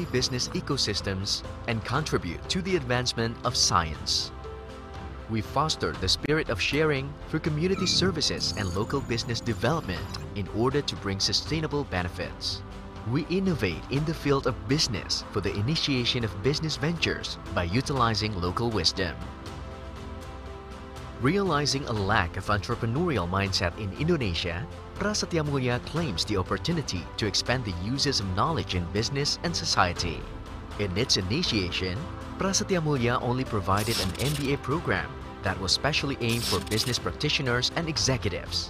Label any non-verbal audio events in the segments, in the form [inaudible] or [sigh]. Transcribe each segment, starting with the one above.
healthy business ecosystems and contribute to the advancement of science. We foster the spirit of sharing through community services and local business development in order to bring sustainable benefits. We innovate in the field of business for the initiation of business ventures by utilizing local wisdom. Realizing a lack of entrepreneurial mindset in Indonesia, Prasetya Mulia claims the opportunity to expand the uses of knowledge in business and society. In its initiation, Prasetya Mulia only provided an MBA program that was specially aimed for business practitioners and executives.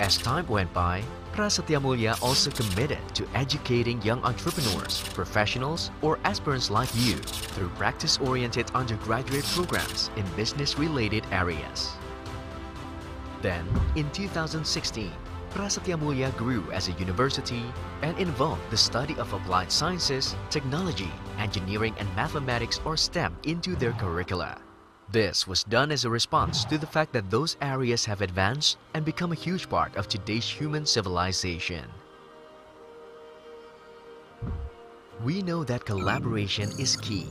As time went by, Prasetya Mulia also committed to educating young entrepreneurs, professionals, or aspirants like you through practice-oriented undergraduate programs in business-related areas. Then, in 2016, Prasetya Mulia grew as a university and involved the study of applied sciences, technology, engineering, and mathematics or STEM into their curricula. This was done as a response to the fact that those areas have advanced and become a huge part of today's human civilization. We know that collaboration is key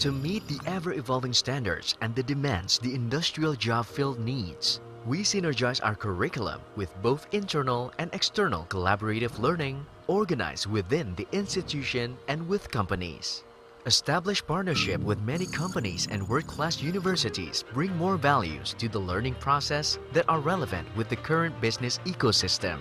to meet the ever-evolving standards and the demands the industrial job field needs. We synergize our curriculum with both internal and external collaborative learning organized within the institution and with companies. Establish partnership with many companies and world-class universities bring more values to the learning process that are relevant with the current business ecosystem.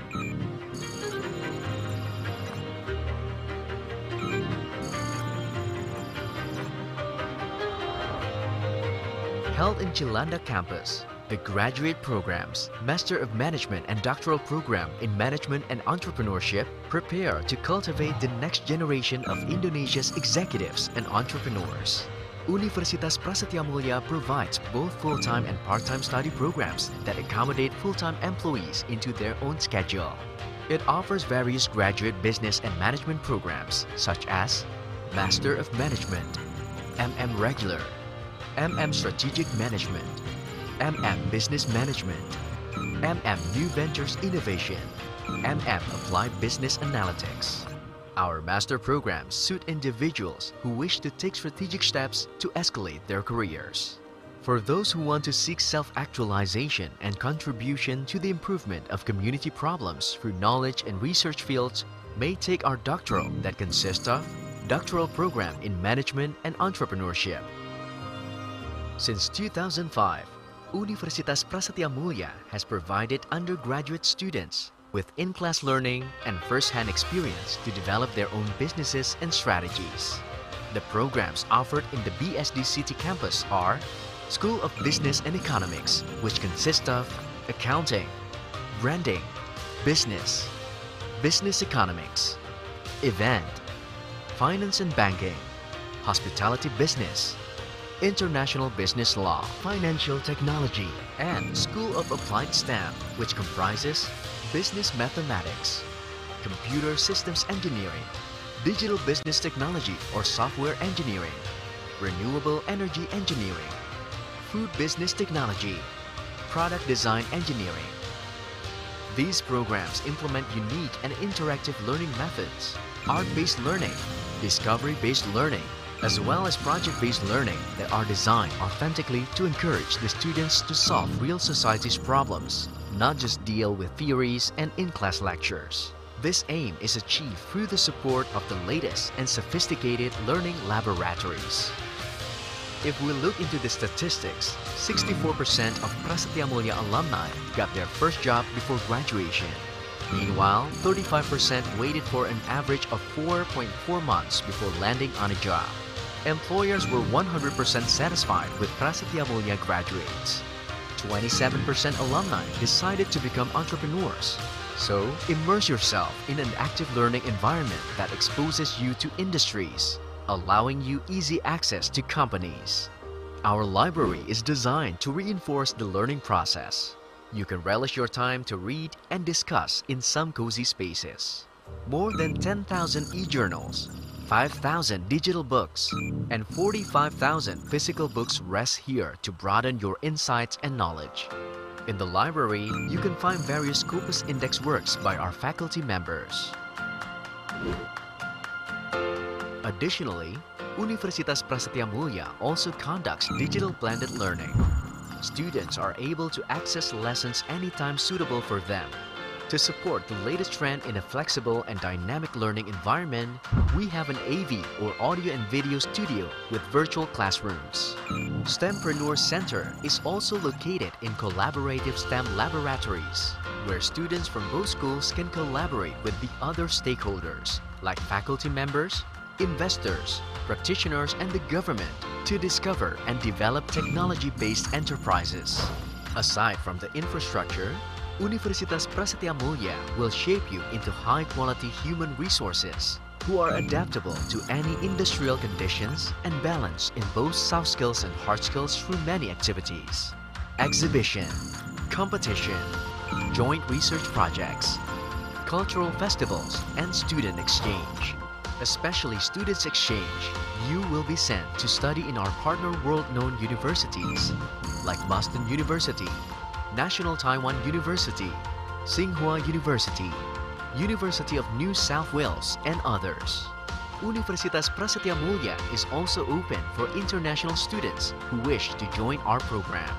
Held in Cilandak campus, the graduate programs, Master of Management and Doctoral Program in Management and Entrepreneurship prepare to cultivate the next generation of Indonesia's executives and entrepreneurs. Universitas Prasetya Mulia provides both full-time and part-time study programs that accommodate full-time employees into their own schedule. It offers various graduate business and management programs such as Master of Management, MM Regular, MM Strategic Management, MM Business Management, MM New Ventures Innovation, MM Applied Business Analytics. Our master programs suit individuals who wish to take strategic steps to escalate their careers. For those who want to seek self-actualization and contribution to the improvement of community problems through knowledge and research fields, may take our doctoral that consists of Doctoral Program in Management and Entrepreneurship. Since 2005, Universitas Prasetya Mulia has provided undergraduate students with in-class learning and first-hand experience to develop their own businesses and strategies. The programs offered in the BSD City campus are School of Business and Economics, which consists of accounting, branding, business, business economics, event, finance and banking, hospitality business, international business law, financial technology, and School of Applied STEM, which comprises business mathematics, computer systems engineering, digital business technology or software engineering, renewable energy engineering, food business technology, product design engineering. These programs implement unique and interactive learning methods, art-based learning, discovery-based learning, as well as project-based learning that are designed authentically to encourage the students to solve real society's problems, not just deal with theories and in-class lectures. This aim is achieved through the support of the latest and sophisticated learning laboratories. If we look into the statistics, 64% of Prasetya Mulia alumni got their first job before graduation. Meanwhile, 35% waited for an average of 4.4 months before landing on a job. Employers were 100% satisfied with Prasetya Mulia graduates. 27% alumni decided to become entrepreneurs. So, immerse yourself in an active learning environment that exposes you to industries, allowing you easy access to companies. Our library is designed to reinforce the learning process. You can relish your time to read and discuss in some cozy spaces. More than 10,000 e-journals, 5,000 digital books, and 45,000 physical books rest here to broaden your insights and knowledge. In the library, you can find various Scopus Index works by our faculty members. Additionally, Universitas Prasetya Mulia also conducts digital blended learning. Students are able to access lessons anytime suitable for them. To support the latest trend in a flexible and dynamic learning environment, we have an AV or audio and video studio with virtual classrooms. STEMpreneur Center is also located in collaborative STEM laboratories, where students from both schools can collaborate with the other stakeholders, like faculty members, investors, practitioners, and the government to discover and develop technology-based enterprises. Aside from the infrastructure, Universitas Prasetya Mulia will shape you into high-quality human resources who are adaptable to any industrial conditions and balanced in both soft skills and hard skills through many activities. Exhibition, competition, joint research projects, cultural festivals, and student exchange. Especially Students Exchange, you will be sent to study in our partner world-known universities like Boston University, National Taiwan University, Tsinghua University, University of New South Wales, and others. Universitas Prasetya Mulia is also open for international students who wish to join our program.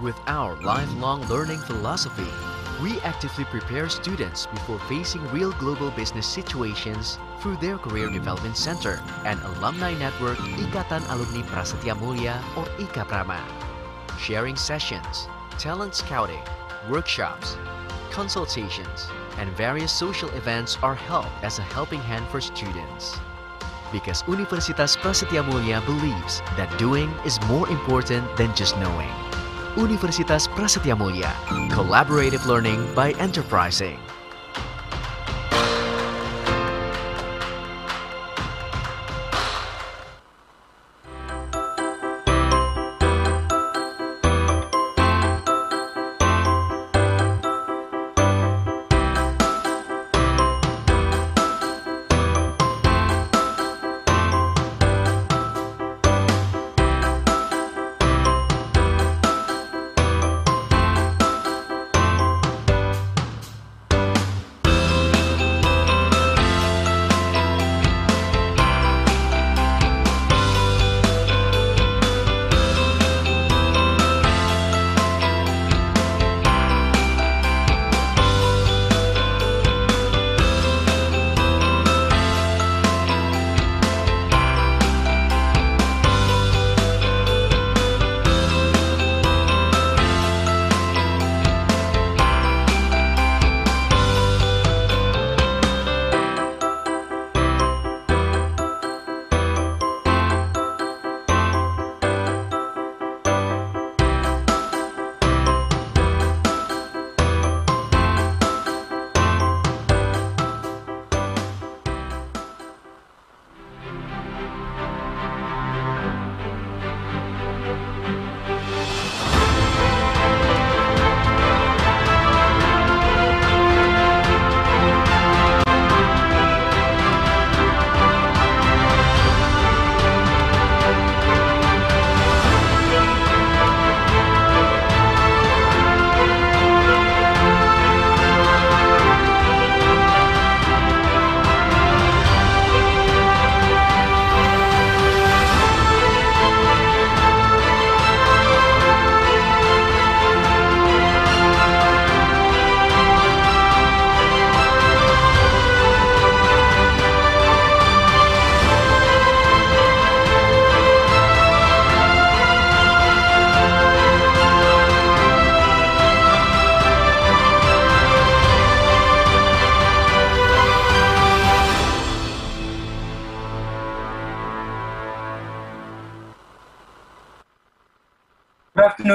With our lifelong learning philosophy, we actively prepare students before facing real global business situations through their Career Development Center and Alumni Network Ikatan Alumni Prasetya Mulia or IKAPRAMA. Sharing sessions, talent scouting, workshops, consultations, and various social events are held as a helping hand for students. Because Universitas Prasetya Mulia believes that doing is more important than just knowing. Universitas Prasetya Mulia, collaborative learning by enterprising.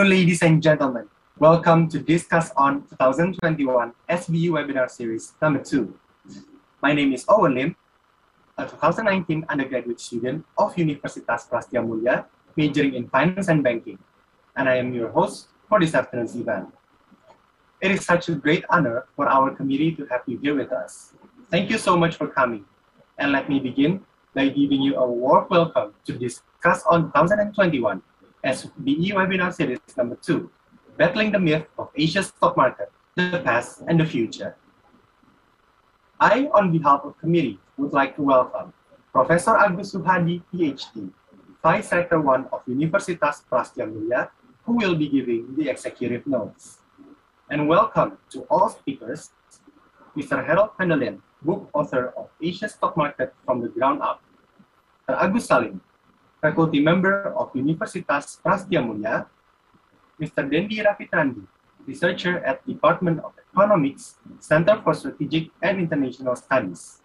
Ladies and gentlemen. Welcome to Discuss on 2021 SBE Webinar Series number two. My name is Owen Lim, a 2019 undergraduate student of Universitas Prasetya Mulia, majoring in finance and banking, and I am your host for this afternoon's event. It is such a great honor for our committee to have you here with us. Thank you so much for coming. And let me begin by giving you a warm welcome to Discuss on 2021 SBE Webinar Series number two, Battling the Myth of Asia's Stock Market, the Past and the Future. I, on behalf of committee, would like to welcome Professor Agus Suhadi, PhD, Vice Rector 1 of Universitas Prasetya Mulia, who will be giving the executive notes. And welcome to all speakers, Mr. Harold van der Linde, book author of Asia's Stock Market from the Ground Up, Mr. Agus Salim, faculty member of Universitas Prasetya Mulia, Mr. Dandy Rafitrandi, researcher at Department of Economics, Center for Strategic and International Studies.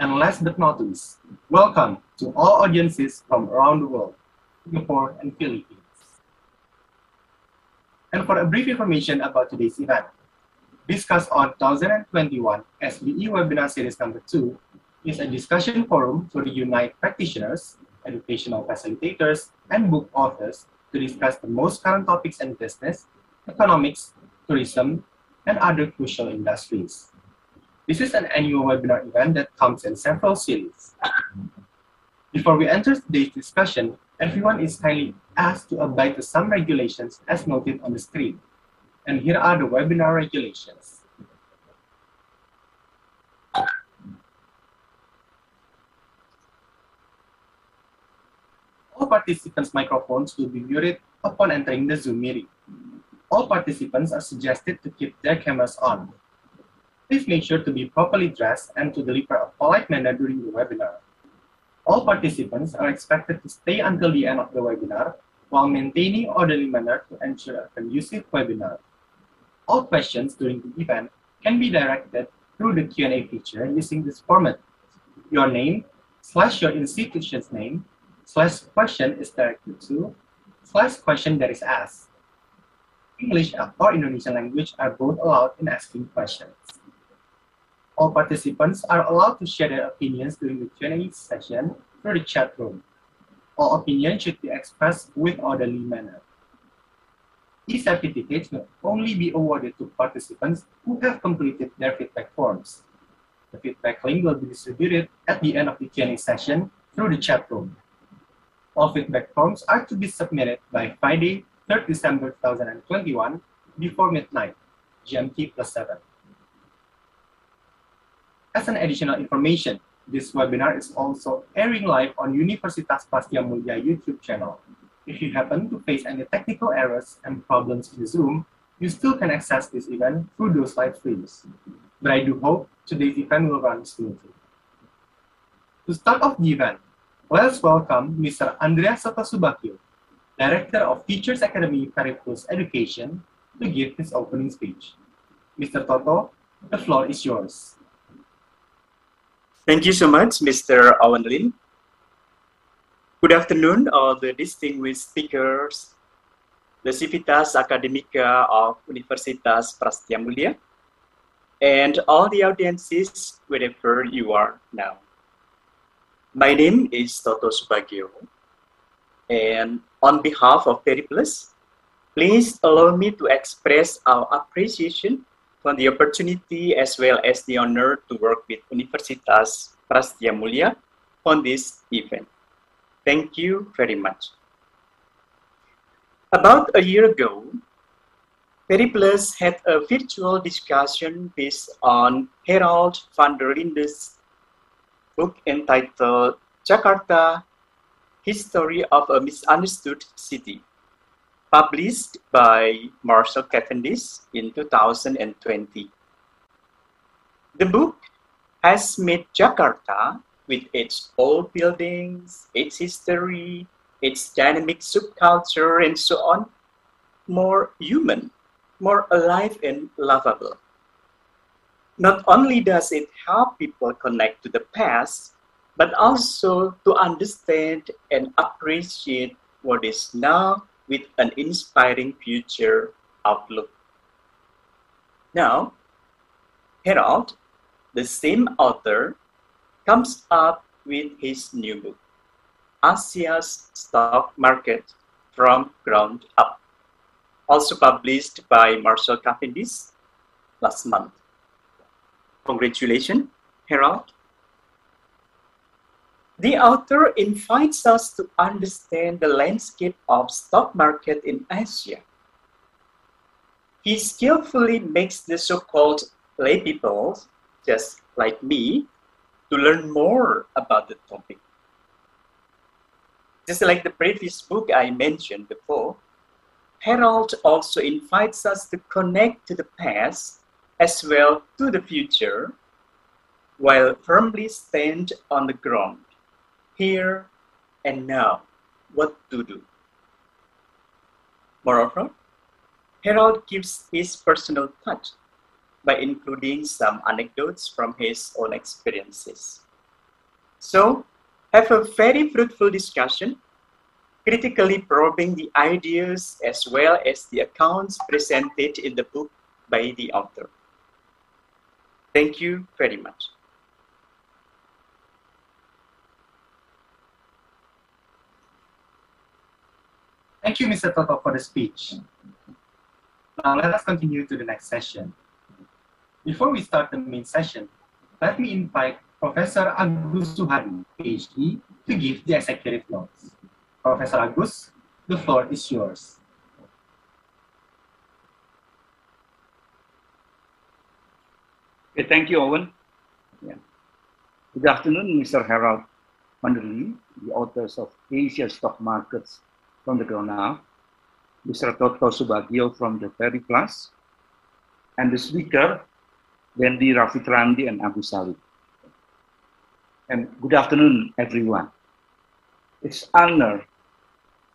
And last but not least, welcome to all audiences from around the world, Singapore and Philippines. And for a brief information about today's event, Discuss on 2021 SBE Webinar Series number 2 is a discussion forum to reunite practitioners, educational facilitators, and book authors to discuss the most current topics in business, economics, tourism, and other crucial industries. This is an annual webinar event that comes in several series. Before we enter today's discussion, everyone is kindly asked to abide to some regulations as noted on the screen. And here are the webinar regulations. All participants' microphones will be muted upon entering the Zoom meeting. All participants are suggested to keep their cameras on. Please make sure to be properly dressed and to deliver a polite manner during the webinar. All participants are expected to stay until the end of the webinar while maintaining orderly manner to ensure a conducive webinar. All questions during the event can be directed through the Q&A feature using this format. Your name slash your institution's name slash question is directed to slash question that is asked. English or Indonesian language are both allowed in asking questions. All participants are allowed to share their opinions during the Q&A session through the chat room. All opinions should be expressed with orderly manner. These certificates will only be awarded to participants who have completed their feedback forms. The feedback link will be distributed at the end of the Q&A session through the chat room. All feedback forms are to be submitted by Friday, 3rd December 2021 before midnight, GMT plus 7. As an additional information, this webinar is also airing live on Universitas Prasetya Mulia YouTube channel. If you happen to face any technical errors and problems in Zoom, you still can access this event through those live streams. But I do hope today's event will run smoothly. To start off the event, let's welcome Mr. Andreas Toto Subagio, Director of Teachers Academy Periplus Education, to give his opening speech. Mr. Toto, the floor is yours. Thank you so much, Mr. Owen Lim. Good afternoon, all the distinguished speakers, the Civitas Academica of Universitas Prasetya Mulia, and all the audiences wherever you are now. My name is Toto Subagio, and on behalf of Periplus, please allow me to express our appreciation for the opportunity as well as the honor to work with Universitas Prasetya Mulia on this event. Thank you very much. About a year ago, Periplus had a virtual discussion based on Harold van der Linde's book entitled Jakarta, History of a Misunderstood City, published by Marshall Cavendish in 2020. The book has made Jakarta with its old buildings, its history, its dynamic subculture, and so on, more human, more alive and lovable. Not only does it help people connect to the past, but also to understand and appreciate what is now with an inspiring future outlook. Now, Harold, the same author, comes up with his new book, Asia's Stock Market from Ground Up, also published by Marshall Cavendish last month. Congratulations, Harold. The author invites us to understand the landscape of stock market in Asia. He skillfully makes the so-called lay people, just like me, to learn more about the topic. Just like the previous book I mentioned before, Harold also invites us to connect to the past as well to the future while firmly stand on the ground, here and now, what to do. Moreover, Harold gives his personal touch by including some anecdotes from his own experiences. So, have a very fruitful discussion, critically probing the ideas as well as the accounts presented in the book by the author. Thank you very much. Thank you, Mr. Toto, for the speech. Now let us continue to the next session. Before we start the main session, let me invite Professor Agus Suhadi, PhD, to give the executive notes. Professor Agus, the floor is yours. Okay, thank you, Owen. Yeah. Good afternoon, Mr. Harold van der Linde, the authors of Asia Stock Markets from the ground up, Mr. Toto Subagio from the Periplus, and the speaker, Dandy Rafitrandi and Agus Salim. And good afternoon, everyone. It's honor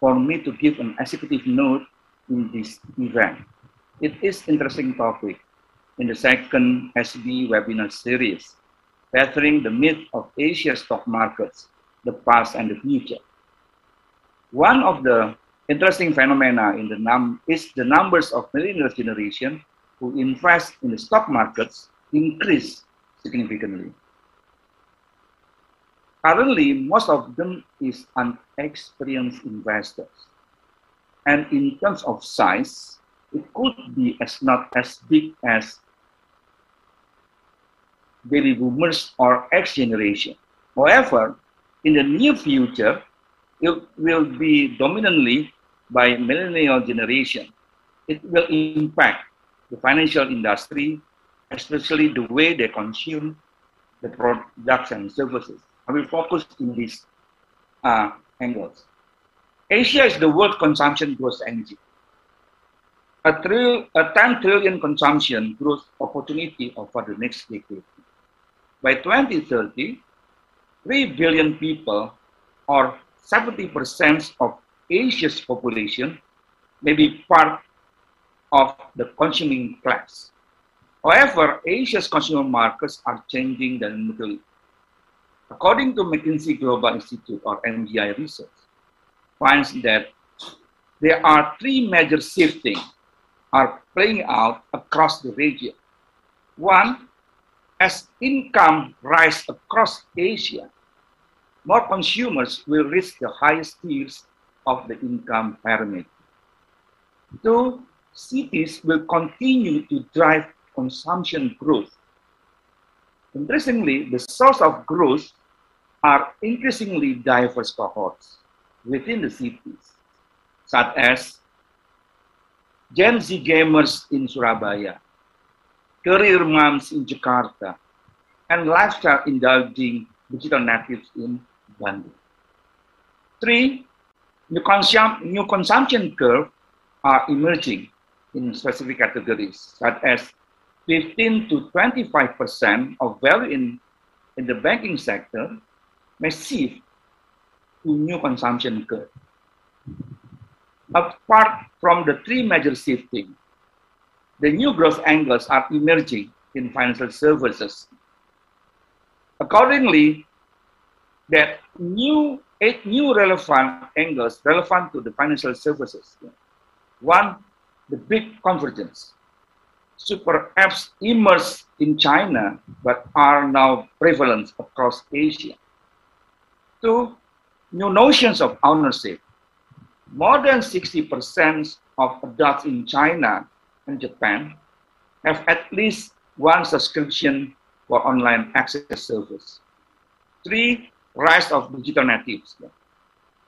for me to give an executive note in this event. It is interesting topic in the second SB webinar series, Bettering the Myth of Asia Stock Markets, the Past and the Future. One of the interesting phenomena in the num is the numbers of millennial generation who invest in the stock markets increase significantly. Currently, most of them is unexperienced investors. And in terms of size, it could be as not as big as baby boomers or X generation. However, in the near future, it will be dominantly by millennial generation. It will impact the financial industry, especially the way they consume the products and services. I will focus in these uh, angles. Asia is the world consumption growth engine. A, a 10 trillion consumption growth opportunity over the next decade. By 2030, 3 billion people or 70% of Asia's population may be part of the consuming class. However, Asia's consumer markets are changing dynamically. According to McKinsey Global Institute or MGI research, finds that there are three major shifting are playing out across the region. One, as income rise across Asia, more consumers will reach the highest tiers of the income pyramid. Two, cities will continue to drive consumption growth. Interestingly, the source of growth are increasingly diverse cohorts within the cities, such as Gen Z gamers in Surabaya, career moms in Jakarta, and lifestyle indulging digital natives in Bandung. Three, new, consum new consumption curves are emerging in specific categories, such as 15 to 25% of value in, in the banking sector may shift to new consumption curve. Apart from the three major shifting, the new growth angles are emerging in financial services. Accordingly, that new eight new relevant angles relevant to the financial services. One, the big convergence. Super apps emerged in China but are now prevalent across Asia. Two, new notions of ownership. More than 60% of adults in China and Japan have at least one subscription for online access service. Three, rise of digital natives.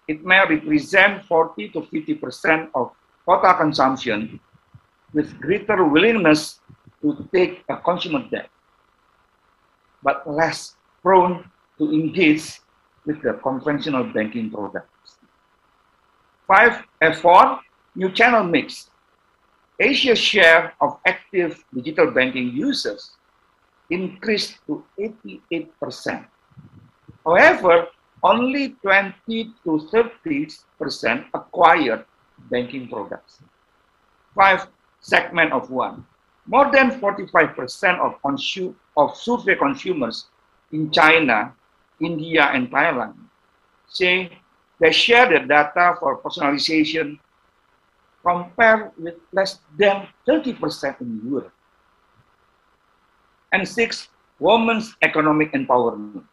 It may represent 40 to 50% of total consumption with greater willingness to take a consumer debt, but less prone to engage with the conventional banking products. Five, F4, new channel mix. Asia's share of active digital banking users increased to 88%. However, only 20 to 30% acquired banking products. Five, segment of one. More than 45% of, of survey consumers in China, India, and Thailand say they share the data for personalization compared with less than 30% in Europe. And six, women's economic empowerment.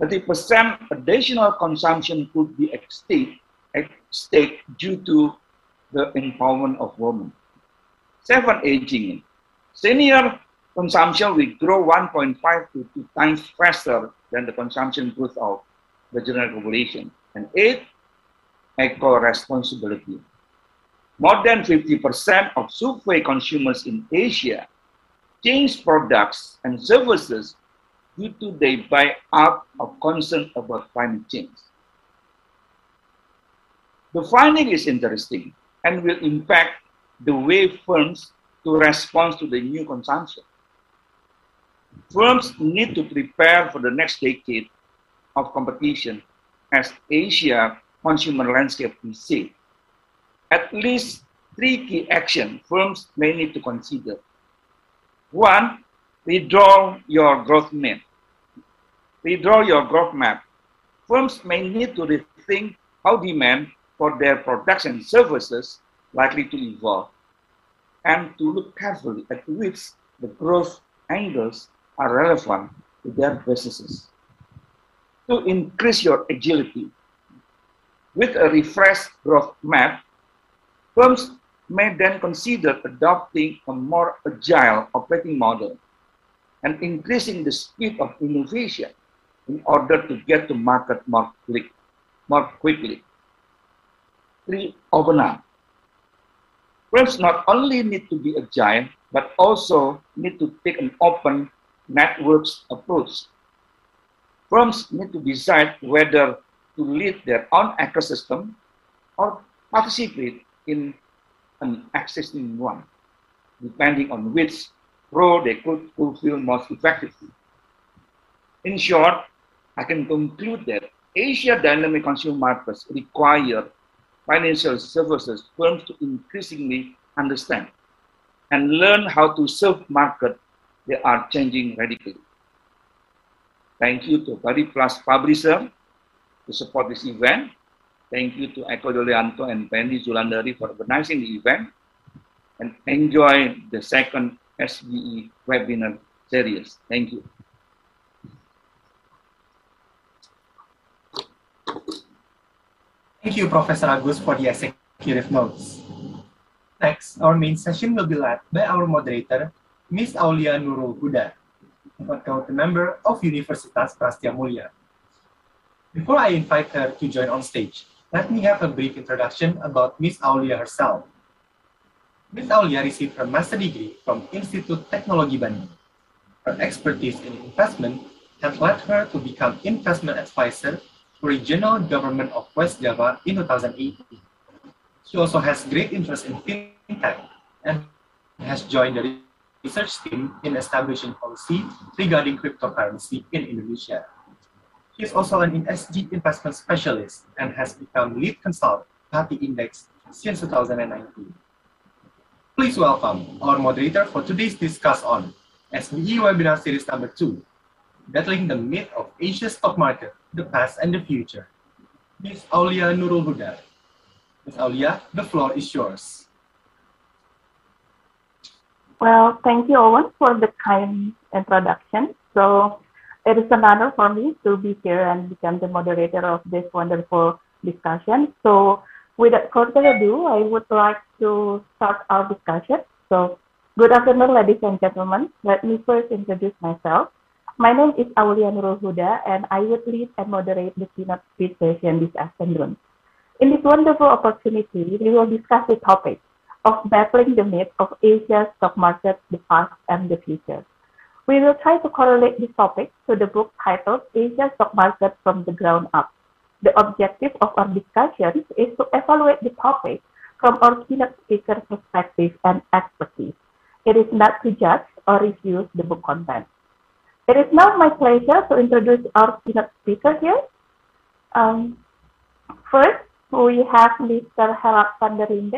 30% additional consumption could be at stake, due to the empowerment of women. Seven, aging. Senior consumption will grow 1.5 to 2 times faster than the consumption growth of the general population. And eight, eco-responsibility. More than 50% of survey consumers in Asia change products and services due to their buy up of concern about climate change. The finding is interesting and will impact the way firms to respond to the new consumption. Firms need to prepare for the next decade of competition as Asia consumer landscape reshapes. At least three key actions firms may need to consider. One, redraw your growth map. Redraw your growth map. Firms may need to rethink how demand for their products and services likely to evolve and to look carefully at which the growth angles are relevant to their businesses. To increase your agility, with a refreshed growth map, firms may then consider adopting a more agile operating model and increasing the speed of innovation in order to get to market more, quick, more quickly. Three, open up. Firms not only need to be agile, but also need to take an open networks approach. Firms need to decide whether to lead their own ecosystem or participate in an existing one, depending on which role they could fulfill most effectively. In short, I can conclude that Asia dynamic consumer markets require financial services firms to increasingly understand and learn how to serve market they are changing radically. Thank you to Periplus Publisher to support this event. Thank you to Eko Yulianto and Penny Zulandari for organizing the event. And enjoy the second SBE webinar series. Thank you. Thank you, Professor Agus, for the executive notes. Next, our main session will be led by our moderator, Ms. Aulia Nurul Huda, faculty member of Universitas Prastia Mulia. Before I invite her to join on stage, let me have a brief introduction about Ms. Aulia herself. Ms. Aulia received her master degree from Institut Teknologi Bandung. Her expertise in investment has led her to become investment advisor to Regional Government of West Java in 2018. She also has great interest in fintech and has joined the research team in establishing policy regarding cryptocurrency in Indonesia. She is also an ESG investment specialist and has become lead consultant the index since 2019. Please welcome our moderator for today's discuss on SBE webinar series number two, battling the myth of Asia's stock market, the past and the future. Ms. Aulia Nurul Huda. Ms. Aulia, the floor is yours. Well, thank you, Owen, for the kind introduction. So it is an honor for me to be here and become the moderator of this wonderful discussion. So without further ado, I would like to start our discussion. So good afternoon, ladies and gentlemen. Let me first introduce myself. My name is Aulia Nurul and I would lead and moderate the keynote speech session this afternoon. In this wonderful opportunity, we will discuss the topic of battling the myth of Asia's stock market, the past and the future. We will try to correlate this topic to the book titled Asia Stock Market from the Ground Up. The objective of our discussions is to evaluate the topic from our keynote speaker perspective and expertise. It is not to judge or review the book content. It is now my pleasure to introduce our keynote speaker here. Um, first, we have Mr. Harold van.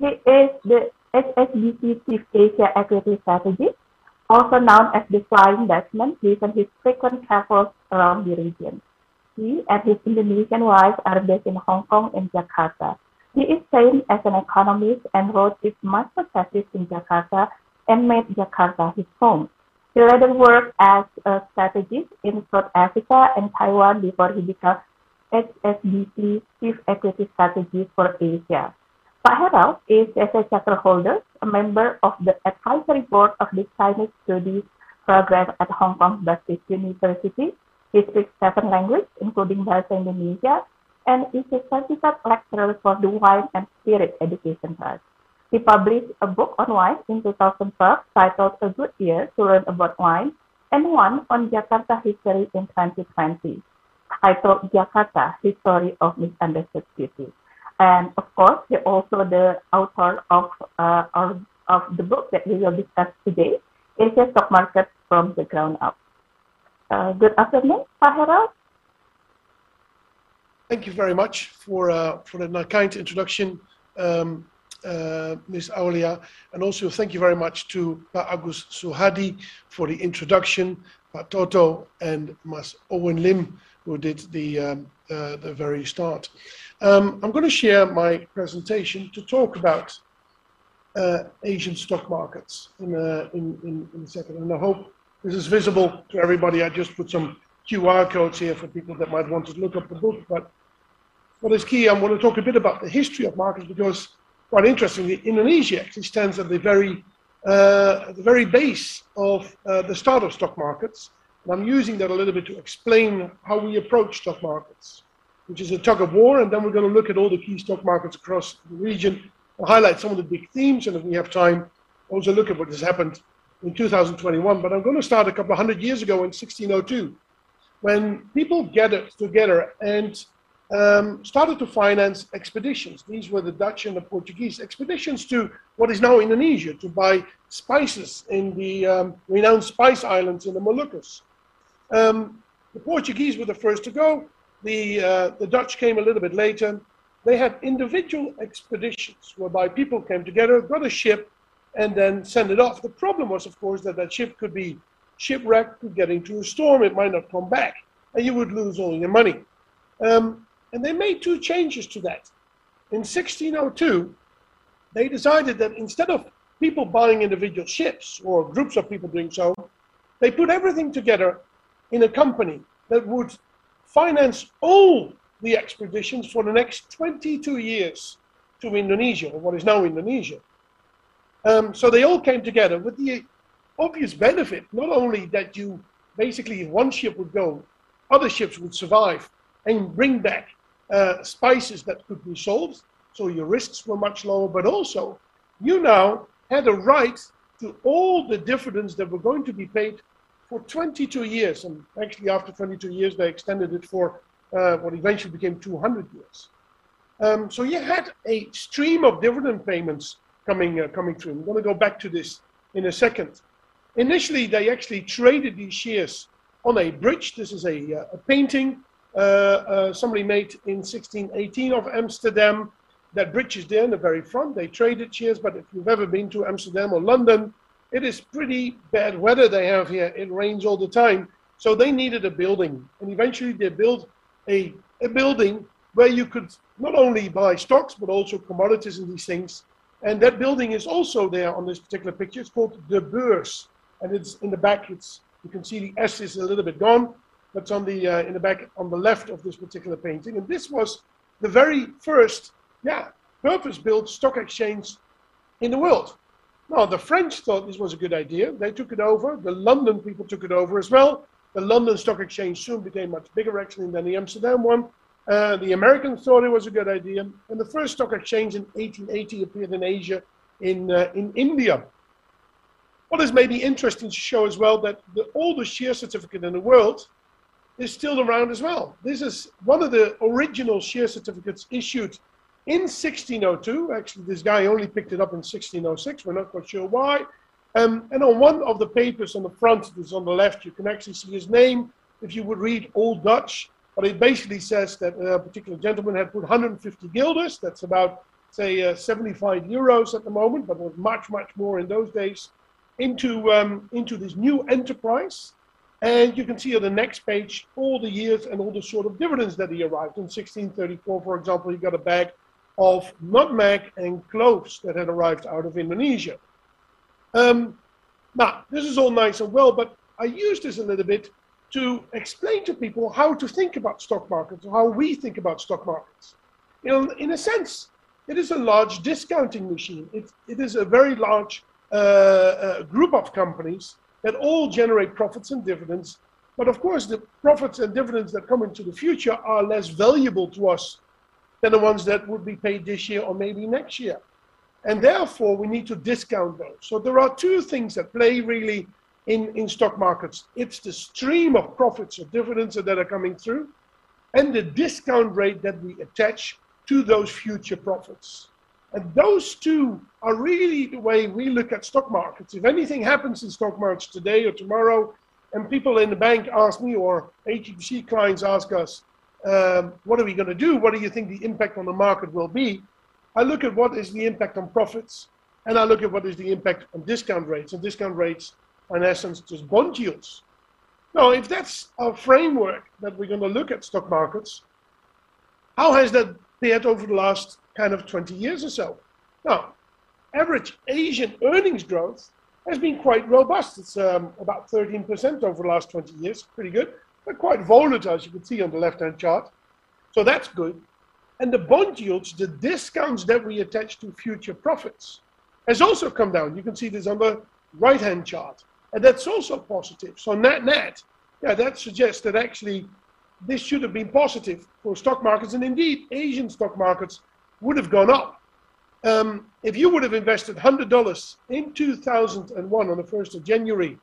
He is the HSBC Chief Asia Equity Strategist, also known as the Flying Dutchman, given his frequent travels around the region. He and his Indonesian wife are based in Hong Kong and Jakarta. He is trained as an economist and wrote his master thesis in Jakarta and made Jakarta his home. He later worked as a strategist in South Africa and Taiwan before he became HSBC Chief Equity Strategist for Asia. Pak Harold is as a charter holder, a member of the advisory board of the Chinese Studies program at Hong Kong Baptist University. He speaks seven languages, including Bahasa Indonesia, and is a certified lecturer for the Wine and Spirit Education Trust. He published a book on wine in 2012 titled A Good Year to Learn About Wine and one on Jakarta history in 2020 titled Jakarta History of Misunderstood Beauty. And of course, he's also the author of, uh, of, of the book that we will discuss today, Asia Stock Market from the Ground Up. Uh, good afternoon, Pak. Thank you very much for, uh, for the kind introduction. Um, uh, Ms. Aulia, and also thank you very much to Pa Agus Suhadi for the introduction, Pa Toto and Mas Owen Lim, who did the, um, uh, the very start. Um, I'm going to share my presentation to talk about uh, Asian stock markets in, uh, in, in, in a second, and I hope this is visible to everybody. I just put some QR codes here for people that might want to look up the book, but what is key, I'm going to talk a bit about the history of markets because quite interestingly, Indonesia actually stands at the very, uh, the very base of uh, the start of stock markets. And I'm using that a little bit to explain how we approach stock markets, which is a tug of war. And then we're going to look at all the key stock markets across the region highlight some of the big themes. And if we have time, also look at what has happened in 2021. But I'm going to start a couple of hundred years ago in 1602, when people gathered together and um, started to finance expeditions. These were the Dutch and the Portuguese expeditions to what is now Indonesia to buy spices in the um, renowned spice islands in the Moluccas. Um, the Portuguese were the first to go. The, uh, the Dutch came a little bit later. They had individual expeditions whereby people came together, got a ship, and then sent it off. The problem was, of course, that that ship could be shipwrecked, could get into a storm, it might not come back, and you would lose all your money. Um, and they made two changes to that. In 1602, they decided that instead of people buying individual ships or groups of people doing so, they put everything together in a company that would finance all the expeditions for the next 22 years to Indonesia, or what is now Indonesia. Um, so they all came together with the obvious benefit, not only that you basically, if one ship would go, other ships would survive and bring back uh, spices that could be sold, so your risks were much lower, but also you now had a right to all the dividends that were going to be paid for 22 years. And actually, after 22 years, they extended it for uh, what eventually became 200 years. Um, so you had a stream of dividend payments coming uh, coming through. I'm going to go back to this in a second. Initially, they actually traded these shares on a bridge. This is a, uh, a painting uh, uh, somebody made in 1618 of Amsterdam. That bridge is there in the very front. They traded shares, but if you've ever been to Amsterdam or London, it is pretty bad weather they have here. It rains all the time. So they needed a building. And eventually they built a, a building where you could not only buy stocks, but also commodities and these things. And that building is also there on this particular picture. It's called the Beurs. And it's in the back, it's you can see the S is a little bit gone that's on the uh, in the back on the left of this particular painting. And this was the very first, yeah, purpose-built stock exchange in the world. Now the French thought this was a good idea. They took it over. The London people took it over as well. The London Stock Exchange soon became much bigger actually than the Amsterdam one. Uh, the Americans thought it was a good idea, and the first stock exchange in 1880 appeared in Asia, in uh, in India. what is maybe interesting to show as well that the oldest share certificate in the world is still around as well. This is one of the original share certificates issued in 1602. Actually, this guy only picked it up in 1606. We're not quite sure why. Um, and on one of the papers on the front, this on the left, you can actually see his name. If you would read Old Dutch, but it basically says that a particular gentleman had put 150 guilders. That's about, say, uh, 75 euros at the moment, but was much, much more in those days, into um, into this new enterprise. And you can see on the next page all the years and all the sort of dividends that he arrived. In 1634, for example, he got a bag of nutmeg and cloves that had arrived out of Indonesia. Um, now, this is all nice and well, but I use this a little bit to explain to people how to think about stock markets, how we think about stock markets. You know, in a sense, it is a large discounting machine. It, it is a very large uh, uh, group of companies that all generate profits and dividends. But of course, the profits and dividends that come into the future are less valuable to us than the ones that would be paid this year or maybe next year. And therefore, we need to discount those. So there are two things that play really in, in stock markets. It's the stream of profits or dividends that are coming through and the discount rate that we attach to those future profits. And those two are really the way we look at stock markets. If anything happens in stock markets today or tomorrow, and people in the bank ask me or HSBC clients ask us, um, what are we going to do? What do you think the impact on the market will be? I look at what is the impact on profits, and I look at what is the impact on discount rates. And discount rates are, in essence, just bond yields. Now, if that's our framework that we're going to look at stock markets, how has that fared over the last kind of 20 years or so? Now, average Asian earnings growth has been quite robust. It's um, about 13% over the last 20 years, pretty good. Quite volatile, as you can see on the left-hand chart. So that's good. And the bond yields, the discounts that we attach to future profits, has also come down. You can see this on the right-hand chart. And that's also positive. So net net, yeah, that suggests that actually this should have been positive for stock markets. And indeed, Asian stock markets would have gone up. Um, if you would have invested $100 in 2001 on the 1st of January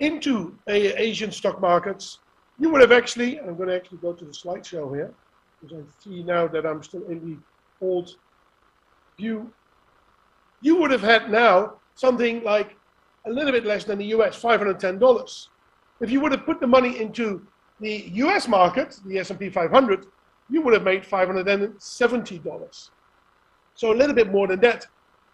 into Asian stock markets, you would have actually, I'm going to actually go to the slideshow here, because I see now that I'm still in the old view. You would have had now something like a little bit less than the US, $510. If you would have put the money into the US market, the S&P 500, you would have made $570. So a little bit more than that.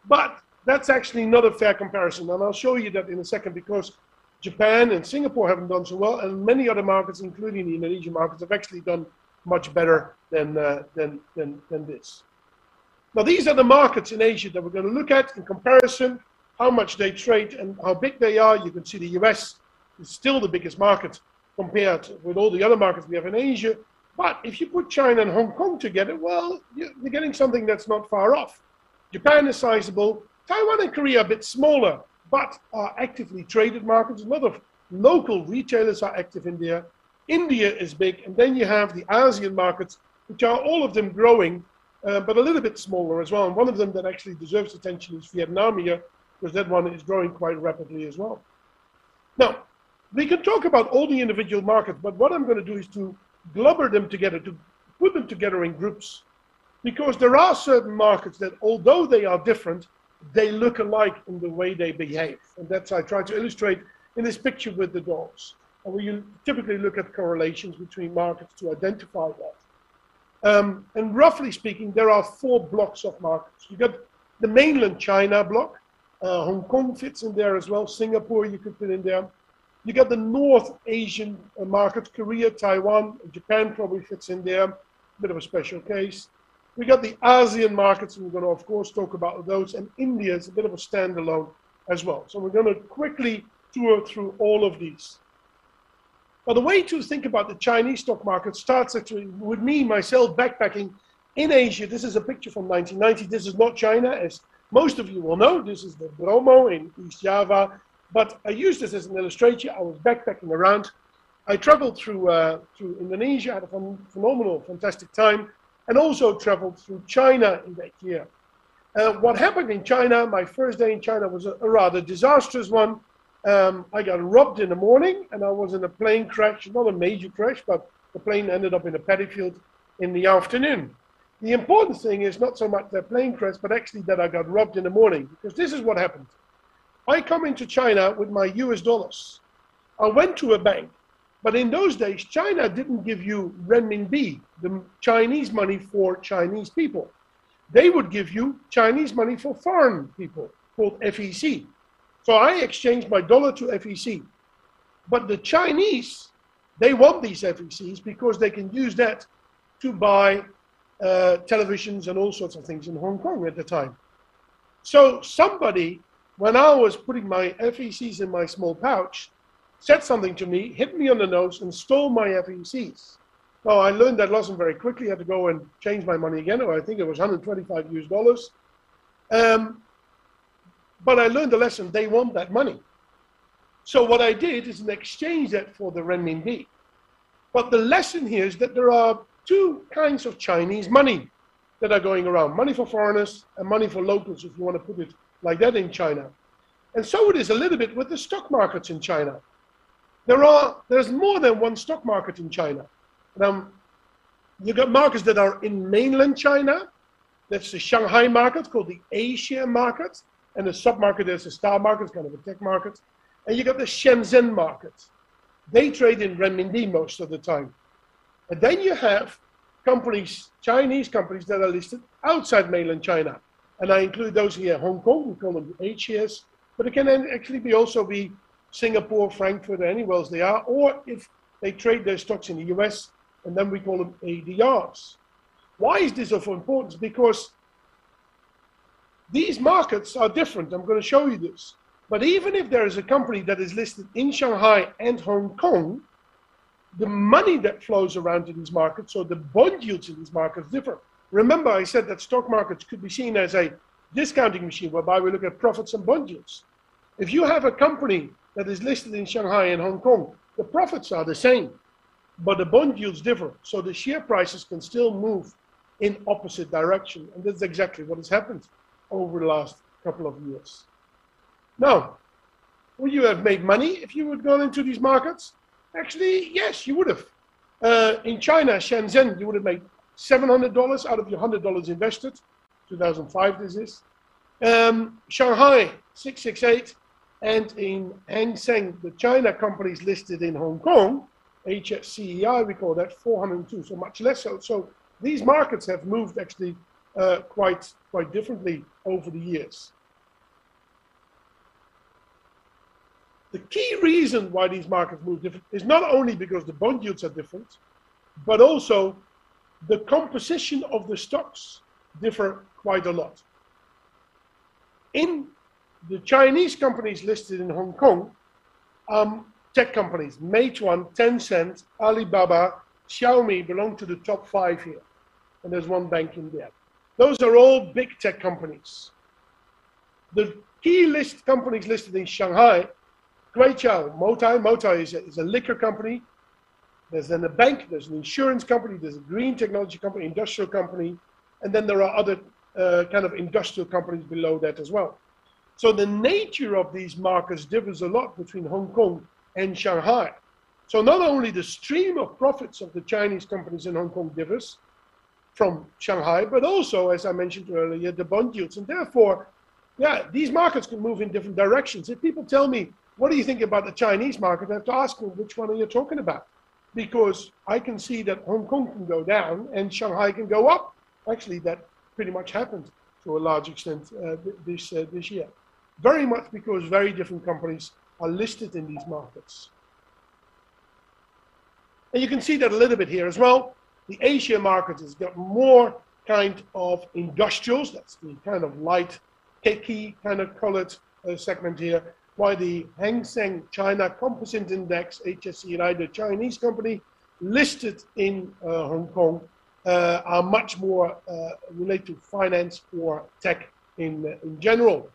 But that's actually not a fair comparison. And I'll show you that in a second because Japan and Singapore haven't done so well, and many other markets, including the Indonesian markets, have actually done much better than, uh, than, than, than this. Now, these are the markets in Asia that we're going to look at in comparison, how much they trade and how big they are. You can see the US is still the biggest market compared with all the other markets we have in Asia. But if you put China and Hong Kong together, well, you're getting something that's not far off. Japan is sizable. Taiwan and Korea are a bit smaller, but are actively traded markets. A lot of local retailers are active in there. India is big, and then you have the ASEAN markets, which are all of them growing, uh, but a little bit smaller as well. And one of them that actually deserves attention is Vietnam here, because that one is growing quite rapidly as well. Now, we can talk about all the individual markets, but what I'm going to do is to globber them together, to put them together in groups, because there are certain markets that, although they are different, they look alike in the way they behave. And that's I try to illustrate in this picture with the dogs. And we typically look at correlations between markets to identify that. Um, and roughly speaking, there are four blocks of markets. You've got the mainland China block, uh, Hong Kong fits in there as well, Singapore you could put in there. You got the North Asian uh, market, Korea, Taiwan, Japan probably fits in there, a bit of a special case. We got the ASEAN markets, and we're going to, of course, talk about those. And India is a bit of a standalone as well. So we're going to quickly tour through all of these. But the way to think about the Chinese stock market starts actually with me, myself, backpacking in Asia. This is a picture from 1990. This is not China, as most of you will know. This is the Bromo in East Java. But I use this as an illustration. I was backpacking around. I traveled through, uh, through Indonesia, had a phenomenal, fantastic time and also traveled through China in that year. Uh, what happened in China, my first day in China was a, a, rather disastrous one. um, I got robbed in the morning and I was in a plane crash, not a major crash, but the plane ended up in a paddy field in the afternoon. The important thing is not so much that plane crash, but actually that I got robbed in the morning because this is what happened. I come into China with my US dollars. I went to a bank, but in those days, China didn't give you renminbi, the Chinese money for Chinese people. They would give you Chinese money for foreign people called FEC. So I exchanged my dollar to FEC. But the Chinese, they want these FECs because they can use that to buy uh, televisions and all sorts of things in Hong Kong at the time. So somebody, when I was putting my FECs in my small pouch, said something to me, hit me on the nose, and stole my FECs. Well, I learned that lesson very quickly. I had to go and change my money again. I think it was 125 US dollars. Um, but I learned the lesson. They want that money. So what I did is an exchange that for the renminbi. But the lesson here is that there are two kinds of Chinese money that are going around money for foreigners and money for locals, if you want to put it like that in China. And so it is a little bit with the stock markets in China. There are there's more than one stock market in China. Um, you got markets that are in mainland China. That's the Shanghai market called the A-share market. And the sub-market is the star market, kind of a tech market. And you got the Shenzhen market. They trade in renminbi most of the time. And then you have companies, Chinese companies that are listed outside mainland China. And I include those here, Hong Kong, we call them HCS, but it can actually be also be Singapore, Frankfurt, or anywhere else they are, or if they trade their stocks in the US, and then we call them ADRs. Why is this of importance? Because these markets are different. I'm going to show you this. But even if there is a company that is listed in Shanghai and Hong Kong, the money that flows around in these markets, so the bond yields in these markets differ. Remember, I said that stock markets could be seen as a discounting machine whereby we look at profits and bond yields. If you have a company that is listed in Shanghai and Hong Kong, the profits are the same, but the bond yields differ. So the share prices can still move in opposite direction. And that's exactly what has happened over the last couple of years. Now, would you have made money if you had gone into these markets? Actually, yes, you would have. Uh, in China, Shenzhen, you would have made $700 out of your $100 invested. 2005, this is. Um, Shanghai, 668. And in Hang Seng, the China companies listed in Hong Kong, HSCEI, we call that 402, so much less so. So these markets have moved actually uh, quite, quite differently over the years. The key reason why these markets move different is not only because the bond yields are different, but also the composition of the stocks differ quite a lot. In the Chinese companies listed in Hong Kong, um, tech companies, Meituan, Tencent, Alibaba, Xiaomi belong to the top five here. And there's one bank in there. Those are all big tech companies. The key list companies listed in Shanghai Kweichow, Moutai. Motai is a, is a liquor company. There's then a bank, there's an insurance company, there's a green technology company, industrial company, and then there are other uh, kind of industrial companies below that as well. So the nature of these markets differs a lot between Hong Kong and Shanghai. So not only the stream of profits of the Chinese companies in Hong Kong differs from Shanghai, but also, as I mentioned earlier, the bond yields. And therefore, yeah, these markets can move in different directions. If people tell me, what do you think about the Chinese market? I have to ask them, which one are you talking about? Because I can see that Hong Kong can go down and Shanghai can go up. Actually, that pretty much happened to a large extent uh, this, uh, this year. Very much because very different companies are listed in these markets. And you can see that a little bit here as well. The A-share market has got more kind of industrials. That's the kind of light, khaki kind of colored uh, segment here why the Hang Seng China Composite Index, HSCI, the Chinese company listed in uh, Hong Kong, uh, are much more uh, related to finance or tech in, in general.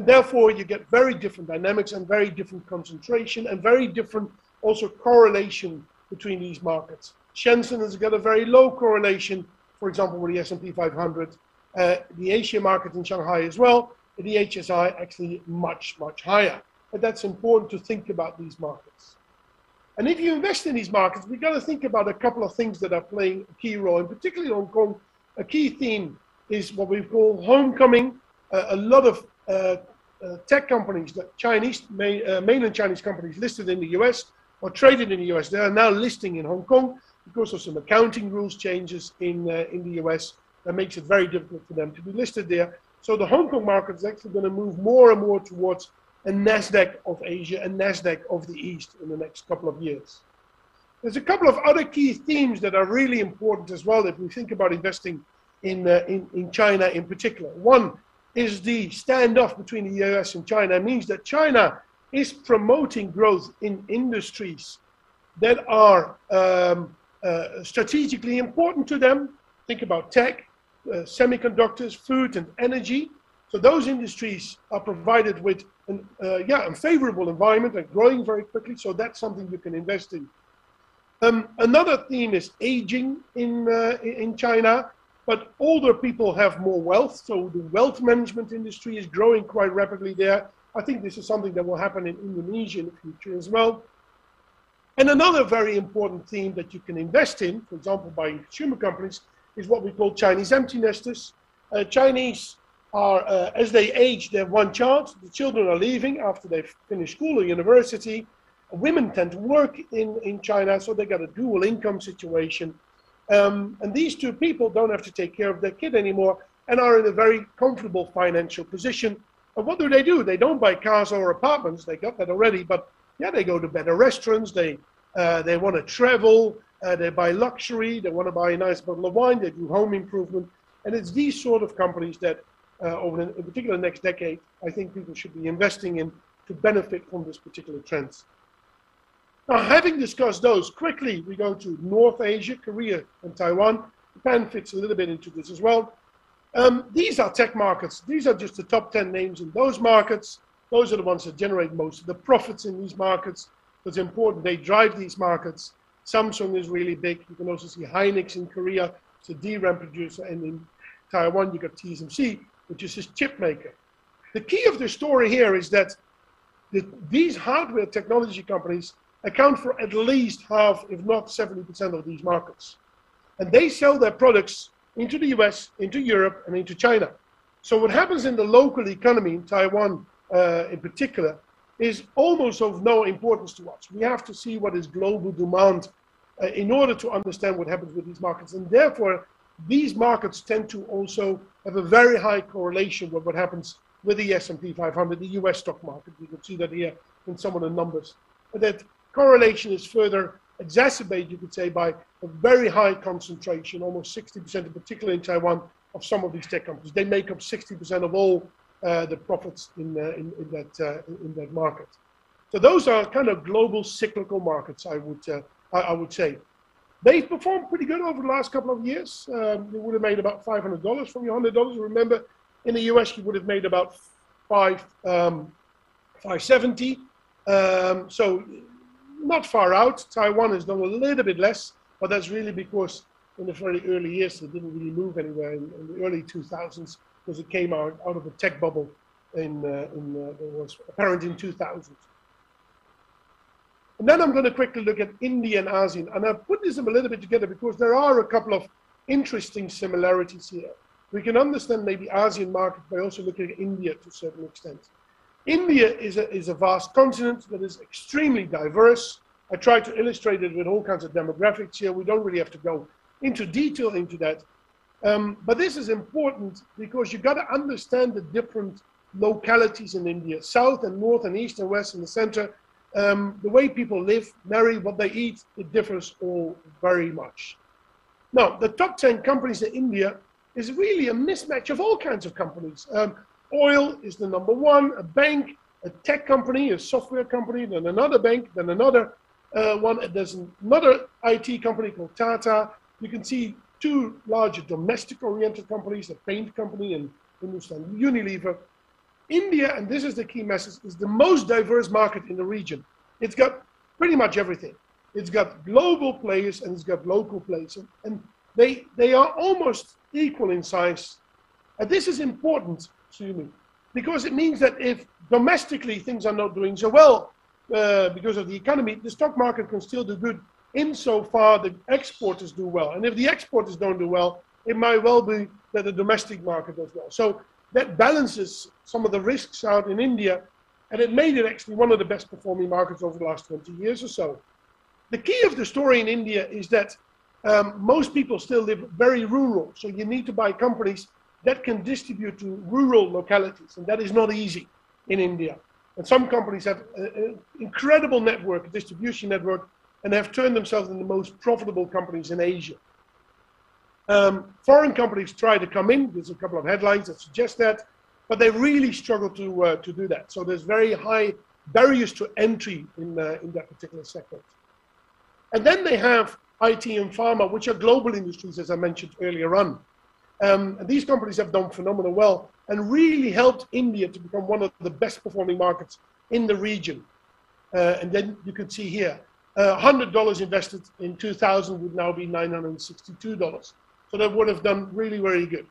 And therefore, you get very different dynamics and very different concentration and very different also correlation between these markets. Shenzhen has got a very low correlation, for example, with the S&P 500. Uh, the A-share market in Shanghai as well, the HSI actually much, much higher. that that's important to think about these markets. And if you invest in these markets, we've got to think about a couple of things that are playing a key role, and particularly Hong Kong, a key theme is what we call homecoming. Uh, a lot of uh, tech companies, that Chinese, uh, mainland Chinese companies listed in the US or traded in the US, they are now listing in Hong Kong because of some accounting rules changes in, uh, in the US that makes it very difficult for them to be listed there. So the Hong Kong market is actually going to move more and more towards a NASDAQ of Asia, a NASDAQ of the East in the next couple of years. There's a couple of other key themes that are really important as well if we think about investing in, uh, in, in China in particular. One is the standoff between the US and China. It means that China is promoting growth in industries that are um, uh, strategically important to them. Think about tech, uh, semiconductors, food, and energy. So those industries are provided with an, uh, yeah, a favorable environment and growing very quickly. So that's something you can invest in. Um, another theme is aging in, uh, in China, but older people have more wealth. So the wealth management industry is growing quite rapidly there. I think this is something that will happen in Indonesia in the future as well. And another very important theme that you can invest in, for example, by consumer companies, is what we call Chinese empty nesters. Uh, Chinese are, uh, as they age, they have one child. The children are leaving after they've finished school or university. Women tend to work in, in China, so they got a dual income situation. Um, and these two people don't have to take care of their kid anymore and are in a very comfortable financial position. And what do they do? They don't buy cars or apartments. They got that already, but yeah, they go to better restaurants. They uh, they want to travel. Uh, they buy luxury. They want to buy a nice bottle of wine. They do home improvement, and it's these sort of companies that uh, over the, in particular next decade, I think people should be investing in to benefit from this particular trends. Now, having discussed those, quickly we go to North Asia, Korea, and Taiwan. Japan fits a little bit into this as well. Um, these are tech markets. These are just the top 10 names in those markets. Those are the ones that generate most of the profits in these markets. It's important. They drive these markets. Samsung is really big. You can also see Hynix in Korea. It's a DRAM producer. And in Taiwan, you got TSMC which is his chip maker. The key of the story here is that the, these hardware technology companies account for at least half, if not 70% of these markets. And they sell their products into the US, into Europe, and into China. So what happens in the local economy, in Taiwan uh, in particular, is almost of no importance to us. We have to see what is global demand uh, in order to understand what happens with these markets. And therefore, these markets tend to also have a very high correlation with what happens with the S&P 500, the US stock market. You can see that here in some of the numbers. That correlation is further exacerbated, you could say, by a very high concentration, almost 60%, in particular in Taiwan, of some of these tech companies. They make up 60% of all uh, the profits in, uh, in, in, that, uh, in that market. So those are kind of global cyclical markets, I would, uh, I, I would say. They've performed pretty good over the last couple of years. Um, you would have made about $500 from your $100. Remember, in the US, you would have made about five, um, 570. Um, so not far out. Taiwan has done a little bit less, but that's really because in the very early years, it didn't really move anywhere in, in the early 2000s because it came out, out of a tech bubble in, uh, in uh, that was apparent in 2000. And then I'm going to quickly look at India and ASEAN. And I've put this a little bit together because there are a couple of interesting similarities here. We can understand maybe ASEAN market by also looking at India to a certain extent. India is a, is a vast continent that is extremely diverse. I tried to illustrate it with all kinds of demographics here. We don't really have to go into detail into that. Um, but this is important because you've got to understand the different localities in India, south and north and east and west and the center, um, the way people live, marry, what they eat, it differs all very much. Now, the top 10 companies in India is really a mismatch of all kinds of companies. Um, oil is the number one, a bank, a tech company, a software company, then another bank, then another uh, one. There's another IT company called Tata. You can see two larger domestic oriented companies, a paint company and Hindustan Unilever. India, and this is the key message, is the most diverse market in the region. It's got pretty much everything. It's got global players and it's got local players. And, and they, they are almost equal in size. And this is important to me because it means that if domestically things are not doing so well uh, because of the economy, the stock market can still do good insofar the exporters do well. And if the exporters don't do well, it might well be that the domestic market does well. So that balances some of the risks out in India, and it made it actually one of the best performing markets over the last 20 years or so. The key of the story in India is that um, most people still live very rural, so you need to buy companies that can distribute to rural localities, and that is not easy in India. And some companies have an incredible network, distribution network, and have turned themselves into the most profitable companies in Asia. Um, foreign companies try to come in. There's a couple of headlines that suggest that, but they really struggle to uh, to do that. So there's very high barriers to entry in uh, in that particular sector. And then they have IT and pharma, which are global industries, as I mentioned earlier on. Um, and these companies have done phenomenal well and really helped India to become one of the best performing markets in the region. Uh, and then you can see here, uh, $100 invested in 2000 would now be $962. So that would have done really very good.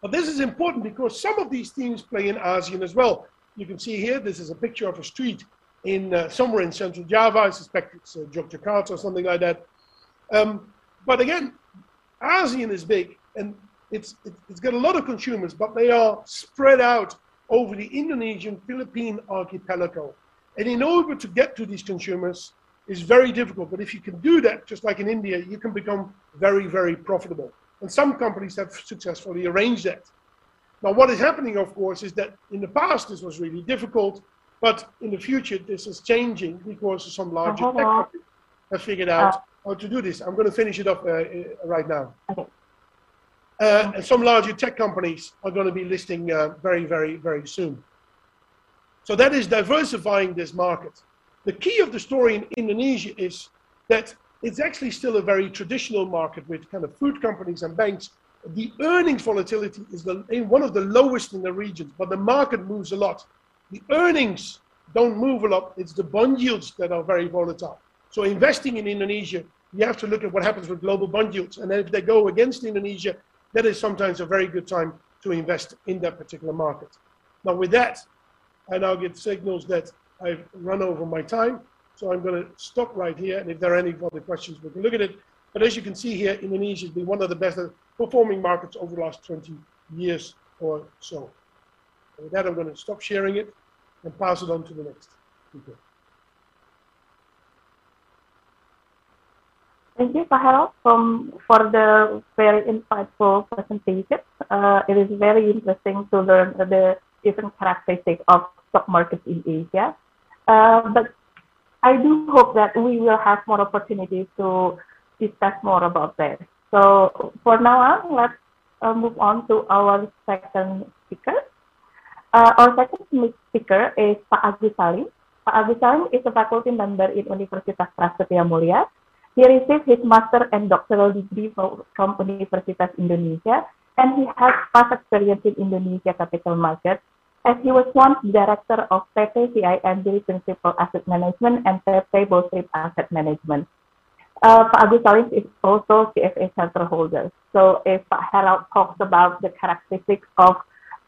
But this is important because some of these themes play in ASEAN as well. You can see here, this is a picture of a street in uh, somewhere in Central Java. I suspect it's uh, Yogyakarta or something like that. Um, but again, ASEAN is big and it's, it's got a lot of consumers, but they are spread out over the Indonesian Philippine archipelago. And in order to get to these consumers is very difficult. But if you can do that, just like in India, you can become very, very profitable. And some companies have successfully arranged that. Now, what is happening, of course, is that in the past this was really difficult, but in the future this is changing because some larger tech companies have figured out uh, how to do this. I'm going to finish it up uh, uh right now. Okay. Uh, and some larger tech companies are going to be listing uh, very, very, very soon. So that is diversifying this market. The key of the story in Indonesia is that it's actually still a very traditional market with kind of food companies and banks. The earnings volatility is the, one of the lowest in the region, but the market moves a lot. The earnings don't move a lot. It's the bond yields that are very volatile. So investing in Indonesia, you have to look at what happens with global bond yields. And if they go against Indonesia, that is sometimes a very good time to invest in that particular market. Now, with that, I now get signals that I've run over my time. So I'm going to stop right here. And if there are any further questions, we can look at it. But as you can see here, Indonesia has been one of the best performing markets over the last 20 years or so. And with that, I'm going to stop sharing it and pass it on to the next speaker. Thank you, Harold, from, for the very insightful presentation. Uh, it is very interesting to learn the different characteristics of stock markets in Asia. Uh, but I do hope that we will have more opportunities to discuss more about that. So for now on, let's uh, move on to our second speaker. Uh, our second speaker is Pak Agus Salim. Pak Agus Salim is a faculty member in Universitas Prasetya Mulia he received his master and doctoral degree from Universitas Indonesia, and he has past experience in Indonesia capital market, as he was once director of PT CIMB Principal Asset Management and PT Bowstrip Asset Management. Uh, Pak Agus Salim is also CFA charterholder. So if Pak Harold talks about the characteristics of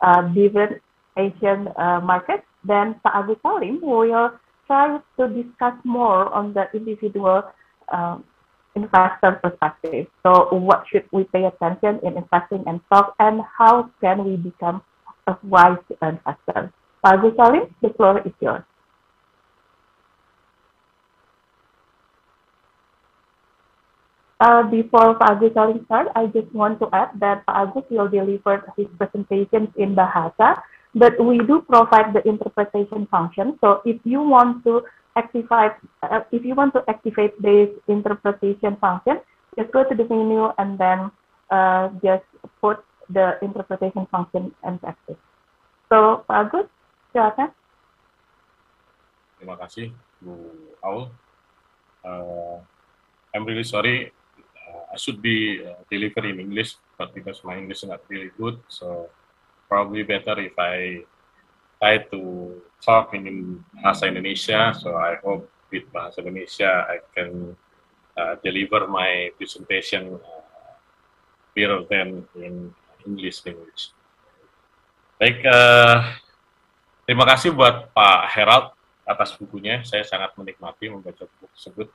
uh, different Asian uh, markets, then Pak Agus Salim will try to discuss more on the individual um, investor perspective. So what should we pay attention in investing in stock and how can we become a wise investor? Pak Salim, the floor is yours. Uh, before Pak Agus Salim start, I just want to add that Pak Agus will deliver his presentations in Bahasa, but we do provide the interpretation function. So if you want to activate, uh, if you want to activate this interpretation function, just go to the menu and then uh, just put the interpretation function and active. So, Pak Agus, silakan. Terima kasih, Bu Aul. Uh, I'm really sorry. Uh, I should be uh, delivered in English, but because my English is not really good, so probably better if I try to talk in Bahasa Indonesia. So I hope with Bahasa Indonesia I can uh, deliver my presentation uh, better than in English language. Baik, uh, terima kasih buat Pak Herald atas bukunya. Saya sangat menikmati membaca buku tersebut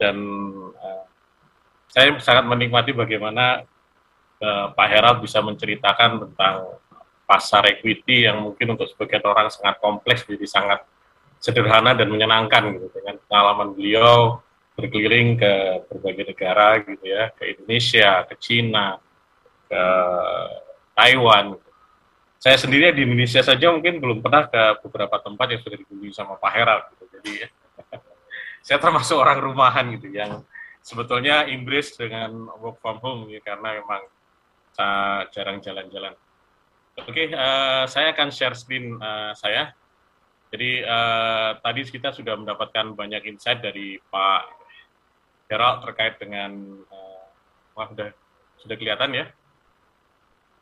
dan uh, saya sangat menikmati bagaimana uh, Pak Herald bisa menceritakan tentang pasar equity yang mungkin untuk sebagian orang sangat kompleks jadi sangat sederhana dan menyenangkan gitu dengan pengalaman beliau berkeliling ke berbagai negara gitu ya ke Indonesia ke Cina ke Taiwan saya sendiri di Indonesia saja mungkin belum pernah ke beberapa tempat yang sudah dikunjungi sama Pak Herald gitu jadi [laughs] saya termasuk orang rumahan gitu yang sebetulnya Inggris dengan work from home ya, karena memang jarang jalan-jalan. Oke, okay, uh, eh, saya akan share screen uh, saya. Jadi uh, tadi kita sudah mendapatkan banyak insight dari Pak Herald terkait dengan, uh, wah sudah sudah kelihatan ya,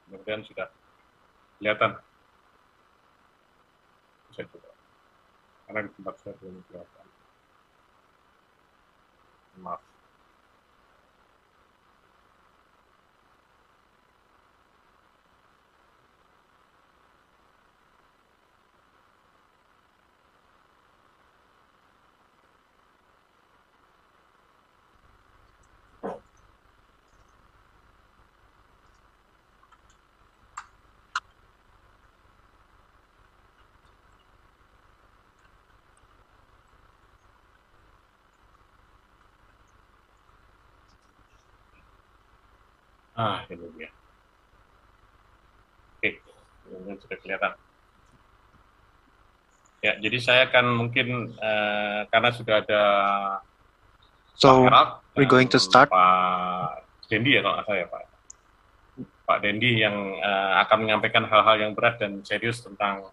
kemudian sudah kelihatan. Saya coba, karena di tempat saya belum kelihatan. Maaf. Ah, ini dia. Oke, ini sudah kelihatan. Ya, jadi saya akan mungkin uh, karena sudah ada So, we're going to start. Pak Dendi ya kalau nggak saya Pak. Pak Dendi yang uh, akan menyampaikan hal-hal yang berat dan serius tentang.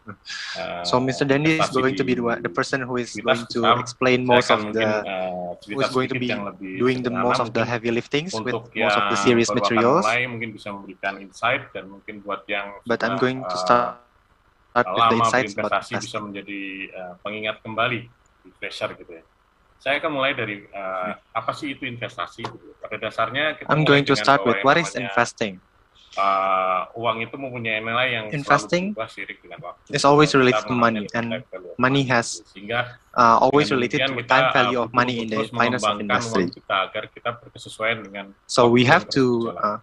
Uh, so Mr. Dendi is going to be the, the person who is going to explain most of the, uh, who is going to be doing the most of the heavy liftings with most of the series materials. Mulai, mungkin bisa memberikan insight dan mungkin buat yang. But I'm going to start. start with the insights about bisa menjadi uh, pengingat kembali refresher gitu ya. Saya akan mulai dari uh, apa sih itu investasi? Pada dasarnya kita I'm going to start with what is investing uh, uang itu mempunyai nilai yang investing dengan waktu. is always related to money and money has uh, always related to time value of money in the finance of industry. Kita agar kita berkesesuaian dengan so we have to uh,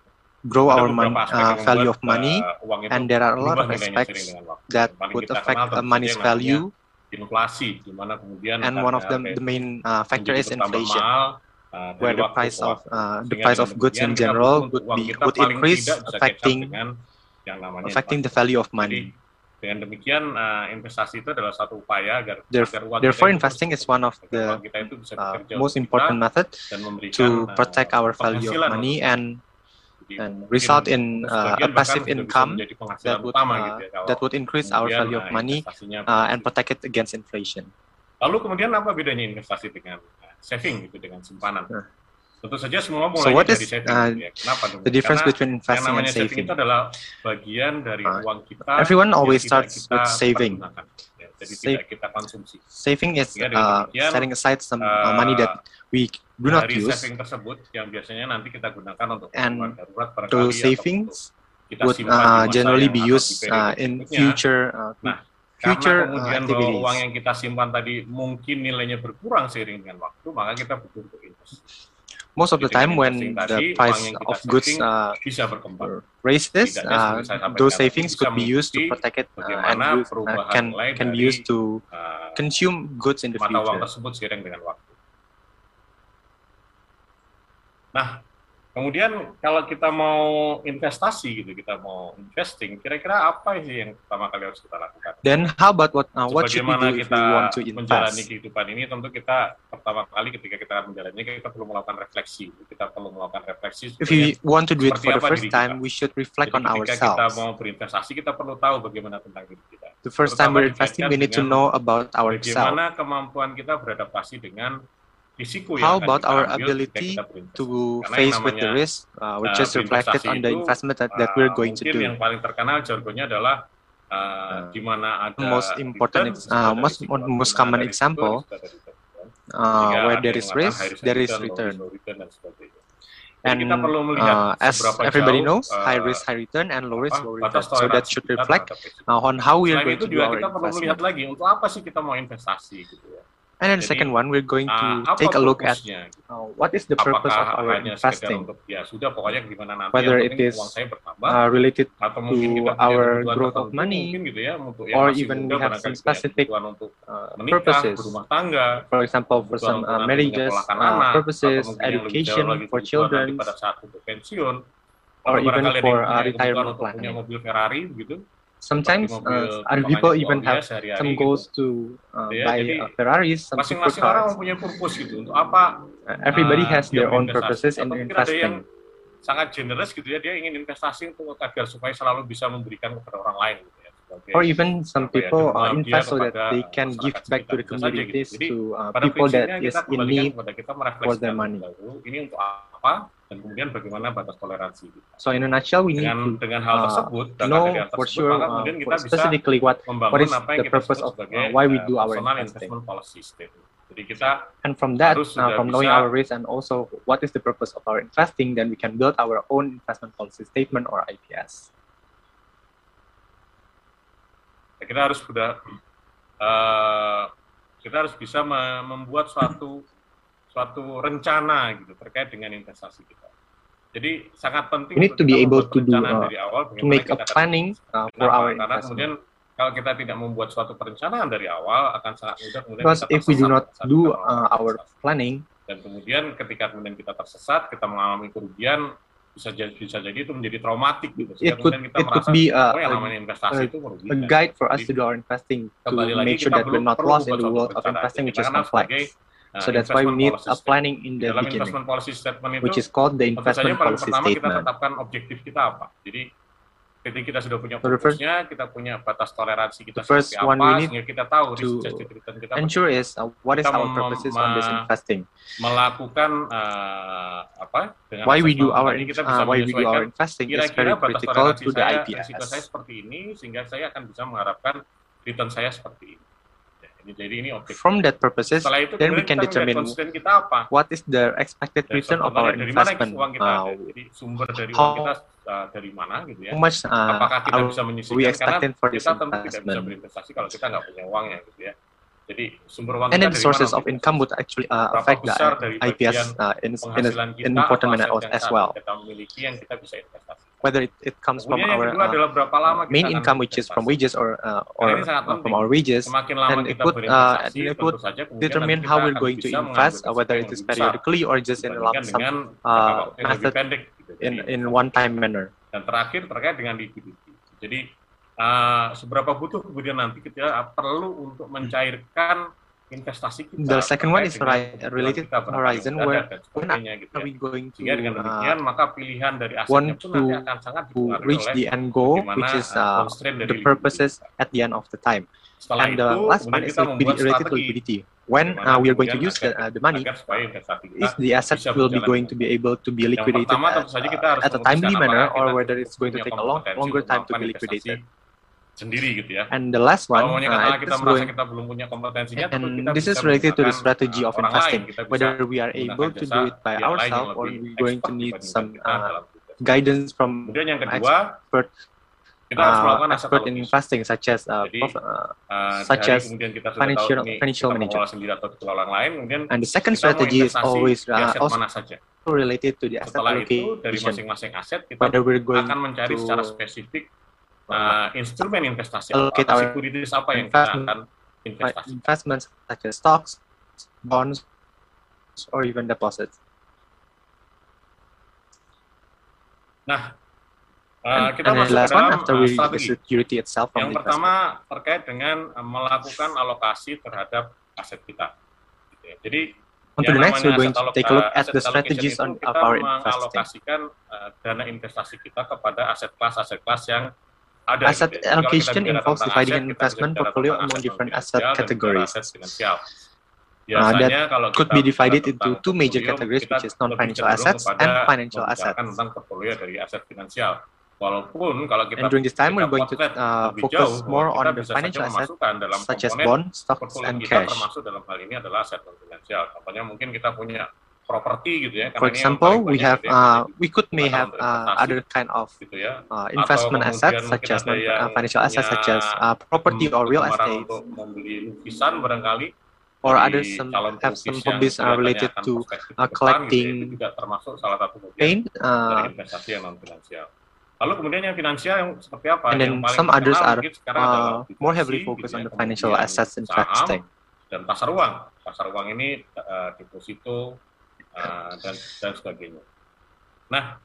grow our money, uh, value of money uh, and there are a lot of aspects that would affect the money's value inflasi di mana kemudian and one of them the main uh, factor is inflation uh, where the price of uh, the price of goods in general would be would increase, affecting affecting the value of money. Dengan demikian, uh, investasi itu adalah satu upaya agar, agar uang Therefore, investing is one of the uh, most important method to uh, protect our value of money and and result in uh, a passive income that would uh, that would increase our value of money uh, and protect it against inflation. Lalu kemudian apa bedanya investasi dengan saving gitu dengan simpanan. Nah. Tentu saja semua mulai so what dari is, saving. Uh, ya. Kenapa dong? The difference Karena between investing and saving. saving itu adalah bagian dari uh, uang kita. Everyone always starts with saving. Ya, jadi Save, tidak kita konsumsi. Saving is uh, setting aside some uh, money that we do not dari use. saving tersebut yang biasanya nanti kita gunakan untuk and darurat those savings would uh, generally be used uh, in future uh, nah, future Karena kemudian uh, bahwa uang yang kita simpan tadi mungkin nilainya berkurang seiring dengan waktu, maka kita butuh untuk invest. Most of the time when the price of goods uh, bisa berkembang. raises, uh, those savings could be used to protect it uh, and use, uh, can can be used to uh, consume goods in the future. Mata uang tersebut seiring dengan waktu. Nah, Kemudian kalau kita mau investasi gitu, kita mau investing, kira-kira apa sih yang pertama kali harus kita lakukan? Then how about what uh, what should we do if we want to invest? menjalani kehidupan ini tentu kita pertama kali ketika kita menjalani kita perlu melakukan refleksi. Kita perlu melakukan refleksi. If we want to do it for the first time, we should reflect Jadi on ourselves. Ketika kita mau berinvestasi, kita perlu tahu bagaimana tentang diri kita. The first time we're investing, we need to know about ourselves. Bagaimana kemampuan kita beradaptasi dengan How about our ability to face with the risk, uh, which is reflected on the investment that, that we're going to do? yang paling terkenal jargonnya adalah uh, di mana ada most important, uh, most most common example, uh, where there is risk, there is return. And uh, as everybody knows, high risk, high return, and low risk, low return. So that should reflect uh, on how we are going to do our investment. lagi untuk apa sih kita mau investasi gitu ya. And then the second one, we're going to uh, take a look at uh, what is the purpose of our investing. Untuk, ya, sudah, nanti Whether it is bertambah, uh, related to our growth of money, gitu ya, or even we have some specific uh, purposes. Tangga, for example, for some uh, marriages uh, purposes, education for children, or even for uh, retirement planning. mobil Ferrari gitu sometimes uh, other people even have some goals to uh, ya, buy uh, Ferraris, some masing-masing orang punya purpose gitu. Untuk apa? Uh, everybody uh, has their own purposes in investing. sangat generous gitu ya dia ingin investasi untuk agar supaya selalu bisa memberikan kepada orang lain gitu ya or even some people uh, invest so that they can give back to the communities to uh, people that is in need for their money. ini untuk apa dan kemudian bagaimana batas toleransi kita. So in a nutshell, we need dengan, to dengan hal tersebut, uh, know for sure, uh, for specifically what what is the purpose of uh, why we do our investing. Policy statement. Jadi kita and from that, uh, from knowing our risk and also what is the purpose of our investing, then we can build our own investment policy statement or IPS. Kita harus sudah uh, kita harus bisa membuat suatu suatu rencana gitu terkait dengan investasi kita. Jadi sangat penting. We need to be able to do uh, dari awal, to make a planning uh, for our Karena kemudian kalau kita tidak membuat suatu perencanaan dari awal akan sangat mudah kemudian Because kita if we do not do uh, our planning dan kemudian ketika kemudian kita tersesat, kita mengalami kerugian bisa jadi bisa jadi itu menjadi traumatik gitu. It could, kita it could be a, oh, yang namanya investasi a, itu merugikan. A guide for us to do our investing to make sure that we're not lost in the world of investing which is complex. Uh, so that's why we need a planning in the dalam beginning, investment policy statement itu, which is called the investment policy pertama statement. kita tetapkan objektif kita apa. Jadi ketika kita sudah punya fokusnya, kita punya batas toleransi kita the first seperti one apa, we need sehingga kita tahu to kita ensure is uh, what is our purposes on this investing. Melakukan uh, apa? Dengan why we do our kita bisa uh, why we do our investing is very critical to the IPS. saya seperti ini sehingga saya akan bisa mengharapkan return saya seperti ini. Jadi ini objek. From that purposes, itu, then we can determine kita apa. what is the expected return of our investment. Uang kita, uh, jadi sumber dari uang kita uh, dari mana gitu ya. How much uh, Apakah kita bisa menyisihkan? For this kita tentu tidak bisa berinvestasi kalau kita nggak punya uangnya gitu ya. Jadi sumber uang and then the sources of income would actually uh, affect the IPS uh, in, in, a, in an important manner as well. Kita memiliki yang kita bisa investasi whether it, it comes from our uh, main income, which is from wages or uh, or from our wages, and it would uh, it would determine how we're going to invest, uh, whether it is periodically or just in a lump sum uh, method in in one time manner. Dan terakhir terkait dengan liquidity. Jadi uh, seberapa butuh kemudian nanti kita perlu untuk mencairkan investasi kita. The second one is related to horizon where when gitu are we going to dengan uh, maka pilihan dari want to, akan sangat to reach the end goal which is uh, the purposes at the end of the time. Setelah and the itu, last one is liquidity, related to liquidity. When uh, we are going to use the, uh, the money, is the asset will be going to be able to be liquidated at, uh, at a timely manner or whether it's going to take a long, longer time to be liquidated. Sendiri gitu ya. And the last one, uh, kita merasa going, kita belum punya kompetensinya, and kita this is related to the strategy of investing. Lain, whether we are able to do it by ourselves or we going to need some uh, guidance from Kemudian yang kedua, expert, kita harus melakukan uh, expert in investing such as uh, Jadi, uh, uh, such as kita financial tahu, financial manager. Sendiri atau orang lain, kemudian and the second strategy is always uh, also saja. related to the asset Setelah allocation. itu dari masing-masing aset kita whether we're going akan mencari to, secara spesifik uh, instrumen investasi apa, sekuritis apa yang kita akan investasi. Investments such as stocks, bonds, or even deposits. Nah, uh, kita and masuk last ke dalam after we uh, strategi. security itself Yang pertama terkait dengan uh, melakukan alokasi terhadap aset kita. Gitu ya. Jadi On to the next, we're going to take a look at the strategies on kita our investing. mengalokasikan uh, dana investasi kita kepada aset kelas aset kelas yang ada asset allocation involves dividing an investment portfolio among different asset categories. Uh, that could be divided into two major categories, which is non-financial assets and financial assets. tentang portfolio dari aset finansial. Walaupun kalau kita and during this time we're going to uh, focus jauh, more on the financial assets such as bonds, stocks, and cash. termasuk dalam hal ini adalah aset non finansial. Contohnya mungkin kita punya properti gitu ya. For example, we have uh, we could may have uh, other kind of gitu ya. uh, investment assets such as uh, financial assets such as uh, property or real estate. membeli lukisan barangkali or others some have some hobbies are related to uh, collecting gitu ya, termasuk salah satu paint uh, investasi yang non finansial. Lalu kemudian yang finansial yang seperti apa? And then some others are uh, more heavily focused on the financial assets investing. Dan pasar uang. Pasar uang ini uh, deposito, uh, dan dan sebagainya. Nah,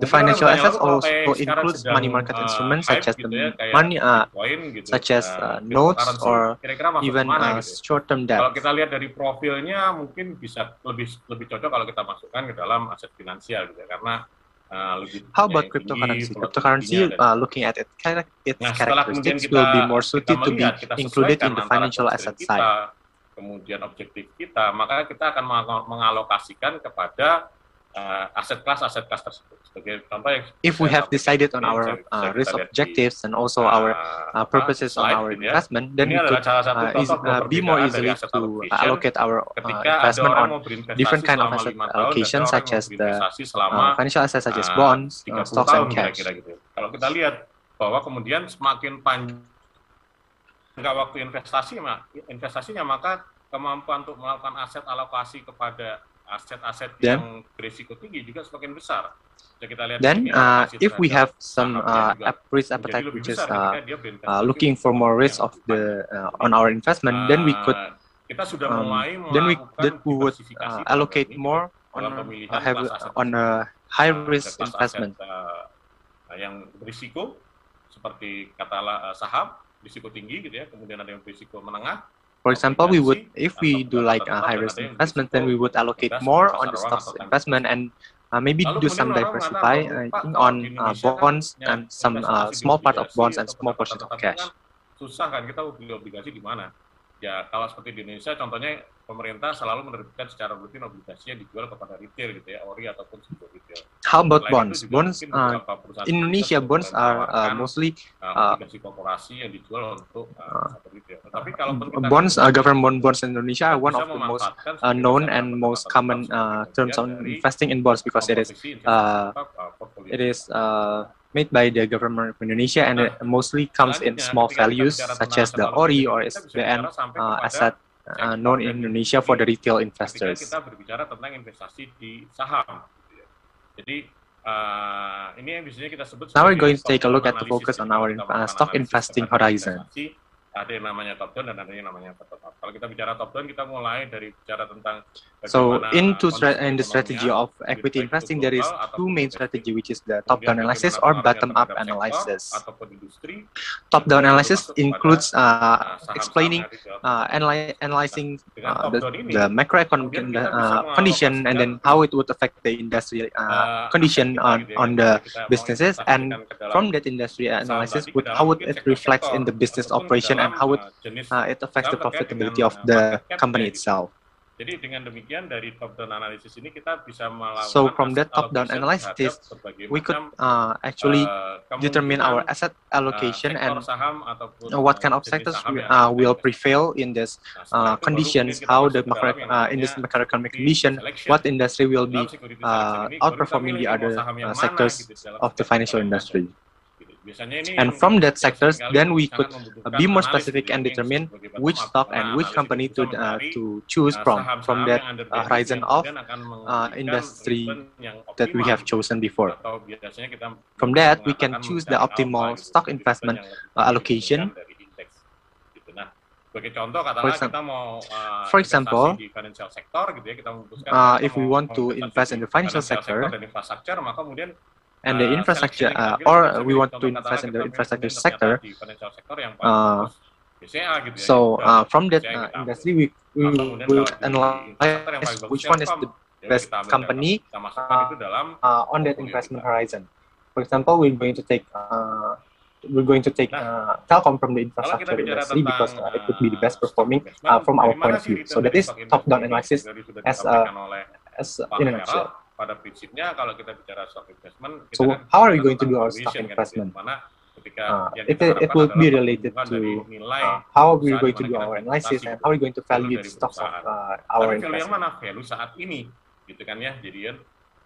the financial assets also includes money market uh, instruments such as the ya, money, uh, gitu, such as uh, notes or Kira -kira even uh, gitu. short-term debt. Kalau kita lihat dari profilnya, mungkin bisa lebih lebih cocok kalau kita masukkan ke dalam aset finansial gitu ya, karena Uh, How about cryptocurrency? Cryptocurrency, uh, looking at it, its nah, characteristics will be more suited to be included in the financial asset side kemudian objektif kita, maka kita akan mengalokasikan kepada uh, aset kelas aset kelas tersebut. Sebagai contoh yang if we have decided on our uh, risk objectives and also uh, our uh, purposes on our ya. investment, then we could uh, is, uh, be more easily to allocate our uh, investment on different kind of asset allocation such as the uh, financial assets such as bonds, uh, stocks and cash. Gitu. Kalau kita lihat bahwa kemudian semakin panjang jangka waktu investasi investasinya maka kemampuan untuk melakukan aset alokasi kepada aset-aset yang berisiko tinggi juga semakin besar. Jadi kita lihat then uh, if we have some uh, risk appetite which is uh, uh, looking for more risk of the uh, on our investment, uh, then we could kita sudah um, mulai then we then we would uh, allocate more on uh, have on a high risk investment. Uh, yang berisiko seperti katalah uh, saham risiko tinggi gitu ya, kemudian ada yang risiko menengah. For example, we would if we do like a high risk investment, then we would allocate more on the stocks investment and uh, maybe do some diversify uh, on uh, bonds and some uh, small part of bonds and small portion of cash. Susah kan kita beli obligasi di mana? Ya kalau seperti di Indonesia, contohnya pemerintah selalu menerbitkan secara rutin obligasi yang dijual kepada retail gitu ya, ori ataupun sebuah retail. How about bonds? Bonds uh, Indonesia bonds are uh, mostly uh, obligasi korporasi yang dijual untuk uh, uh, retail. Tapi kalau bonds, uh, government bonds in Indonesia are one of the most uh, known and most common uh, terms on investing in bonds because it is uh, it is uh, made by the government of Indonesia and it mostly comes in small values such as the ORI or SBN uh, asset uh, known in Indonesia for the retail investors. Kita berbicara tentang investasi di saham. Jadi uh, ini yang biasanya kita sebut. Now we're going to take a look at the focus on our uh, stock investing horizon ada yang namanya top down dan ada yang namanya bottom up. Kalau kita bicara top down, kita mulai dari bicara tentang So into in the strategy of equity investing, there is two main strategy, which is the top down analysis or bottom up analysis. Top down analysis includes uh, explaining, uh, analyzing uh, the, the macroeconomic uh, condition and then how it would affect the industry uh, condition on, on the businesses, and from that industry analysis, would, how would it reflect in the business operation and how it, uh, it affects the profitability of the company itself. Jadi dengan demikian dari top down analysis ini kita bisa melakukan So from that top down analysis, we could uh, actually uh, determine our asset allocation uh, and what kind of sectors uh, will prevail in this uh, conditions, how the macro, uh, in this macroeconomic condition, what industry will be uh, outperforming the other uh, sectors of the financial industry. And from that sectors, then we could be more specific and determine which stock and which company to uh, to choose from from that uh, horizon of uh, industry that we have chosen before. From that, we can choose the optimal stock investment uh, allocation. For example, uh, if we want to invest in the financial sector, and the infrastructure, uh, or we want to invest in the infrastructure sector, uh, so uh, from that uh, industry, we, we will analyze which one is the best company uh, on that investment horizon. For example, we're going to take uh, we're going to take uh, Telkom from the infrastructure industry because uh, it would be the best performing uh, from our point of view. So that is top-down analysis as, uh, as in a nutshell. Pada prinsipnya kalau kita bicara stock investment, kita so kan how are we going to do our stock investment? Mana ketika uh, it, it will be related to nilai, uh, how are we going to do our analysis and how are we going to value the stocks of uh, our investment. Yang mana? Value saat ini gitu kan ya jadi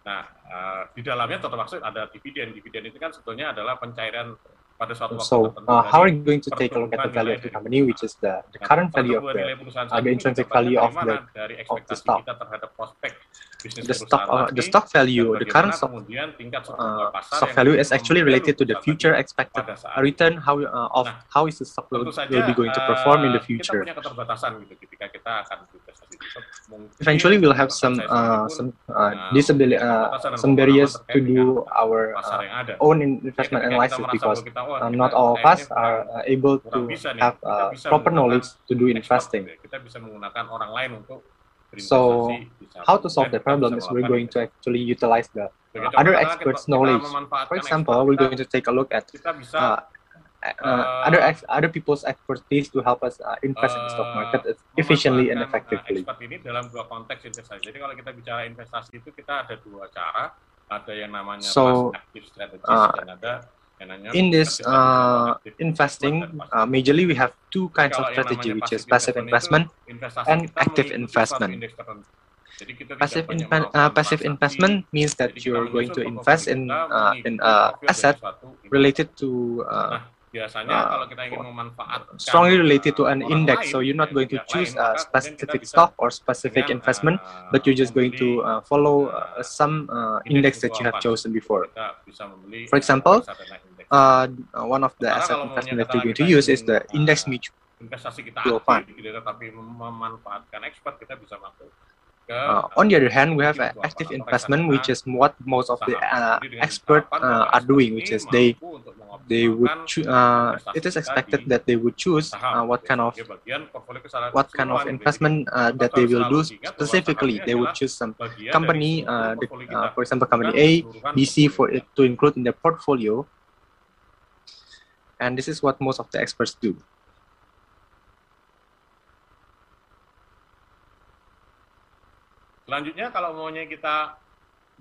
nah uh, di dalamnya termasuk ada dividen dividen itu kan sebetulnya adalah pencairan pada suatu waktu so uh, how are you going to take a look at the value of the company which is the, the current value of the, uh, the intrinsic value of the, of the stock the stock uh, the stock value the current stock, uh, stock value is actually related to the future expected return how uh, of how is the stock will, will be going to perform in the future. eventually we'll have some uh, some uh, disability uh, some barriers to do our uh, own investment analysis because uh, not all of us are uh, able to have uh, proper knowledge to do investing so how to solve the problem is we're going to actually utilize the uh, other experts knowledge for example we're going to take a look at uh, uh, other ex other people's expertise to help us uh, invest uh, in the stock market efficiently and effectively. Ini dalam dua konteks investasi. Jadi kalau kita bicara investasi itu kita ada dua cara. Ada yang namanya so, active strategist uh, dan ada in this uh, investing, uh, majorly we have two kinds of strategy, which is passive investment and active investment. Passive, in, uh, passive investment means that you're going to invest in uh, in uh, asset related to uh, uh, kalau kita ingin memanfaatkan strongly related to an index so you're not going to choose a specific stock or specific investment but you're just going to uh, follow uh, some uh, index that you have chosen before. For example uh, one of the asset investment that going to use is the index mutual fund tapi memanfaatkan expert kita bisa masuk uh, on the other hand, we have an active investment, which is what most of the uh, experts uh, are doing, which is they they would uh, it is expected that they would choose uh, what kind of what kind of investment uh, that they will do specifically. They would choose some company, uh, the, uh, for example, company A, B, C, for it to include in their portfolio. And this is what most of the experts do. Selanjutnya kalau maunya kita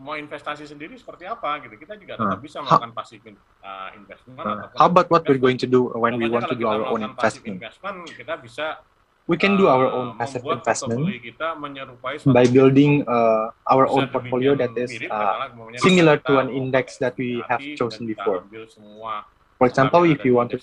mau investasi sendiri seperti apa gitu? Kita juga tetap bisa melakukan passive uh, investment uh, how about what we're going to do when we want to do our own investment? investment kita bisa we can do our own passive investment by building uh, our own portfolio that is uh, similar to an index that we have chosen before For example, if you want to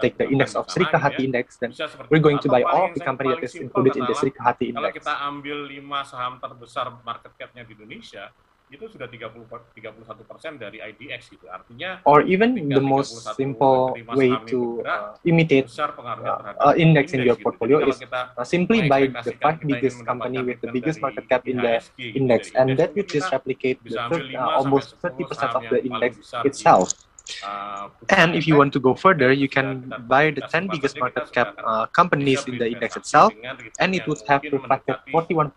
take the index of Sri Kahati index, then we're going to buy all the company that is included in the Sri Kahati index. Kalau kita ambil 5 saham terbesar market cap-nya di Indonesia, itu sudah 30 31 persen dari IDX gitu. Artinya or even the most simple way to uh, imitate uh, uh, index in your portfolio is uh, simply buy the five biggest company with the biggest market cap in the index and that will just replicate the uh, almost 30 percent of the index itself. Uh, and if you want to go further, you can buy the 10 biggest market cap uh, companies in the index itself, and it would have reflected 41%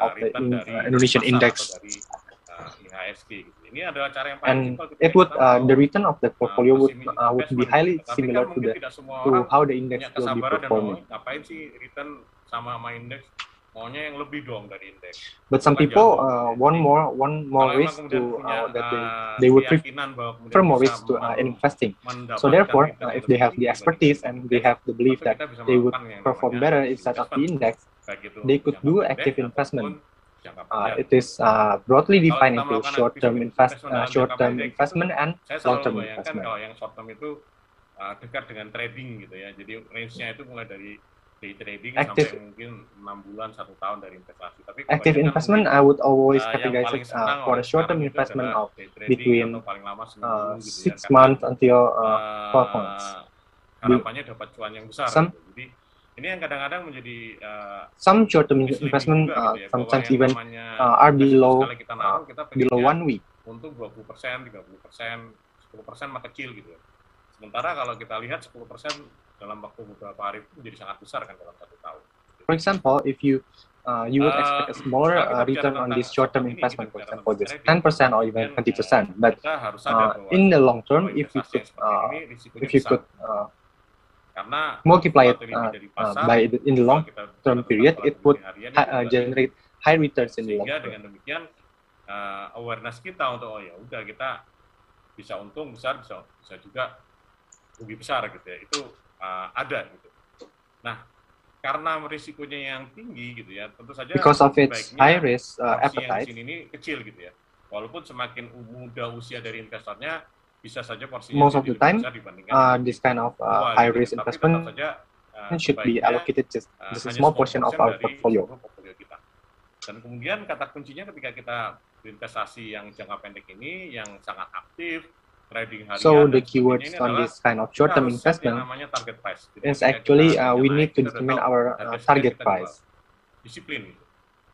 of the in, uh, Indonesian index. And it would uh, the return of the portfolio would uh, would be highly similar to the to how the index will be performing. Maunya yang lebih dong dari indeks. But some people uh, want more one more risk to uh, that they they would prefer more risk to uh, investing. So therefore, uh, if they have the expertise and they have the belief that they would perform better instead of the index, they could do active investment. Uh, it is uh, broadly defined into short-term invest, uh, short-term investment and long-term investment. Kalau yang short-term itu uh, dekat dengan trading gitu ya, jadi range-nya itu mulai dari day trading active, sampai mungkin enam bulan satu tahun dari investasi. Tapi active investment I would always uh, categorize it uh, for a short term investment of between uh, gitu ya. six uh, months until uh, 12 months. Harapannya dapat cuan yang besar. Some, gitu. Jadi ini yang kadang-kadang menjadi uh, some short term investment uh, gitu ya, sometimes even uh, are below kita naruh, kita below one week. Untung 20 persen, 30 persen, 10 persen mah kecil gitu ya. Sementara kalau kita lihat 10 persen dalam waktu beberapa hari itu menjadi sangat besar kan dalam satu tahun. For example, if you uh, you would expect a smaller uh, return on this short-term investment, for example, just 10% or even 20%. But uh, in the long term, if you could, uh, if you could uh, multiply it uh, uh, by the, in the long-term period, it would uh, generate high returns in the long term. dengan demikian uh, awareness kita untuk oh ya udah kita bisa untung besar bisa bisa juga rugi besar gitu ya itu uh, ada gitu. Nah, karena risikonya yang tinggi gitu ya, tentu saja because of its high risk uh, appetite. Yang ini kecil gitu ya. Walaupun semakin muda usia dari investornya, bisa saja porsinya most of the time uh, this kind of uh, high risk gitu. investment saja, uh, should be allocated just, uh, just a small portion of our portfolio. portfolio kita. Dan kemudian kata kuncinya ketika kita berinvestasi yang jangka pendek ini yang sangat aktif trading harian. So the keywords on this kind of short-term investment is actually uh, we need to determine our uh, target price. Disiplin.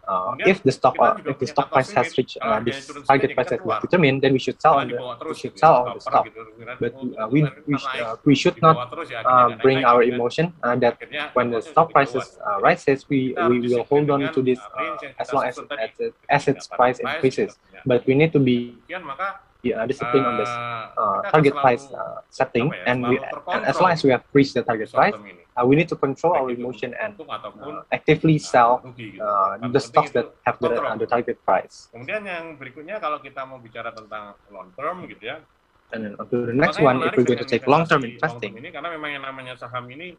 Uh, if the stock uh, if the stock price has reached uh, this target price that we determined, then we should sell on the we should sell on the stock. But uh, we we, uh, we should not uh, bring our emotion uh, that when the stock prices uh, rises, we we will hold on to this uh, as long as, as, as its price increases. But we need to be uh, discipline on this uh, target price uh, setting, ya, and we and as long as we have reached the target price, uh, we need to control our emotion and uh, actively sell gitu. uh, the stocks that have the, uh, the target price. Kemudian yang berikutnya kalau kita mau bicara tentang long term gitu ya. And then to the next one, if we're going to take long term investing. Ini karena memang yang namanya saham ini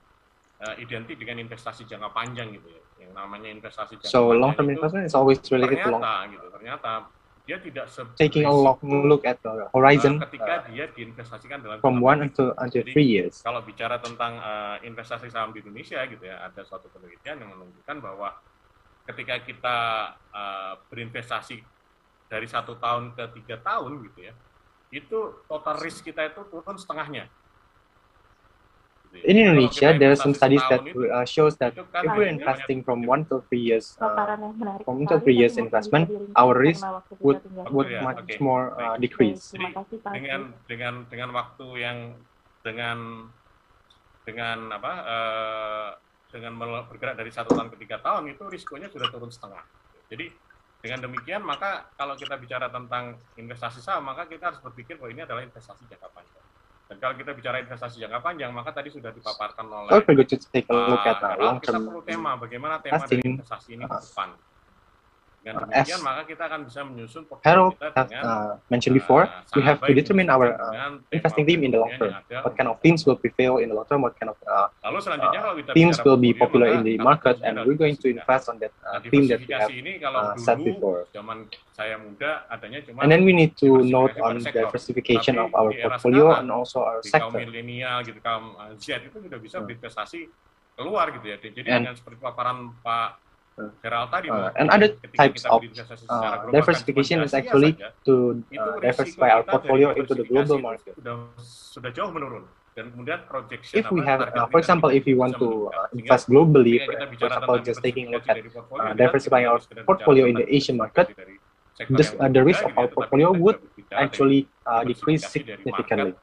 uh, identik dengan investasi jangka panjang gitu ya. Yang namanya investasi jangka so, panjang. So long term investment is always related to long. Gitu, ternyata dia tidak taking a long look at the horizon uh, ketika dia diinvestasikan dalam from one until until three years. Kalau bicara tentang uh, investasi saham di Indonesia gitu ya, ada suatu penelitian yang menunjukkan bahwa ketika kita uh, berinvestasi dari satu tahun ke tiga tahun gitu ya, itu total risk kita itu turun setengahnya. In Indonesia, there are some studies that uh, shows that kan if we're investing from one to three years, uh, from one to three years investment, our risk would would much more uh, decrease. Jadi dengan dengan dengan waktu yang dengan dengan apa uh, dengan bergerak dari satu tahun ke tiga tahun itu risikonya sudah turun setengah. Jadi dengan demikian maka kalau kita bicara tentang investasi saham maka kita harus berpikir bahwa ini adalah investasi jangka panjang. Dan kalau kita bicara investasi jangka panjang, maka tadi sudah dipaparkan oleh. Oh, uh. Kita perlu tema bagaimana tema dari investasi ini ke depan. Dengan demikian, maka kita akan bisa menyusun Harold has uh, mentioned before, uh, we have to determine our uh, investing theme in the long term. What kind of themes will prevail in the long term? What kind of uh, uh, themes will be popular in the market? And we're going to invest on that uh, theme that we have uh, set before. And then we need to note on the diversification of our portfolio and also our sector. milenial gitu, kaum Z itu sudah bisa berinvestasi keluar gitu ya. Jadi dengan seperti paparan Pak uh, and other types of uh, diversification is actually to uh, diversify our portfolio into the global market. If we have, uh, for example, if we want to uh, invest globally, for example, just taking a look at uh, diversifying our portfolio in the Asian market, this, uh, the risk of our portfolio would actually uh, decrease significantly.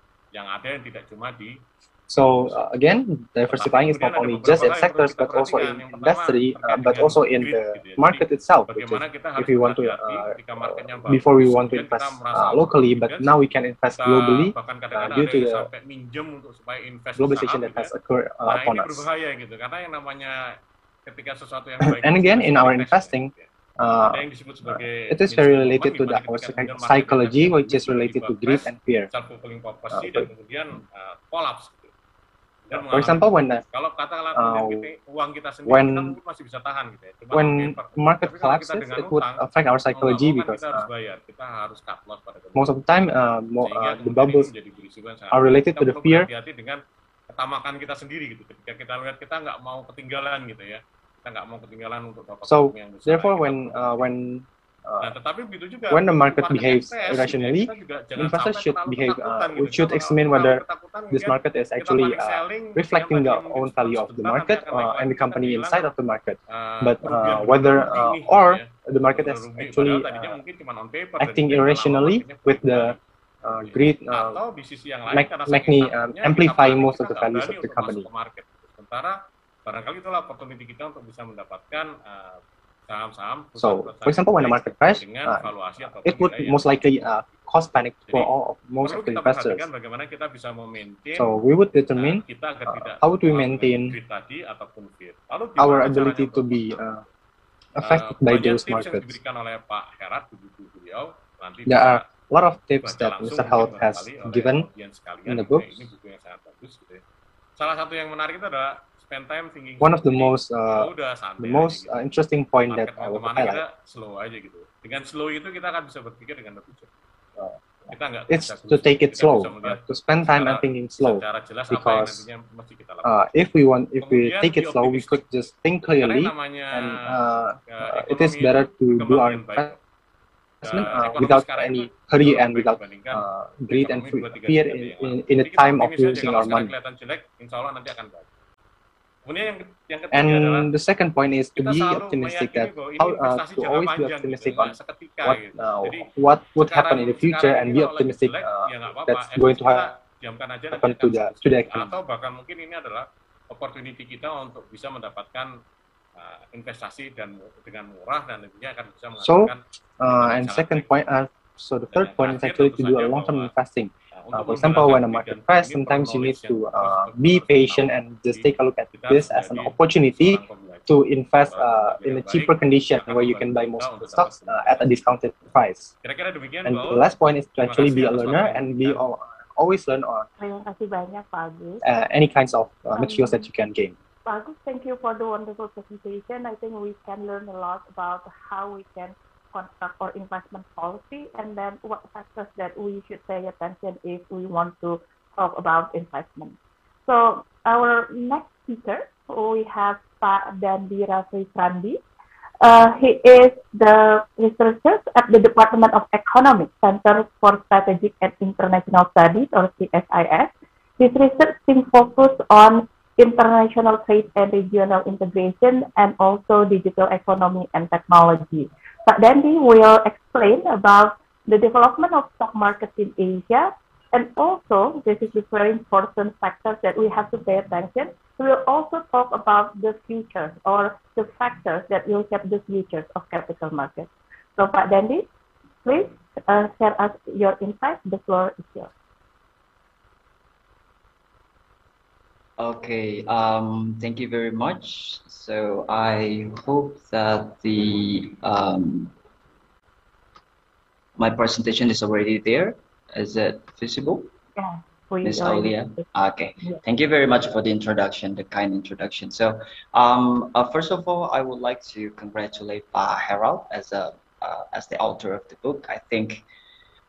So uh, again, diversifying is not only just in sectors, but also in industry, uh, but also in the market itself. Which is, if we want to, uh, before we want to invest uh, locally, but now we can invest globally uh, due to the globalization that has occurred uh, upon us. [clears throat] And again, in our investing, uh, it is very related to the, our psychology, which is related to greed and fear. Uh, for example, when uh, kalau katakanlah uh, uang kita sendiri when, kita masih bisa tahan gitu ya. Cuma when market collapses, it would affect our psychology because uh, kita harus cut loss pada most of the time uh, more, uh, the bubbles are related to the fear. Hati-hati dengan ketamakan kita sendiri gitu. Ketika kita lihat kita nggak mau ketinggalan gitu ya. Kita nggak mau ketinggalan untuk dapat so, yang besar. Therefore, when uh, when Uh, nah, tetapi begitu juga when the market behaves irrationally, investors should behave, uh, we should examine whether this market is actually uh, reflecting the own value of the market uh, and the company inside of the market. Uh, but uh, whether uh, or the market is actually uh, acting irrationally with the uh, greed uh, make, make me um, amplify most of the values of the company. Sementara barangkali itulah opportunity kita untuk bisa mendapatkan uh, So, for example, when the market crash, uh, it would most likely uh, cause panic for all most of the investors. So, we would determine uh, how would we maintain our ability to be uh, affected by those markets. There are a lot of tips that Mr. Harold has given in the book. Salah satu yang menarik itu adalah one of the most uh, the most uh, interesting point that I would highlight. slow aja gitu. Dengan slow itu kita akan bisa berpikir dengan lebih cepat. Uh, it's to take it slow, uh, to spend time and thinking slow. Because uh, if we want, if we take it slow, we could just think clearly, and uh, uh, it is better to do our investment uh, without any hurry and without uh, greed and fear in, in, in the time of losing our money. And the second point is to be optimistic that how uh, to always be optimistic on what uh, what would happen in the future and be optimistic uh, that's going to happen to the to the economy. Atau bahkan mungkin ini adalah opportunity kita untuk bisa mendapatkan uh, investasi dan dengan murah dan tentunya akan bisa menghasilkan. So, uh, and second point, uh, so the third point is actually to do a long-term investing. Uh, for example, when a market crash, sometimes you need to uh, be patient and just take a look at this as an opportunity to invest uh, in a cheaper condition where you can buy most of the stocks uh, at a discounted price. And the last point is to actually be a learner and be always learn on uh, any kinds of uh, materials that you can gain. Bagus, thank you for the wonderful presentation. I think we can learn a lot about how we can construct our investment policy and then what factors that we should pay attention if we want to talk about investment. So our next speaker, we have Pak Dandy Rafitrandi. Uh, he is the researcher at the Department of Economics Center for Strategic and International Studies, or CSIS. His research team focused on international trade and regional integration and also digital economy and technology. But Dandy will explain about the development of stock markets in Asia, and also this is the very important factors that we have to pay attention. We will also talk about the future or the factors that will shape the futures of capital markets. So, Pak Dandy, please uh, share us your insights. The floor is yours. Okay, um, thank you very much. So I hope that the um, my presentation is already there. Is it visible? Yeah. Ms. Aulia. Okay. Yeah. Thank you very much for the introduction, the kind introduction. So, um, uh, first of all, I would like to congratulate Pa Harold as a uh, as the author of the book. I think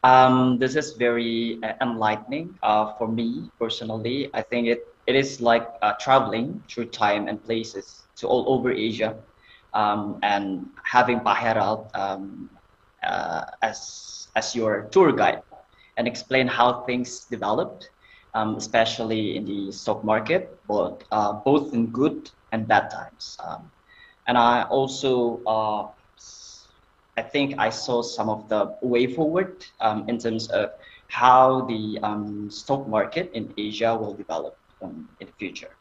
um, this is very uh, enlightening uh, for me personally. I think it it is like uh, traveling through time and places to all over Asia, um, and having Pa Harold um, uh, as as your tour guide and explain how things developed, um, especially in the stock market, both uh, both in good and bad times. Um, and I also uh, I think I saw some of the way forward um, in terms of how the um, stock market in Asia will develop in the future.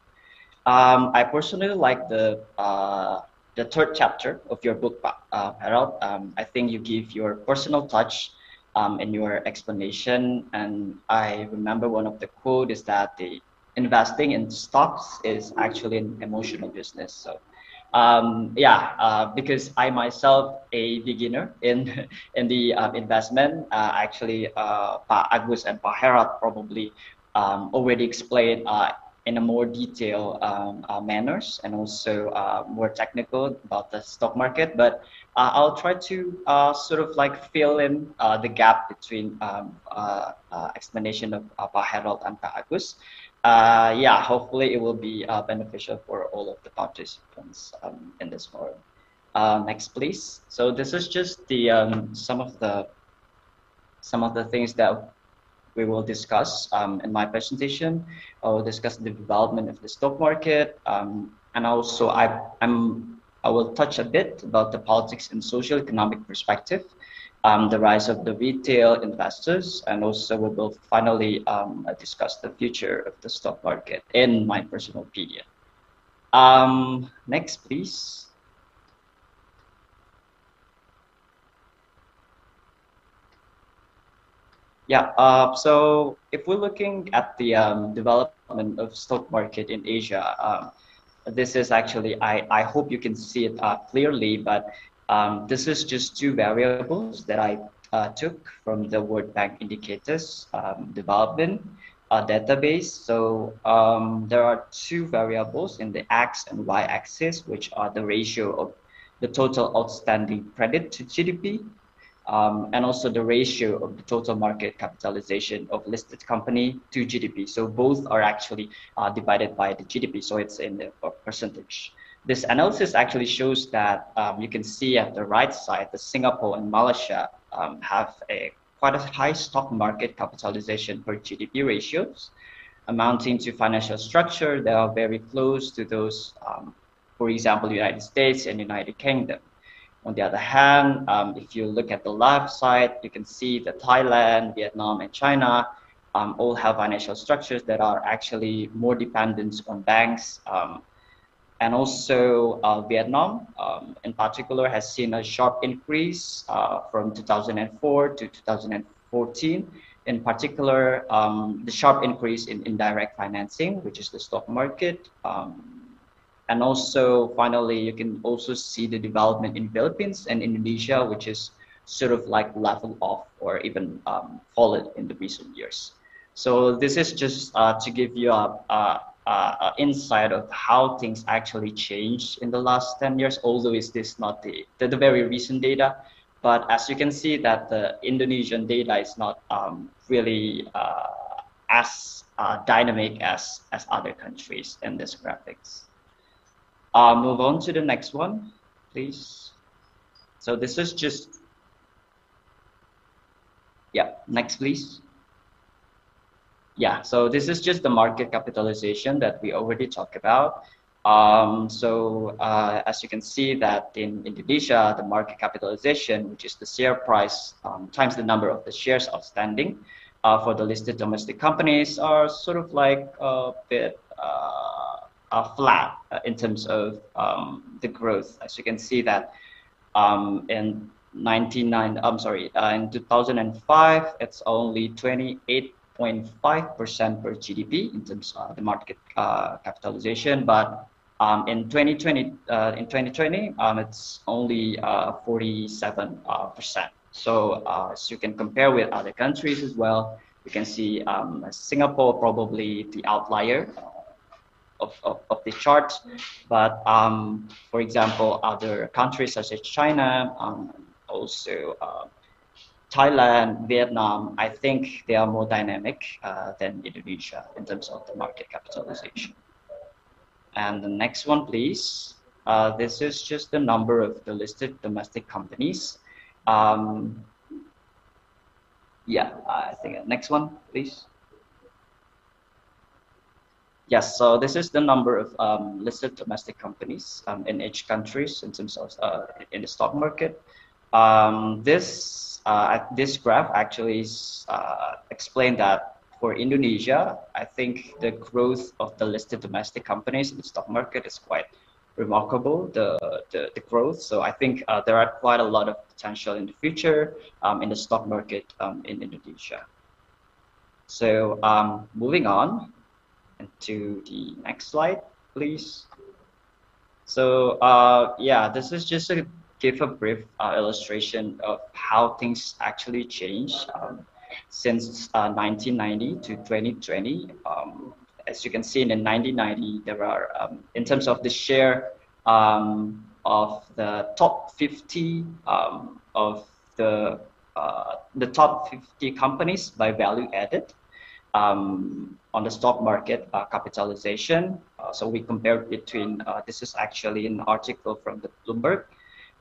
Um, I personally like the uh, the third chapter of your book, uh, Harold. Um, I think you give your personal touch um, in your explanation, and I remember one of the quote is that the investing in stocks is actually an emotional business. So. Um, yeah, uh, because I myself a beginner in [laughs] in the um, investment. Uh, actually, uh, Pa Agus and Pa Harold probably um, already explained uh, in a more detailed um, uh, manners and also uh, more technical about the stock market. But uh, I'll try to uh, sort of like fill in the gap between um, explanation of uh, Harold and Pa Agus. yeah, hopefully it will be beneficial for all of the participants um, in this forum. next, please. So this is just the um, some of the some of the things that we will discuss um, in my presentation. I will discuss the development of the stock market, um, and also I, I'm I will touch a bit about the politics and social economic perspective, um, the rise of the retail investors, and also we will finally um, discuss the future of the stock market in my personal opinion. Um, next, please. Yeah. Uh, so if we're looking at the um, development of stock market in Asia, um, this is actually I, I hope you can see it uh, clearly, but um, this is just two variables that I uh, took from the World Bank indicators um, development. uh, database. So um, there are two variables in the x and y axis, which are the ratio of the total outstanding credit to GDP, um, and also the ratio of the total market capitalization of listed company to GDP. So both are actually uh, divided by the GDP, so it's in the percentage. This analysis actually shows that um, you can see at the right side, the Singapore and Malaysia um, have a quite a high stock market capitalization per GDP ratios, amounting to financial structure that are very close to those, um, for example, United States and United Kingdom. On the other hand, um, if you look at the left side, you can see that Thailand, Vietnam, and China um, all have financial structures that are actually more dependent on banks. Um, and also uh, Vietnam, um, in particular, has seen a sharp increase uh, from 2004 to 2014. In particular, um, the sharp increase in indirect financing, which is the stock market, um, and also, finally, you can also see the development in Philippines and Indonesia, which is sort of like level off or even um, fallen in the recent years. So this is just uh, to give you a, a, a, insight of how things actually changed in the last 10 years, although is this not the, the, the, very recent data. But as you can see that the Indonesian data is not um, really uh, as uh, dynamic as, as other countries in this graphics. Uh, move on to the next one, please. So this is just, yeah, next please. Yeah, so this is just the market capitalization that we already talked about. Um, so uh, as you can see that in Indonesia, the market capitalization, which is the share price um, times the number of the shares outstanding uh, for the listed domestic companies are sort of like a bit uh, flat uh, in terms of um, the growth. As you can see that um, in 99, I'm sorry, uh, in 2005, it's only 28.5% per GDP in terms of the market uh, capitalization, but um, in 2020, uh, in 2020, um, it's only 47%. Uh, uh, so as you can compare with other countries as well, you can see um, Singapore probably the outlier of, of, of the chart. But um, for example, other countries such as China, um, also uh, Thailand, Vietnam, I think they are more dynamic uh, than Indonesia in terms of the market capitalization. And the next one, please. Uh, this is just the number of the listed domestic companies. Um, yeah, I think next one, please. Yes, so this is the number of um, listed domestic companies um, in each countries in terms of uh, in the stock market. Um, this uh, this graph actually is, uh, explained that for Indonesia, I think the growth of the listed domestic companies in the stock market is quite remarkable. The the, the growth. So I think uh, there are quite a lot of potential in the future um, in the stock market um, in Indonesia. So um, moving on, and to the next slide, please. So uh, yeah, this is just to give a brief uh, illustration of how things actually changed um, since uh, 1990 to 2020. Um, as you can see in the 1990, there are, um, in terms of the share um, of the top 50 um, of the uh, the top 50 companies by value added, um, on the stock market uh, capitalization. Uh, so we compared between, uh, this is actually an article from the Bloomberg.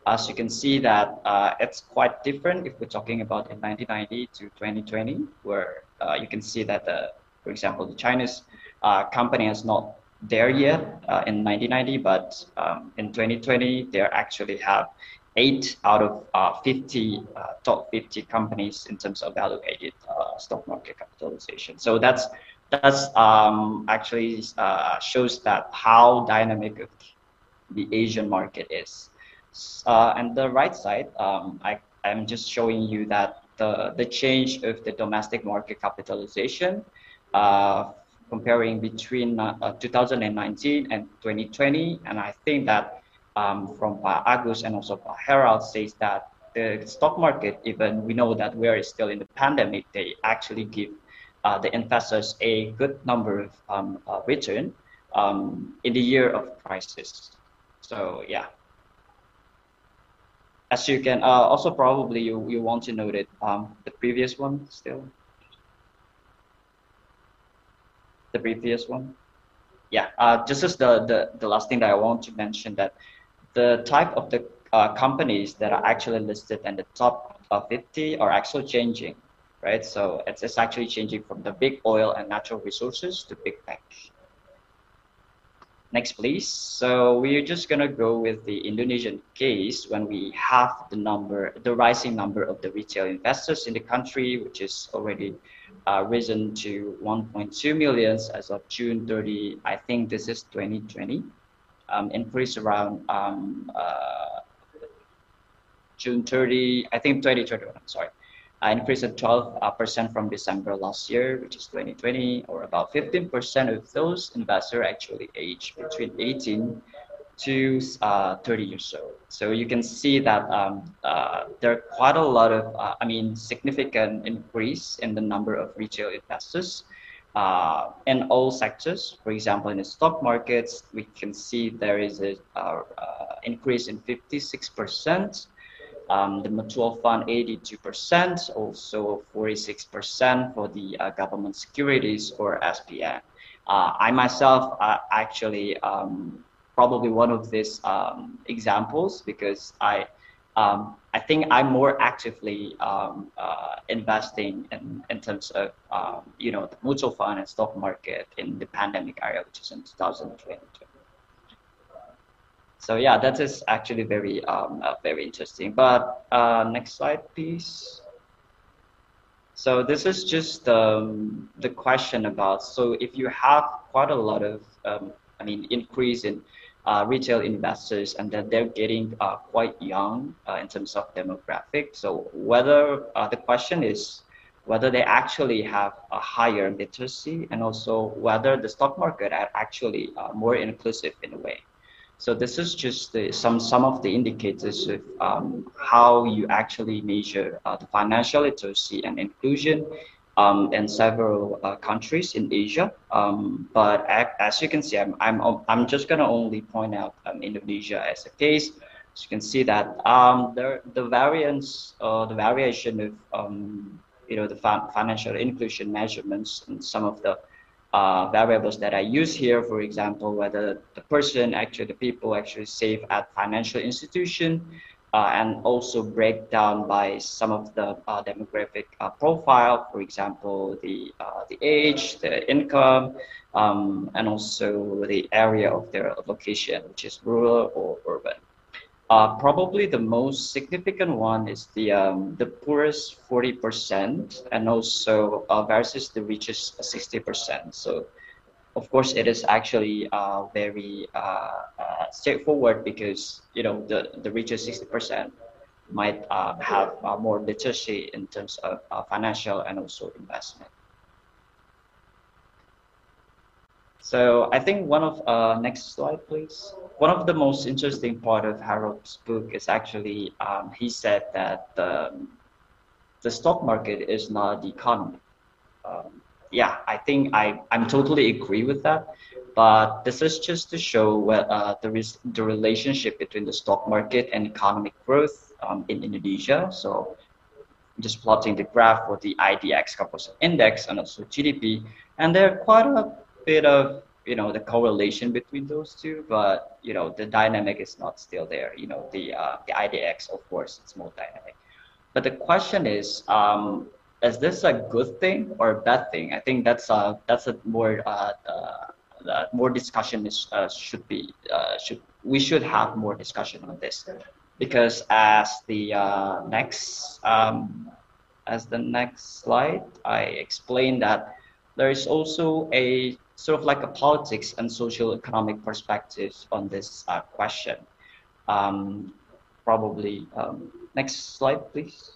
As you can see that uh, it's quite different if we're talking about in 1990 to 2020, where uh, you can see that, the, for example, the Chinese uh, company is not there yet in 1990, but um, in 2020, they actually have eight out of uh, 50 uh, top 50 companies in terms of valuated uh, stock market capitalization. So that's that's um, actually uh, shows that how dynamic the Asian market is. Uh, and the right side, um, I am just showing you that the the change of the domestic market capitalization. Uh, comparing between 2019 and 2020 and i think that um, from Agus and also Harold says that the stock market, even we know that we are still in the pandemic, they actually give uh, the investors a good number of um, uh, return um, in the year of crisis. So yeah. As you can uh, also probably you, you want to note it um, the previous one still. The previous one. Yeah, uh, this is the, the, the last thing that I want to mention that the type of the uh, companies that are actually listed in the top 50 are actually changing, right? So it's, it's actually changing from the big oil and natural resources to big tech. Next, please. So we're just gonna go with the Indonesian case when we have the number, the rising number of the retail investors in the country, which is already uh, risen to 1.2 millions as of June 30. I think this is 2020. Um, increase around um, uh, June 30, I think 2021, I'm sorry, increase of 12% uh, from December last year, which is 2020, or about 15% of those investors actually age between 18 to uh, 30 years old. So you can see that um, uh, there are quite a lot of, uh, I mean, significant increase in the number of retail investors uh, in all sectors. For example, in the stock markets, we can see there is an uh, increase in 56% um, the mutual fund 82%, also 46% for the uh, government securities or SBN. Uh, I myself uh, actually um, probably one of these um, examples because I um, I think I'm more actively um, uh, investing in, in terms of um, you know the mutual fund and stock market in the pandemic area, which is in 2020 so yeah, that is actually very um, uh, very interesting. But uh, next slide, please. So this is just um, the question about so if you have quite a lot of um, I mean increase in uh, retail investors and that they're getting uh, quite young uh, in terms of demographic. So whether uh, the question is whether they actually have a higher literacy and also whether the stock market are actually uh, more inclusive in a way. So this is just the, some some of the indicators of um, how you actually measure uh, the financial literacy and inclusion um, in several uh, countries in Asia. Um, but as you can see, I'm, I'm, I'm just going to only point out um, Indonesia as a case. So you can see that um, there, the variance or the variation of um, you know the financial inclusion measurements and some of the uh, variables that I use here, for example, whether the person, actually the people actually save at financial institution, uh, and also break down by some of the uh, demographic uh, profile, for example, the, uh, the age, the income, um, and also the area of their location, which is rural or urban. Uh, probably the most significant one is the um, the poorest 40% and also uh, versus the richest 60%. So of course it is actually uh, very uh, uh, straightforward because you know the, the richest 60% might uh, have more literacy in terms of financial and also investment. So I think one of next slide, please. One of the most interesting part of Harold's book is actually um, he said that the, the stock market is not the economy. Um, yeah, I think I I'm totally agree with that. But this is just to show what uh, is the relationship between the stock market and economic growth um, in Indonesia. So just plotting the graph for the IDX composite index and also GDP, and there are quite a bit of you know the correlation between those two, but you know the dynamic is not still there. You know the uh, the IDX, of course, it's more dynamic. But the question is, um, is this a good thing or a bad thing? I think that's a that's a more uh, uh, more discussion is uh, should be uh, should we should have more discussion on this because as the uh, next um, as the next slide I explained that there is also a sort of like a politics and social economic perspective on this uh, question. Um, probably um, next slide, please.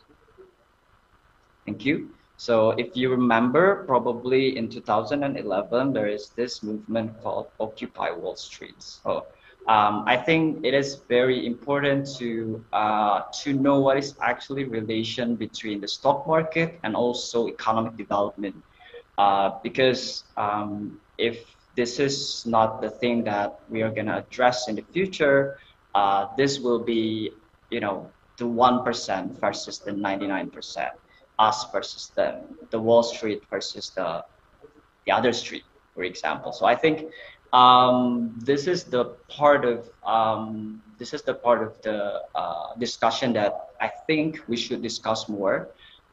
Thank you. So if you remember, probably in 2011, there is this movement called Occupy Wall Street. So um, I think it is very important to uh, to know what is actually relation between the stock market and also economic development uh, because um, if this is not the thing that we are going to address in the future, uh, this will be, you know, the 1% versus the 99%, us versus the, the Wall Street versus the, the other street, for example. So I think um, this is the part of um, this is the part of the uh, discussion that I think we should discuss more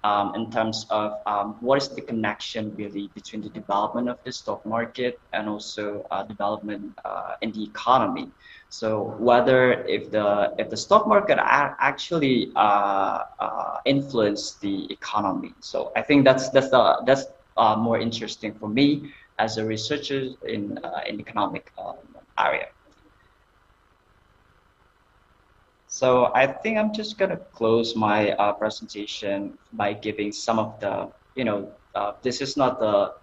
um, in terms of um, what is the connection really between the development of the stock market and also uh, development uh, in the economy. So whether if the if the stock market actually uh, uh, influence the economy. So I think that's that's the that's uh, more interesting for me as a researcher in in economic um, area. So I think I'm just gonna close my uh, presentation by giving some of the, you know, uh, this is not the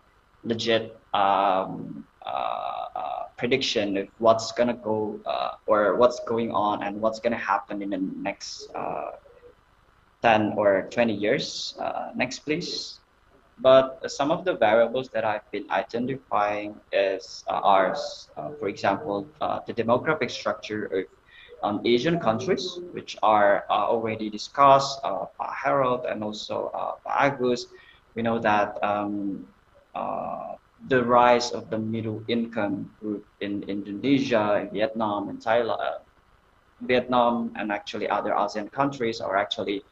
legit um, uh, uh prediction of what's gonna go uh, or what's going on and what's gonna happen in the next uh, 10 or 20 years. next, please. But some of the variables that I've been identifying is are, for example, the demographic structure of um, Asian countries, which are uh, already discussed uh, by Harold and also uh, by Agus. We know that um, uh, the rise of the middle income group in Indonesia, in Vietnam, and Thailand, uh, Vietnam, and actually other ASEAN countries are actually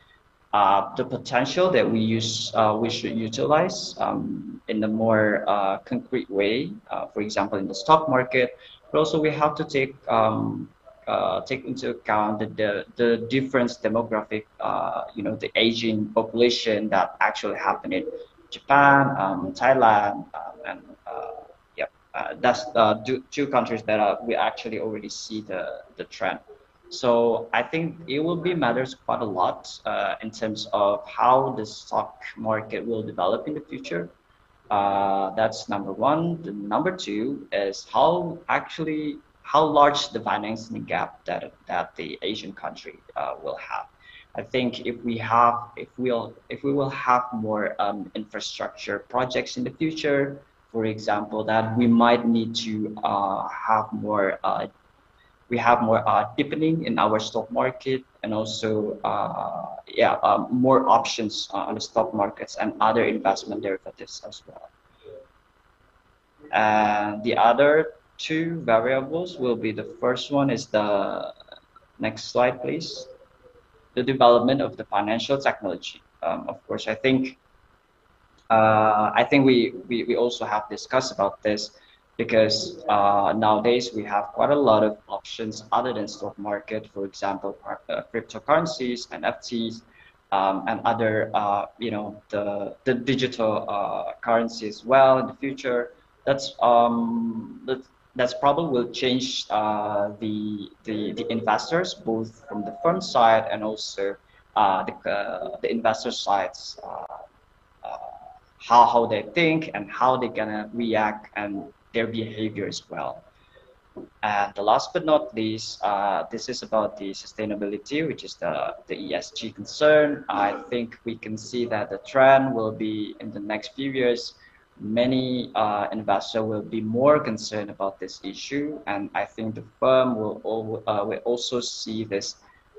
uh, the potential that we use we should utilize um, in a more concrete way. For example, in the stock market, but also we have to take um, uh, take into account the, the, the different demographic, uh, you know, the aging population that actually happened in Japan, um, Thailand, um, and uh, yeah, uh, that's uh, two, two countries that we actually already see the, the trend. So I think it will be matters quite a lot in terms of how the stock market will develop in the future. That's number one. The number two is how actually how large the financing gap that that the Asian country uh, will have. I think if we have if we'll if we will have more um, infrastructure projects in the future, for example, that we might need to uh, have more uh, we have more uh, deepening in our stock market and also uh, yeah um, more options on the stock markets and other investment derivatives as well. And the other two variables will be the first one is the next slide, please. The development of the financial technology. Um, of course, I think uh, I think we, we, we also have discussed about this because uh, nowadays we have quite a lot of options other than stock market, for example, uh, cryptocurrencies, NFTs, um, and other, uh, you know, the, the digital uh, currency as well in the future. That's, um, that's that's probably will change uh, the, the the investors both from the firm side and also uh, the uh, the investor sides uh, uh, how how they think and how they're gonna react and their behavior as well. And the last but not least, uh, this is about the sustainability, which is the, the ESG concern. I think we can see that the trend will be in the next few years many uh, investors will be more concerned about this issue, and I think the firm will, uh, will also see this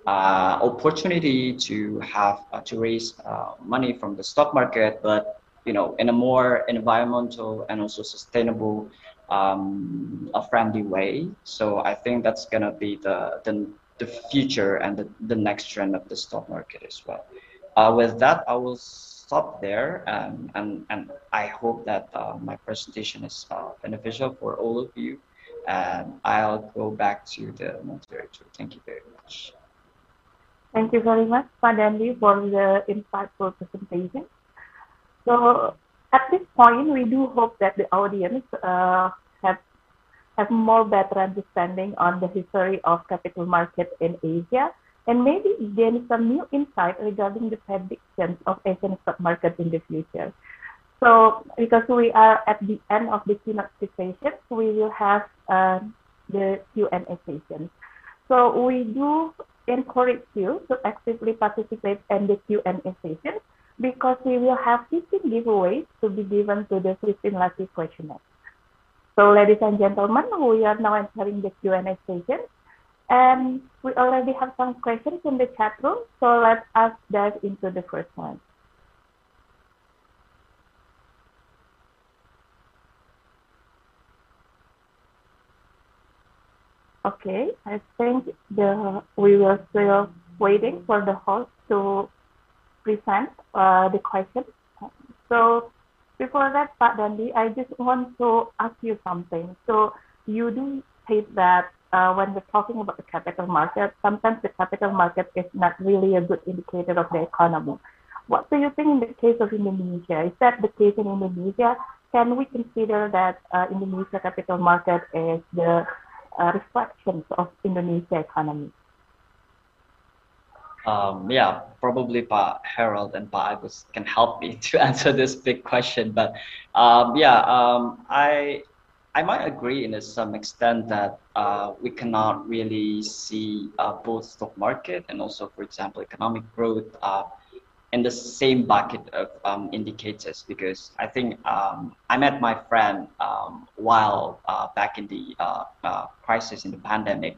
uh, opportunity to have uh, to raise uh, money from the stock market, but you know in a more environmental and also sustainable, um, a friendly way. So I think that's gonna be the the, the future and the, the next trend of the stock market as well. Uh, with that, I will stop there and, and, and I hope that uh, my presentation is uh, beneficial for all of you and I'll go back to the moderator. Thank you very much. Thank you very much, Pak Dandy, for the insightful presentation. So at this point, we do hope that the audience uh, have have more better understanding on the history of capital market in Asia and maybe gain some new insight regarding the predictions of Asian stock market in the future. So because we are at the end of the keynote session, we will have uh, the Q&A session. So we do encourage you to actively participate in the Q&A session because we will have 15 giveaways to be given to the 15 lucky questionnaire. So ladies and gentlemen, we are now entering the Q&A session. And we already have some questions in the chat room, so let us dive into the first one. Okay, I think the we will still waiting for the host to present uh, the question. So before that, Pak Dandy, I just want to ask you something. So you do say that uh, when we're talking about the capital market, sometimes the capital market is not really a good indicator of the economy. What do you think in the case of Indonesia? Is that the case in Indonesia? Can we consider that uh, Indonesia capital market is the uh, reflections of Indonesia economy? Um, yeah, probably Pak Harold and Pak Agus can help me [laughs] to answer this big question. But um, yeah, um, I I might agree in some extent that uh, we cannot really see uh, both stock market and also, for example, economic growth uh, in the same bucket of um, indicators because I think um, I met my friend um, while uh, back in the uh, uh, crisis in the pandemic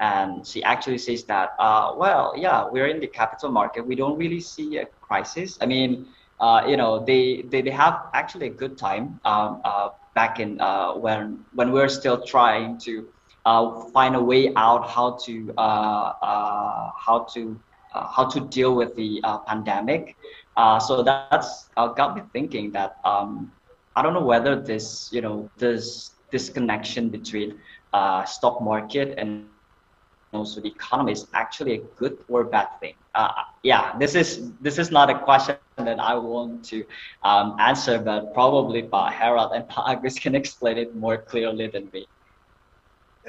and she actually says that well yeah we're in the capital market. We don't really see a crisis. I mean uh, you know they, they they have actually a good time um, uh, back in uh, when when we're still trying to uh, find a way out how to uh, how to how to deal with the pandemic so that's got me thinking that um, i don't know whether this you know this this connection between stock market and also the economy is actually a good or bad thing? Uh, yeah, this is this is not a question that I want to um, answer, but probably Pa Harold and Pa Agus can explain it more clearly than me.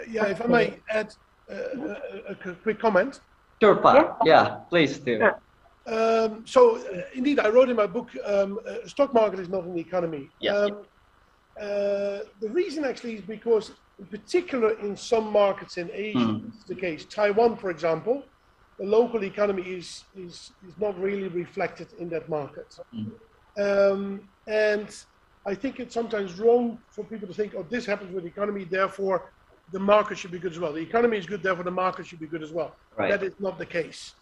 Yeah, if I may add uh, a, quick comment. Sure, Pa. Yeah, please do. Um, so, uh, indeed, I wrote in my book, um, uh, stock market is not an economy. Yeah. Um, uh, the reason actually is because in particular in some markets in Asia, mm. is the case. Taiwan, for example, the local economy is, is, is not really reflected in that market. Mm. Um, and I think it's sometimes wrong for people to think, oh, this happens with the economy, therefore the market should be good as well. The economy is good, therefore the market should be good as well. Right. That is not the case.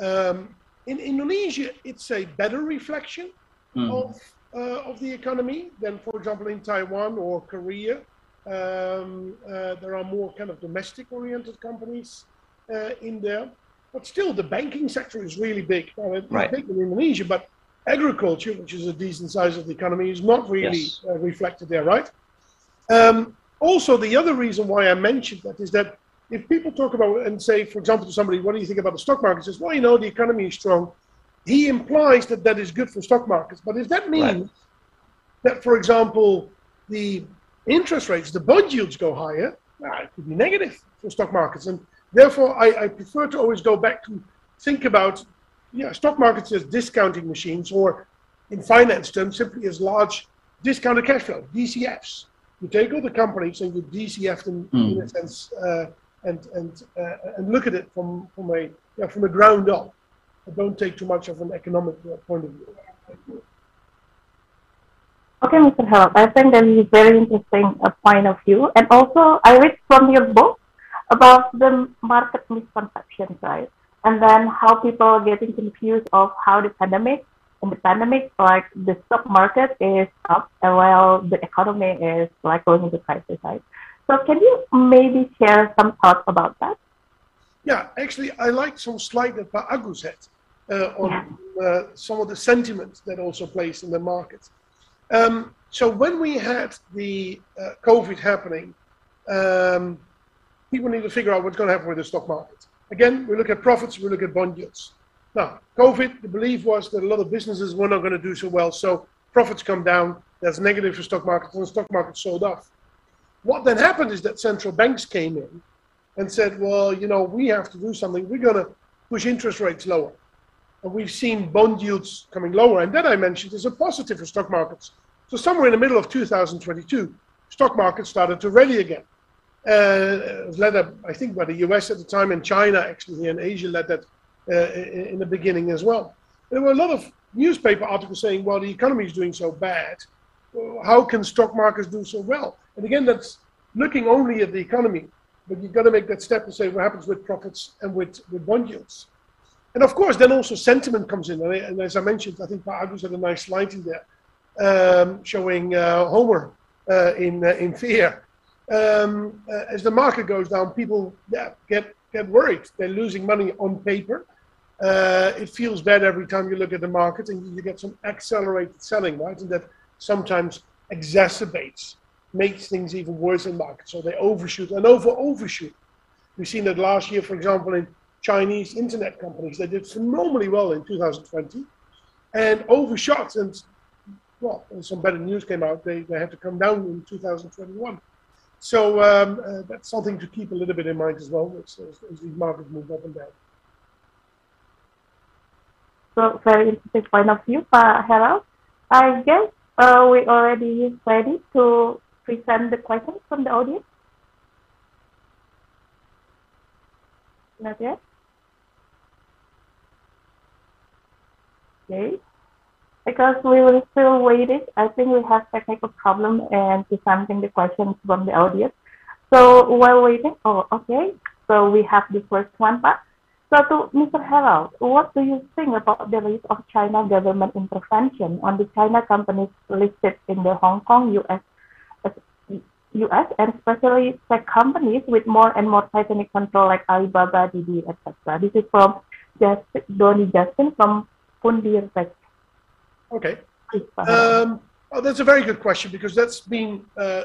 Um, in Indonesia, it's a better reflection mm. of, uh, of the economy than, for example, in Taiwan or Korea. Um, uh, there are more kind of domestic oriented companies uh, in there. But still, the banking sector is really big. Right. big in Indonesia, but agriculture, which is a decent size of the economy, is not really yes. uh, reflected there, right? Um, also, the other reason why I mentioned that is that if people talk about and say, for example, to somebody, what do you think about the stock market? Says, well, you know, the economy is strong. He implies that that is good for stock markets. But if that means right. that, for example, the interest rates, the bond yields go higher, it could be negative for stock markets. And therefore, I, I prefer to always go back to think about yeah, stock markets as discounting machines, or in finance terms, simply as large discounted cash flow, DCFs. You take all the companies and you DCF them mm. in a sense, uh, and and uh, and look at it from from a yeah, from the ground up. don't take too much of an economic uh, point of view. Okay, Mr. Harold, I think that is a very interesting uh, point of view. And also, I read from your book about the market misconceptions, right? And then how people are getting confused of how the pandemic, in the pandemic, like the stock market is up, and while the economy is like going into crisis, right? So can you maybe share some thoughts about that? Yeah, actually, I like some slide that Pa Agus had uh, on yeah. uh, some of the sentiments that also plays in the market. Um, so when we had the uh, COVID happening, um, people need to figure out what's going to happen with the stock market. Again, we look at profits, we look at bond yields. Now, COVID, the belief was that a lot of businesses were not going to do so well, so profits come down. That's negative for stock markets, and the stock market sold off. What then happened is that central banks came in and said, well, you know, we have to do something. We're going to push interest rates lower and we've seen bond yields coming lower. And that I mentioned is a positive for stock markets. So somewhere in the middle of 2022, stock markets started to rally again. Uh, led I think, by the US at the time, and China actually here in Asia led that uh, in, the beginning as well. There were a lot of newspaper articles saying, well, the economy is doing so bad. How can stock markets do so well? And again, that's looking only at the economy, but you've got to make that step and say what happens with profits and with, with bond yields. And of course, then also sentiment comes in. And as I mentioned, I think Agus had a nice slide in there um, showing uh, Homer uh, in, uh, in fear. Um, uh, as the market goes down, people yeah, get, get worried. They're losing money on paper. Uh, it feels bad every time you look at the market and you get some accelerated selling, right? And that sometimes exacerbates, makes things even worse in markets. So they overshoot and over overshoot. We've seen that last year, for example, in Chinese internet companies. They did phenomenally well in 2020 and overshot. And well, some better news came out. They, they had to come down in 2021. So um, uh, that's something to keep a little bit in mind as well as, as, these markets move up and down. So very interesting point of view, Harold. I guess uh, we already ready to present the questions from the audience. Not yet? Okay. Because we will still wait it. I think we have technical problem and presenting the questions from the audience. So while waiting, oh, okay. So we have the first one, but so to Mr. Harold, what do you think about the risk of China government intervention on the China companies listed in the Hong Kong, US, US, and especially tech companies with more and more tightening control like Alibaba, Didi, etc. This is from Just, Donny Justin from Pundir Okay. Um, oh, that's a very good question because that's been uh,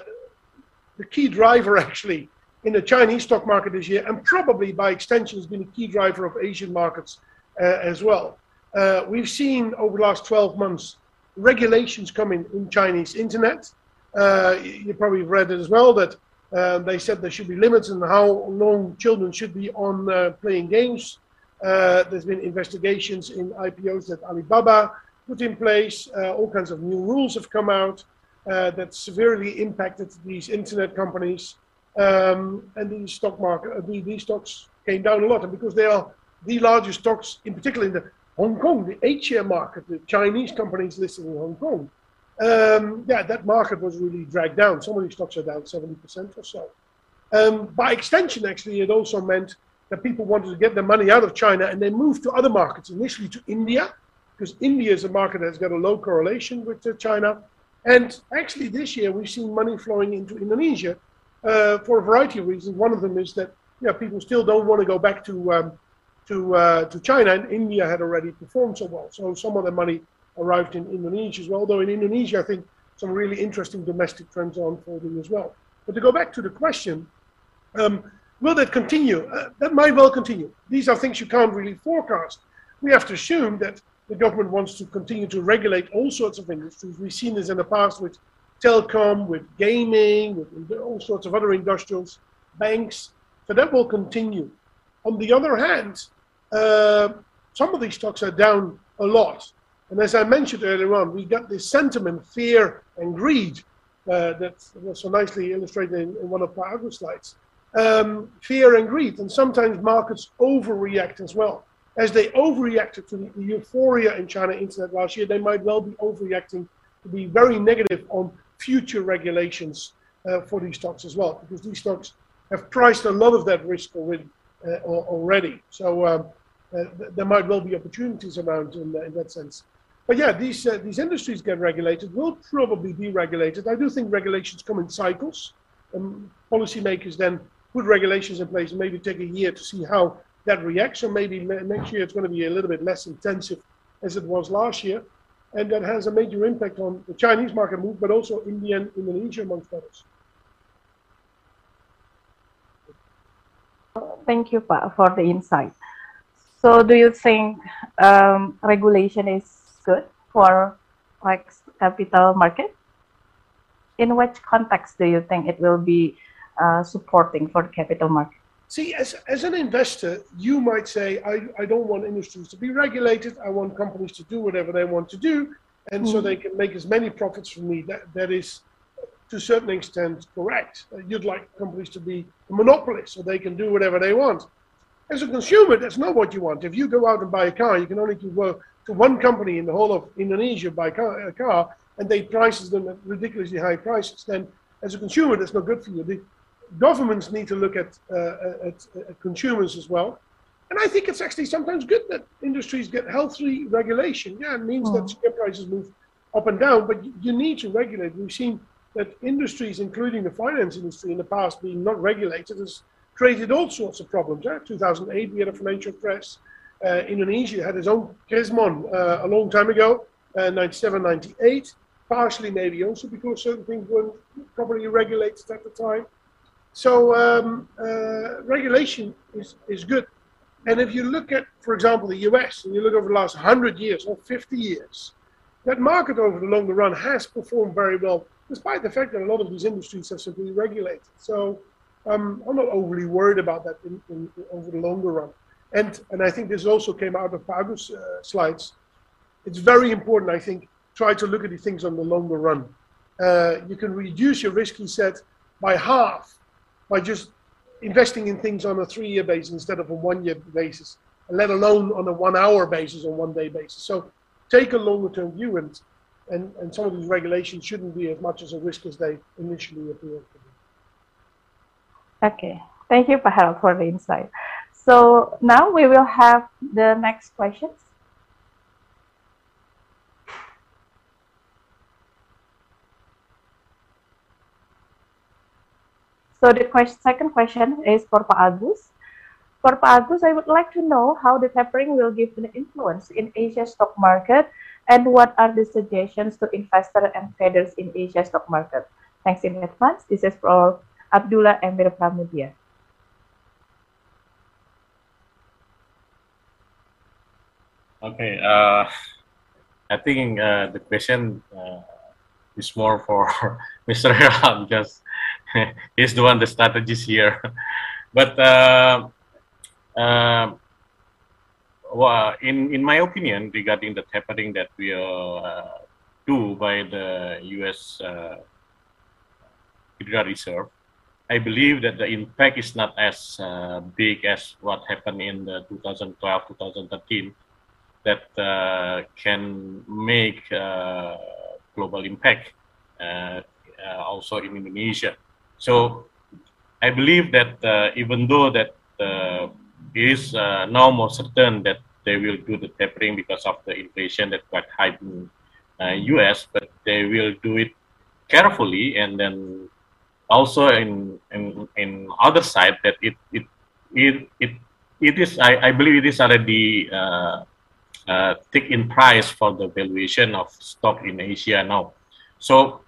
the key driver [laughs] actually in the Chinese stock market this year, and probably by extension has been a key driver of Asian markets uh, as well. Uh, we've seen over the last 12 months regulations coming in Chinese internet. Uh, you probably read it as well that uh, they said there should be limits on how long children should be on uh, playing games. Uh, there's been investigations in IPOs at Alibaba put in place. Uh, all kinds of new rules have come out uh, that severely impacted these internet companies. Um, and these stock market, uh, these stocks came down a lot. And because they are the largest stocks, in particular in the Hong Kong, the H-share market, the Chinese companies listed in Hong Kong, um, yeah, that market was really dragged down. Some of these stocks are down 70% or so. Um, by extension, actually, it also meant that people wanted to get their money out of China and they moved to other markets, initially to India, because India is a market that's got a low correlation with uh, China. And actually, this year we've seen money flowing into Indonesia uh, for a variety of reasons. One of them is that yeah, people still don't want to go back to um, to uh, to China, and India had already performed so well. So some of the money arrived in Indonesia as well. Although in Indonesia, I think some really interesting domestic trends are unfolding as well. But to go back to the question, um, Will that continue? Uh, that might well continue. These are things you can't really forecast. We have to assume that the government wants to continue to regulate all sorts of industries. We've seen this in the past with telecom, with gaming, with all sorts of other industrials, banks. So that will continue. On the other hand, uh, some of these stocks are down a lot. And as I mentioned earlier on, we got this sentiment, fear, and greed uh, that was so nicely illustrated in, in one of our other slides um, fear and greed. And sometimes markets overreact as well. As they overreacted to the, euphoria in China internet last year, they might well be overreacting to be very negative on future regulations uh, for these stocks as well, because these stocks have priced a lot of that risk already. Uh, already. So um, uh, there might well be opportunities around in, in that sense. But yeah, these uh, these industries get regulated, will probably be regulated. I do think regulations come in cycles. and policymakers then put regulations in place and maybe take a year to see how that reaction. Maybe next year it's going to be a little bit less intensive as it was last year. And that has a major impact on the Chinese market move, but also India and Indonesia, amongst others. Thank you pa, for the insight. So, do you think um, regulation is good for like capital market? In which context do you think it will be uh, supporting for the capital market? See, as, as an investor, you might say, I, I don't want industries to be regulated. I want companies to do whatever they want to do. And mm-hmm. so they can make as many profits from me. That, that is, to a certain extent, correct. You'd like companies to be a monopoly so they can do whatever they want. As a consumer, that's not what you want. If you go out and buy a car, you can only go to one company in the whole of Indonesia buy car, a car and they prices them at ridiculously high prices, then as a consumer, that's not good for you. The governments need to look at, uh, at, at consumers as well. And I think it's actually sometimes good that industries get healthy regulation. Yeah, it means mm. that share prices move up and down, but you need to regulate. We've seen that industries, including the finance industry in the past, being not regulated, has created all sorts of problems. Yeah? 2008, we had a financial crash. Uh, Indonesia had its own Krismon uh, a long time ago, uh, 97, 98, partially maybe also because certain things weren't properly regulated at the time. So um, uh, regulation is, is good. And if you look at, for example, the US, and you look over the last 100 years or 50 years, that market over the longer run has performed very well, despite the fact that a lot of these industries have simply regulated. So um, I'm not overly worried about that in, in, over the longer run. And, and I think this also came out of Pa Agus's uh, slides. It's very important, I think, try to look at these things on the longer run. Uh, you can reduce your risk set by half by just investing in things on a three-year basis instead of a one-year basis, let alone on a one-hour basis or one-day basis. So take a longer-term view, and, and and some of these regulations shouldn't be as much as a risk as they initially appear to be. Okay, thank you, Pak for the insight. So now we will have the next questions. So the question, second question is for Pak Agus. For Pak Agus, I would like to know how the tapering will give an influence in Asia stock market and what are the suggestions to investors and traders in Asia stock market. Thanks in advance. This is for Abdullah Emir Pramudia. Okay, uh, I think uh, the question uh, is more for [laughs] Mr. Ram because [laughs] he's the one the strategist here. [laughs] but uh, uh, well, in in my opinion, regarding the tapering that we uh, do by the U.S. Uh, Federal Reserve, I believe that the impact is not as uh, big as what happened in the 2012-2013 that uh, can make uh, global impact also in Indonesia. So I believe that uh, even though that uh, it is uh, now more certain that they will do the tapering because of the inflation that quite high in US, uh, but they will do it carefully and then also in in, in other side that it it it it, it is I, I believe it is already uh, uh, thick in price for the valuation of stock in Asia now. So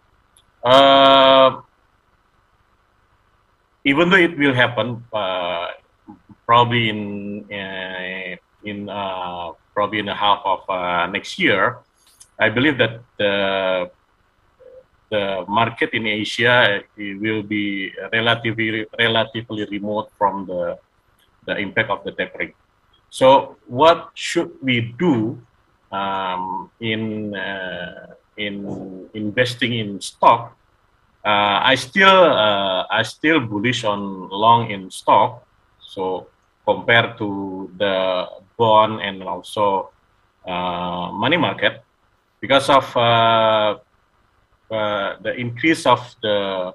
uh, even though it will happen uh, probably in uh, in uh, probably in the half of uh, next year, I believe that the the market in Asia will be relatively relatively remote from the the impact of the tapering. So, what should we do um, in uh, in investing in stock uh, I still uh, I still bullish on long in stock. So compared to the bond and also uh, money market, because of uh, uh, the increase of the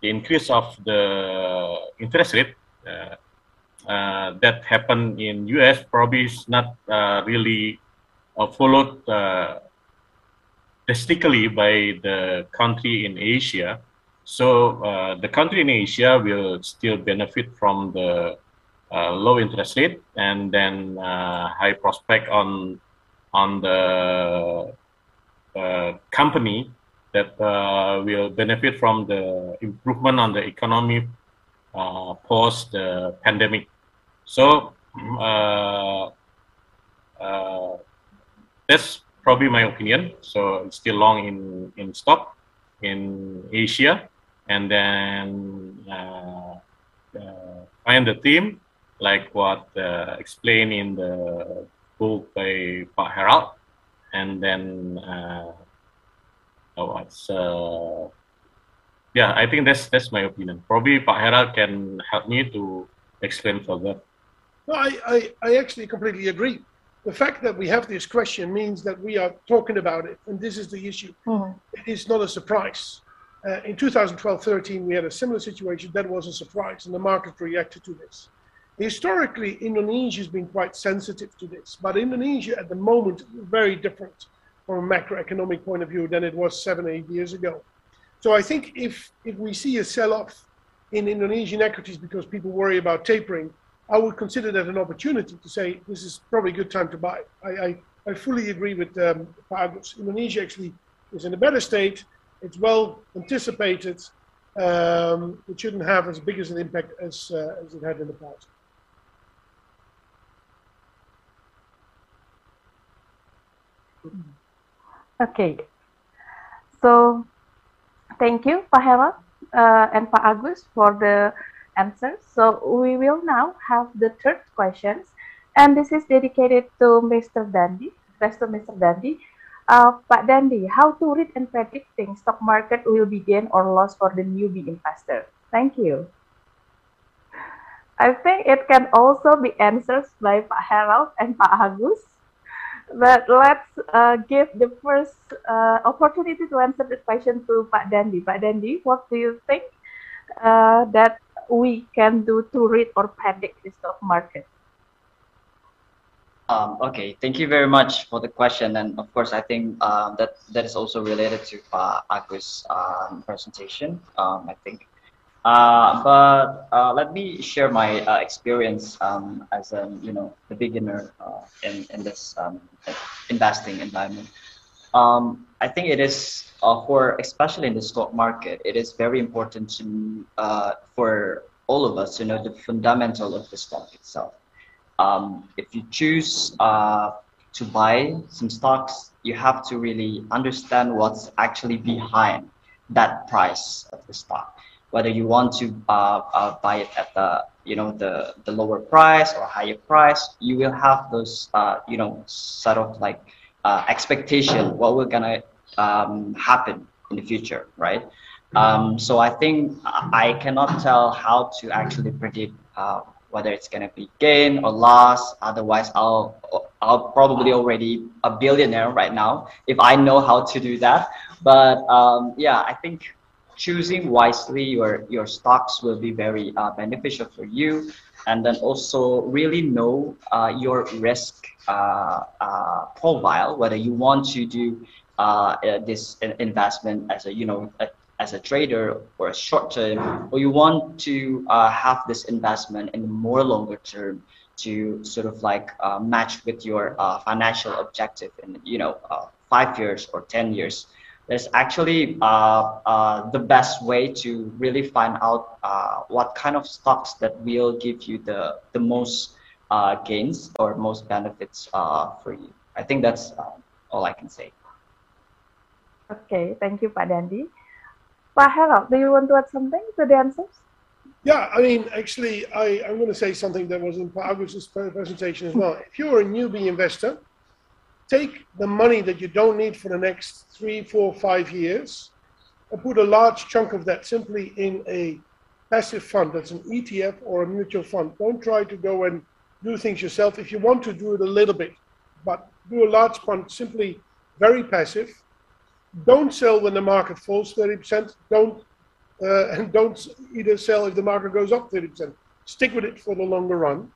the increase of the interest rate uh, that happened in US probably is not really followed drastically by the country in Asia. So uh, the country in Asia will still benefit from the uh, low interest rate and then uh, high prospect on on the uh, company that uh, will benefit from the improvement on the economy uh, post the pandemic. So that's probably my opinion. So it's still long in in stock in Asia, and then uh, uh, find the theme like what uh, explained in the book by Pak Harold, and then uh, oh, what's uh, yeah, I think that's that's my opinion. Probably Pak Harold can help me to explain further. No, I, I, I actually completely agree. The fact that we have this question means that we are talking about it, and this is the issue. Mm-hmm. It is not a surprise. Uh, in 2012-13, we had a similar situation. That was a surprise, and the market reacted to this. Historically, Indonesia has been quite sensitive to this, but Indonesia at the moment is very different from a macroeconomic point of view than it was seven, eight years ago. So I think if if we see a sell-off in Indonesian equities because people worry about tapering, I would consider that an opportunity to say this is probably a good time to buy. I, I, I fully agree with um, Agus. Indonesia actually is in a better state. It's well anticipated. Um, it shouldn't have as big as an impact as, uh, as it had in the past. Okay. So thank you, Harold uh, and Pak Agus for the answers. So we will now have the third questions, and this is dedicated to Mr. Dandy. Thanks to Mr. Dandy. Uh, Pak Dandy, how to read and predict predicting stock market will be gain or loss for the newbie investor? Thank you. I think it can also be answered by Pak Harold and Pak Agus. But let's uh, give the first uh, opportunity to answer the question to Pak Dandy. Pak Dandy, what do you think uh, that we can do to read or predict the stock market? Um, okay, thank you very much for the question. And of course, I think um, that that is also related to uh, Agus' um, presentation, um, I think. Uh, but uh, let me share my uh, experience um, as a you know the beginner uh, in in this um, investing environment. Um, I think it is uh, for especially in the stock market, it is very important to uh, for all of us to know the fundamental of the stock itself. Um, if you choose uh, to buy some stocks, you have to really understand what's actually behind that price of the stock. Whether you want to uh, uh, buy it at the you know the the lower price or higher price, you will have those uh, you know sort of like expectation what will gonna um, happen in the future, right? Um, so I think I cannot tell how to actually predict uh, whether it's gonna be gain or loss. Otherwise, I'll I'll probably already a billionaire right now if I know how to do that. But um, yeah, I think choosing wisely your your stocks will be very uh, beneficial for you, and then also really know uh, your risk uh, uh, profile, whether you want to do uh, this investment as a you know a, as a trader or a short term, or you want to uh, have this investment in more longer term to sort of like uh, match with your uh, financial objective in you know five years or ten years there's actually uh, uh, the best way to really find out uh, what kind of stocks that will give you the, the most uh, gains or most benefits uh, for you. I think that's uh, all I can say. Okay, thank you, Pak Dandy. Pak do you want to add something to the answers? Yeah, I mean, actually, I, I'm going to say something that was in Agus's presentation as well. If you're a newbie investor, take the money that you don't need for the next three, four, five years and put a large chunk of that simply in a passive fund that's an ETF or a mutual fund. Don't try to go and do things yourself. If you want to do it a little bit, but do a large fund simply very passive. Don't sell when the market falls 30%. Don't uh, and don't either sell if the market goes up 30%. Stick with it for the longer run,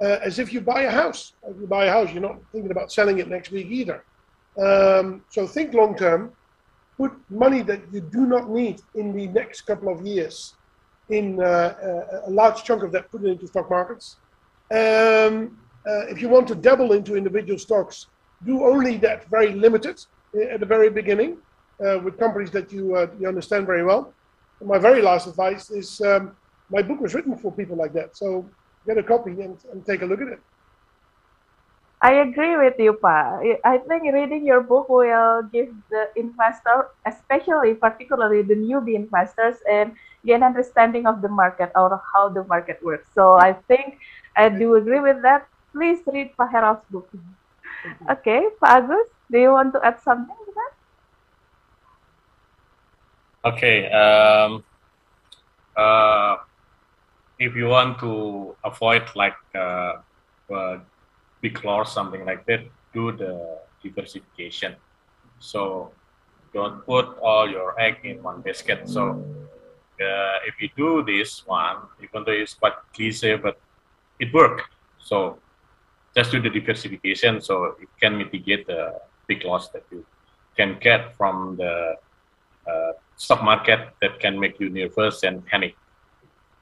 uh, as if you buy a house. If you buy a house, you're not thinking about selling it next week either. Um, so think long term. Put money that you do not need in the next couple of years in uh, uh a large chunk of that, put it into stock markets um, uh, if you want to dabble into individual stocks, do only that very limited at the very beginning uh, with companies that you, uh, you understand very well. And my very last advice is um, my book was written for people like that. So get a copy and, and take a look at it. I agree with you, Pa. I think reading your book will give the investor, especially particularly the newbie investors, and gain understanding of the market or how the market works. So I think I do agree with that. Please read Pak Harold's book. Okay, Pak Agus, do you want to add something to that? Okay. Um, uh, if you want to avoid like uh, uh, big loss, something like that, do the diversification. So don't put all your egg in one basket. So uh, if you do this one, even though it's quite cliche, but it works. So just do the diversification so it can mitigate the big loss that you can get from the uh, stock market that can make you nervous and panic.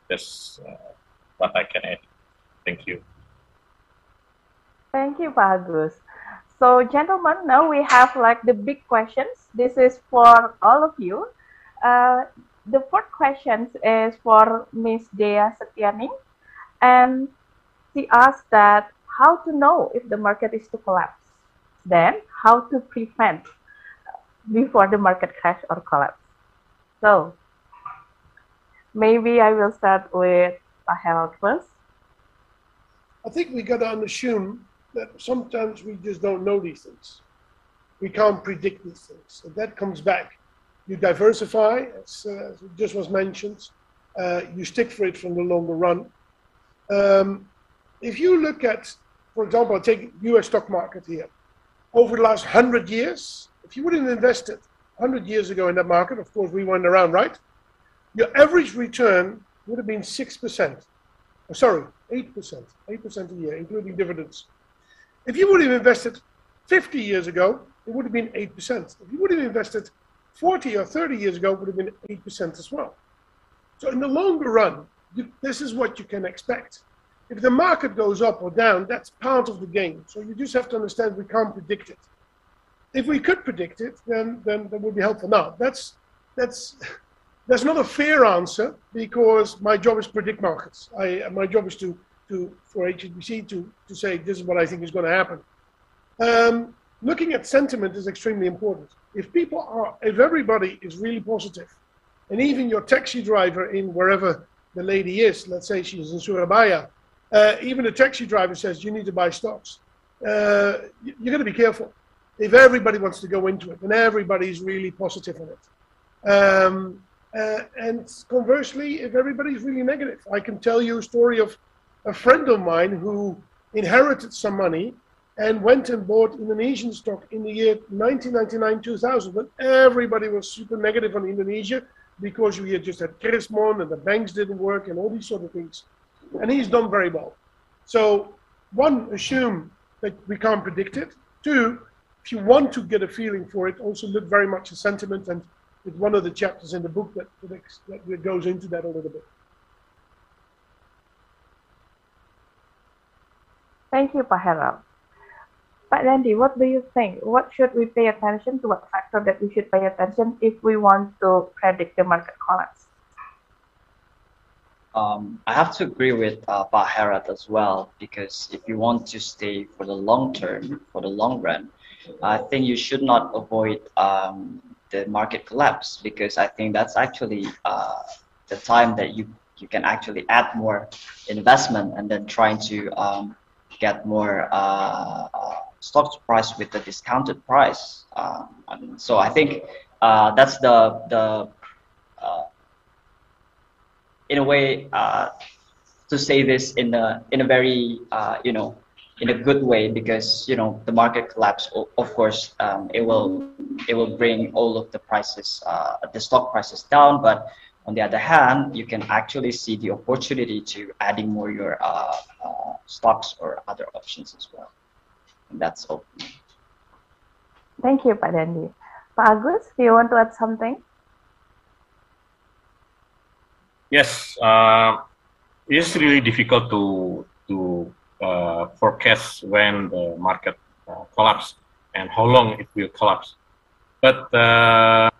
That's uh, what I can add. Thank you. Thank you, Pak. So, gentlemen, now we have like the big questions. This is for all of you. Uh, the fourth question is for Miss Dea Setianing, and she asked that how to know if the market is to collapse, then how to prevent before the market crash or collapse. So, maybe I will start with Harold first. I think we got to assume that sometimes we just don't know these things. We can't predict these things. So that comes back. You diversify, as, uh, as just was mentioned. Uh, you stick for it from the longer run. Um, if you look at, for example, take U.S. stock market here. Over the last hundred years, if you would have invested 100 years ago in that market, of course we weren't around, right? Your average return would have been 6%. Oh, sorry, 8%. 8% a year, including dividends. If you would have invested 50 years ago, it would have been 8%. If you would have invested 40 or 30 years ago, it would have been 8% as well. So in the longer run, you, this is what you can expect. If the market goes up or down, that's part of the game. So you just have to understand we can't predict it. If we could predict it, then then that would be helpful. Now that's that's [laughs] that's not a fair answer because my job is predict markets. I my job is to to for HSBC to to say this is what I think is going to happen. Um, looking at sentiment is extremely important. If people are, if everybody is really positive, and even your taxi driver in wherever the lady is, let's say she's in Surabaya, uh, even a taxi driver says you need to buy stocks. Uh, you're going to be careful if everybody wants to go into it and everybody's really positive on it. Um, uh, and conversely, if everybody's really negative, I can tell you a story of a friend of mine who inherited some money and went and bought Indonesian stock in the year 1999 2000 when everybody was super negative on Indonesia because we had just had Krismon and the banks didn't work and all these sort of things. And he's done very well. So, one, assume that we can't predict it. Two, if you want to get a feeling for it, also look very much at sentiment and it's one of the chapters in the book that, that, goes into that a little bit. Thank you, Harold. Pak Dandy, what do you think? What should we pay attention to? What factor that we should pay attention if we want to predict the market collapse? Um, I have to agree with uh, Harold as well because if you want to stay for the long term, for the long run, I think you should not avoid um, the market collapse because I think that's actually uh, the time that you you can actually add more investment and then trying to um, get more uh, uh, stock price with the discounted price. Um, so I think uh, that's the the uh, in a way uh, to say this in a in a very you know in a good way because you know the market collapse of course um, it will it will bring all of the prices uh, the stock prices down. But on the other hand you can actually see the opportunity to adding more your uh, uh, stocks or other options as well. And that's all. Thank you pak Dandy pak Agus do you want to add something yes uh, it's really difficult to to uh, forecast when the market uh, collapse and how long it will collapse. But uh,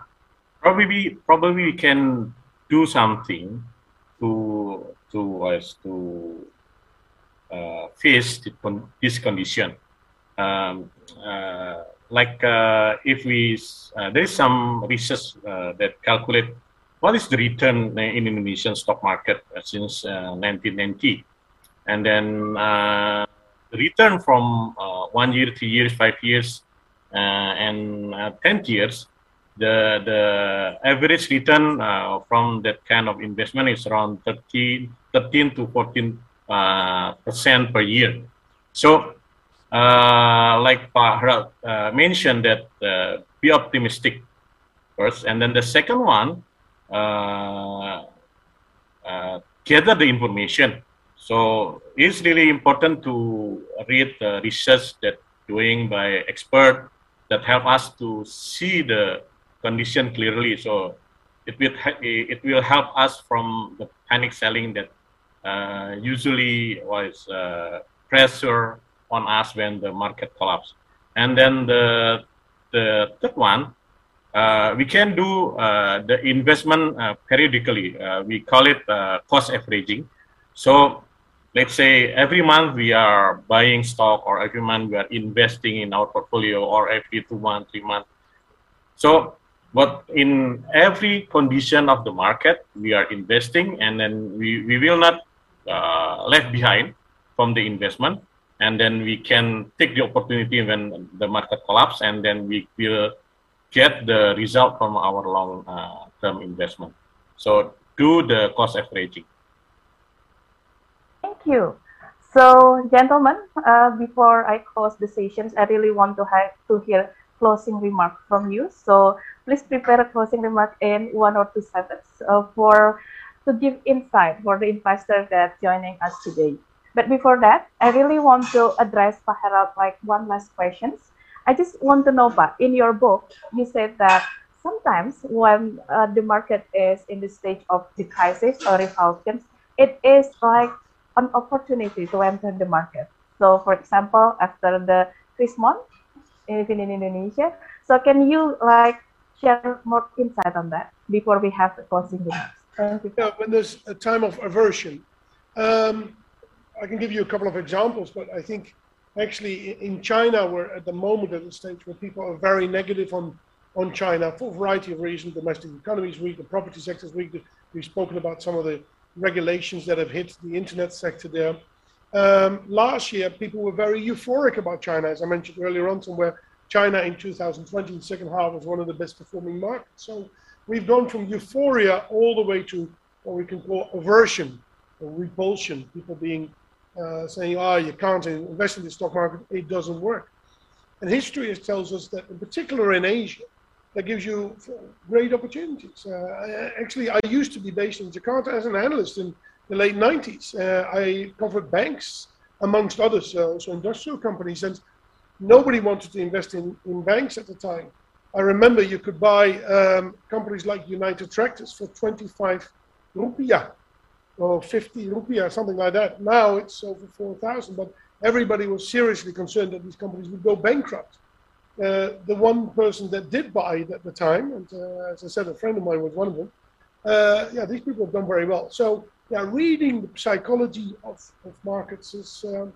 probably probably we can do something to to us to uh, face this condition. Um, uh, like uh, if we there is some research that calculate what is the return in Indonesian stock market since 1990 and then uh, return from uh, one year, three years, five years, uh, and uh, ten years, the the average return uh, from that kind of investment is around 13, 13 to 14 uh, percent per year. So uh, like Pak uh, mentioned, that uh, be optimistic first, and then the second one, uh, uh, gather the information. So it's really important to read the research that doing by expert that help us to see the condition clearly. So it will it will help us from the panic selling that uh, usually was uh, pressure on us when the market collapse. And then the the third one, uh, we can do uh, the investment uh, periodically. Uh, we call it cost averaging. So let's say every month we are buying stock or every month we are investing in our portfolio or every two months, three months. So but in every condition of the market, we are investing and then we, we will not uh, left behind from the investment and then we can take the opportunity when the market collapse and then we will get the result from our long uh, term investment. So do the cost averaging thank you. So gentlemen uh, before i close the sessions i really want to have to hear closing remark from you. So please prepare a closing remark in one or two sentences uh, for to give insight for the investor that joining us today. But before that, I really want to address Pak like one last question. I just want to know, Pak, in your book, you said that sometimes when uh, the market is in the stage of the crisis or revulsions, it is like an opportunity to enter the market. So, for example, after the Christmas, even in Indonesia. So, can you like share more insight on that before we have the closing remarks? Thank you. Yeah, when there's a time of aversion, um, I can give you a couple of examples, but I think actually in China, we're at the moment at the stage where people are very negative on, on China for a variety of reasons. Domestic economy is weak, the property sector is weak. We've spoken about some of the regulations that have hit the internet sector there. Um, last year, people were very euphoric about China, as I mentioned earlier on, somewhere China in 2020, in the second half, was one of the best performing markets. So we've gone from euphoria all the way to what we can call aversion or repulsion, people being uh, saying, oh, you can't invest in the stock market, it doesn't work. And history tells us that, in particular in Asia, that gives you great opportunities. Uh, actually, I used to be based in Jakarta as an analyst in the late 90s. Uh, I covered banks, amongst others, uh, also industrial companies, and nobody wanted to invest in, in banks at the time. I remember you could buy um, companies like United Tractors for 25 rupiah or 50 rupiah, something like that. Now it's over 4,000, but everybody was seriously concerned that these companies would go bankrupt. Uh, the one person that did buy it at the time, and uh, as I said, a friend of mine was one of them. Uh, yeah, these people have done very well. So, yeah, reading the psychology of, of markets is um,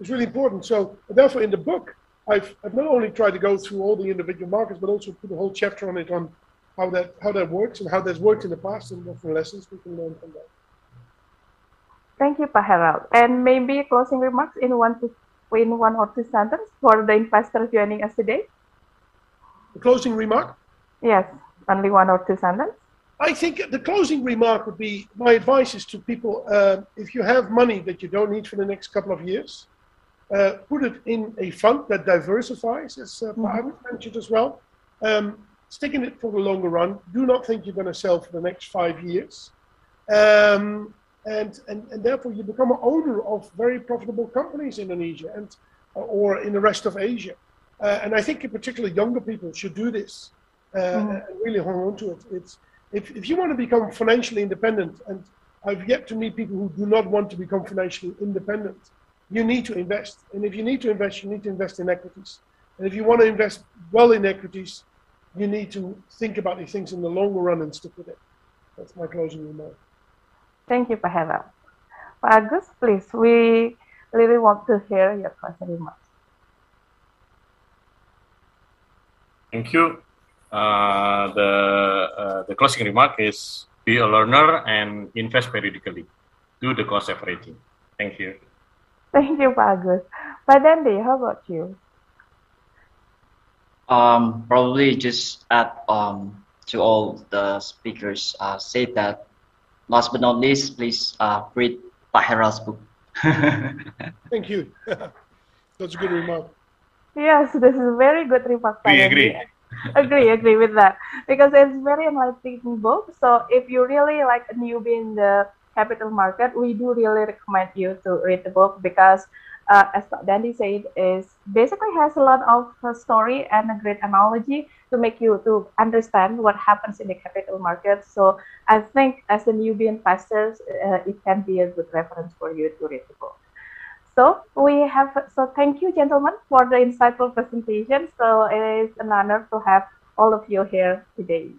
is really important. So, therefore, in the book, I've, I've not only tried to go through all the individual markets, but also put a whole chapter on it on how that how that works and how that's worked in the past and what lessons we can learn from that. Thank you, Pak Harold. And maybe closing remarks in one to in one or two sentences for the investors joining us today. The closing remark? Yes, only one or two sentences. I think the closing remark would be my advice is to people uh, if you have money that you don't need for the next couple of years, uh, put it in a fund that diversifies, as uh, mm-hmm. mentioned as well. Um, stick in it for the longer run. Do not think you're going to sell for the next five years. Um, and, and, and therefore you become an owner of very profitable companies in Indonesia and or in the rest of Asia. Uh, and I think particularly younger people should do this uh, mm. and really hold on to it. It's if, if you want to become financially independent, and I've yet to meet people who do not want to become financially independent, you need to invest. And if you need to invest, you need to invest in equities. And if you want to invest well in equities, you need to think about these things in the longer run and stick with it. That's my closing remark. Thank you, Pak Pak Agus, please, we really want to hear your closing remarks. Thank you. Uh, the uh, the closing remark is be a learner and invest periodically. Do the cost averaging. Thank you. Thank you, Pak Agus. Pak Dandy, how about you? Um, probably just add um, to all the speakers uh, say that last but not least, please uh, read Pak Harold's book. [laughs] Thank you. [laughs] That's a good remark. Yes, this is a very good remark. We agree. agree, agree with that because it's very enlightening book. So if you really like a newbie in the capital market, we do really recommend you to read the book because, uh, as Dandy said, is basically has a lot of uh, story and a great analogy to make you to understand what happens in the capital market. So I think as a newbie investor, uh, it can be a good reference for you to read the book. So we have, so thank you gentlemen for the insightful presentation. So it is an honor to have all of you here today.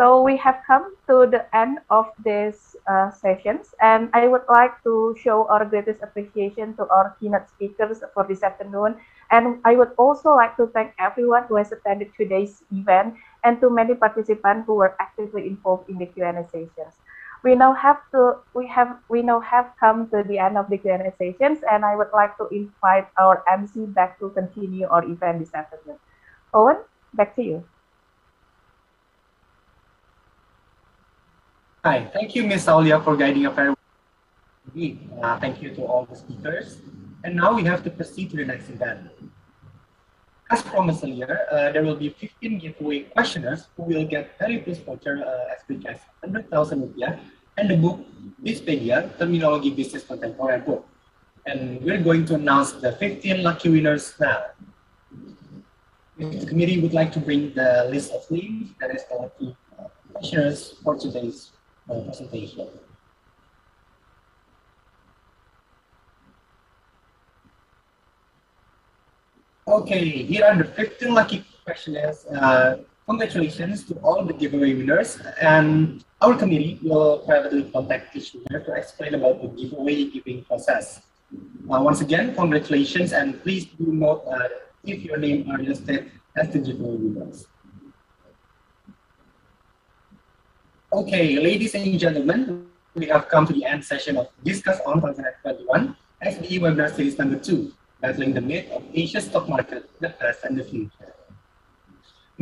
So we have come to the end of this uh, sessions and I would like to show our greatest appreciation to our keynote speakers for this afternoon. And I would also like to thank everyone who has attended today's event and to many participants who were actively involved in the Q&A sessions we now have to we have we now have come to the end of the Q&A sessions and I would like to invite our MC back to continue our event this afternoon. Owen, back to you. Hi, thank you, Ms. Aulia, for guiding a very uh, thank you to all the speakers. And now we have to proceed to the next event. As promised earlier, uh, there will be 15 giveaway questioners who will get Periplus voucher uh, as big as 100,000 rupiah and the book Bizpedia, Terminology Business Contemporary book. And we're going to announce the 15 lucky winners now. The committee would like to bring the list of names, that is the lucky questionnaires for today's Okay, here are the 15 lucky questionnaires. Uh, congratulations to all the giveaway winners. And our committee will privately contact each winner to explain about the giveaway giving process. Uh, once again, congratulations, and please do note uh, if your name are listed as the giveaway winners. Okay, ladies and gentlemen, we have come to the end session of Discuss on 2021 SBE webinar series number two battling the myth of Asia's stock market, the past and the future.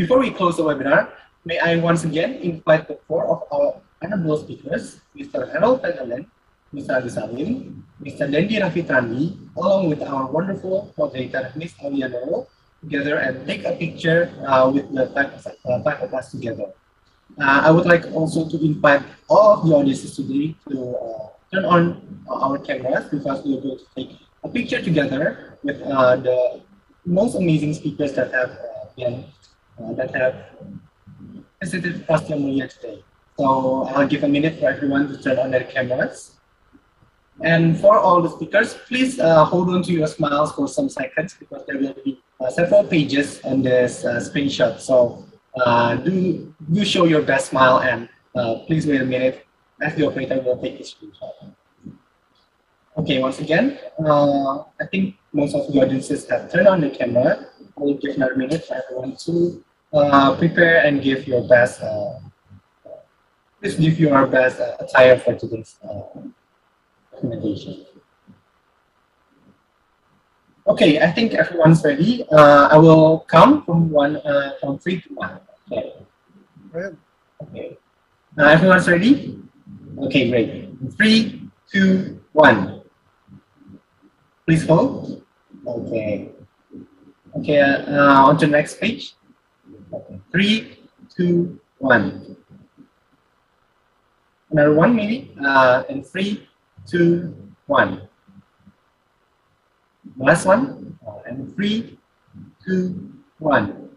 Before we close the webinar, may I once again invite the four of our honorable speakers, Mr. Harold van der Linde, Mr. Agus Mr. Dandy Rafitrandi, along with our wonderful moderator, Ms. Aviano, together and take a picture uh, with the five, uh, five of us together. Uh, I would like also to invite all of the audiences today to uh, turn on our cameras because we to take a picture together with uh, the most amazing speakers that have uh, been uh, that have visited Costa Mulia today. So I'll give a minute for everyone to turn on their cameras. And for all the speakers, please uh, hold on to your smiles for some seconds because there will be uh, several pages on this uh, screenshot. So do, do show your best smile and please wait a minute as the operator will take the screenshot. Okay, once again, uh, I think most of the audiences have turned on the camera. I will give another minute for everyone to uh, prepare and give your best, uh, please give your best uh, attire for today's uh, presentation. Okay, I think everyone's ready. Uh, I will count from one, uh, from three to one. Okay. Okay. Uh, everyone's ready? Okay, great. Three, two, one. Please hold. Okay. Okay, uh, on to the next page. Okay. Three, two, one. Another one minute. Uh, and three, two, one. Last one. And three, two, one.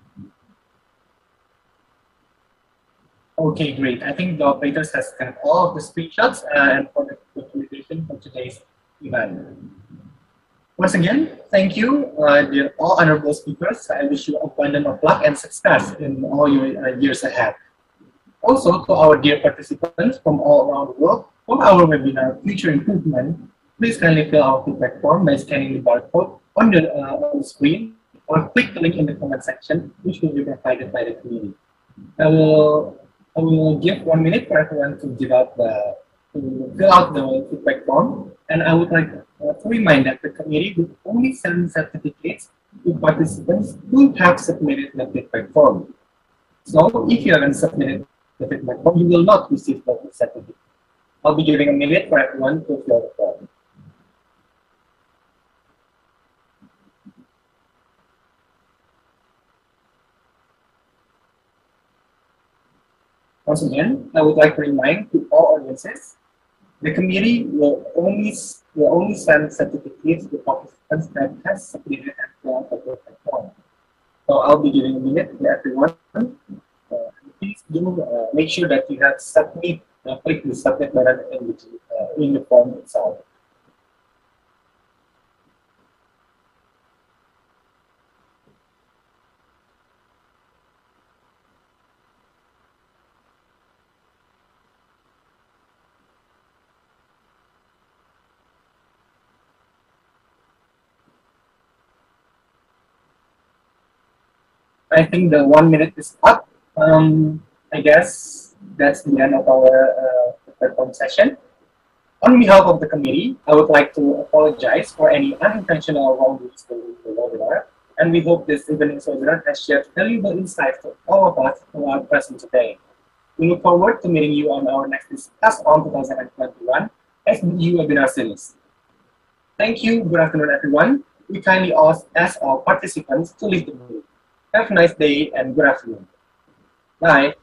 Okay, great. I think the operators has got all of the screenshots uh, and for the documentation for today's event. Once again, thank you, uh, dear all honorable speakers. I wish you abundant of luck and success in all your uh, years ahead. Also, to our dear participants from all around the world, for our webinar Future Improvement, please kindly fill our feedback form by scanning the barcode on the, uh, on the screen or click the link in the comment section, which will be provided by the community. I will, I will give one minute for everyone to give out the, to fill out the feedback form, and I would like uh, to remind that the committee will only send certificates to participants who have submitted the feedback form. So if you haven't submitted the feedback form, you will not receive the certificate. I'll be giving a minute for everyone to fill the form. Once again, I would like to remind to all audiences, the committee will only will only send certificates to participants that has submitted and at the platform. So I'll be giving a minute to everyone. Uh, please do uh, make sure that you have submit, uh, click the submit button in the, uh, in the form itself. I think the one minute is up. Um, I guess that's the end of our uh, session. On behalf of the committee, I would like to apologize for any unintentional wrongdoings during the webinar, and we hope this evening's webinar has shared valuable insights to all of us who are present today. We look forward to meeting you on our next Discuss on 2021 SBE webinar series. Thank you. Good afternoon, everyone. We kindly ask, ask our participants to leave the room. Have a nice day and good afternoon. Bye.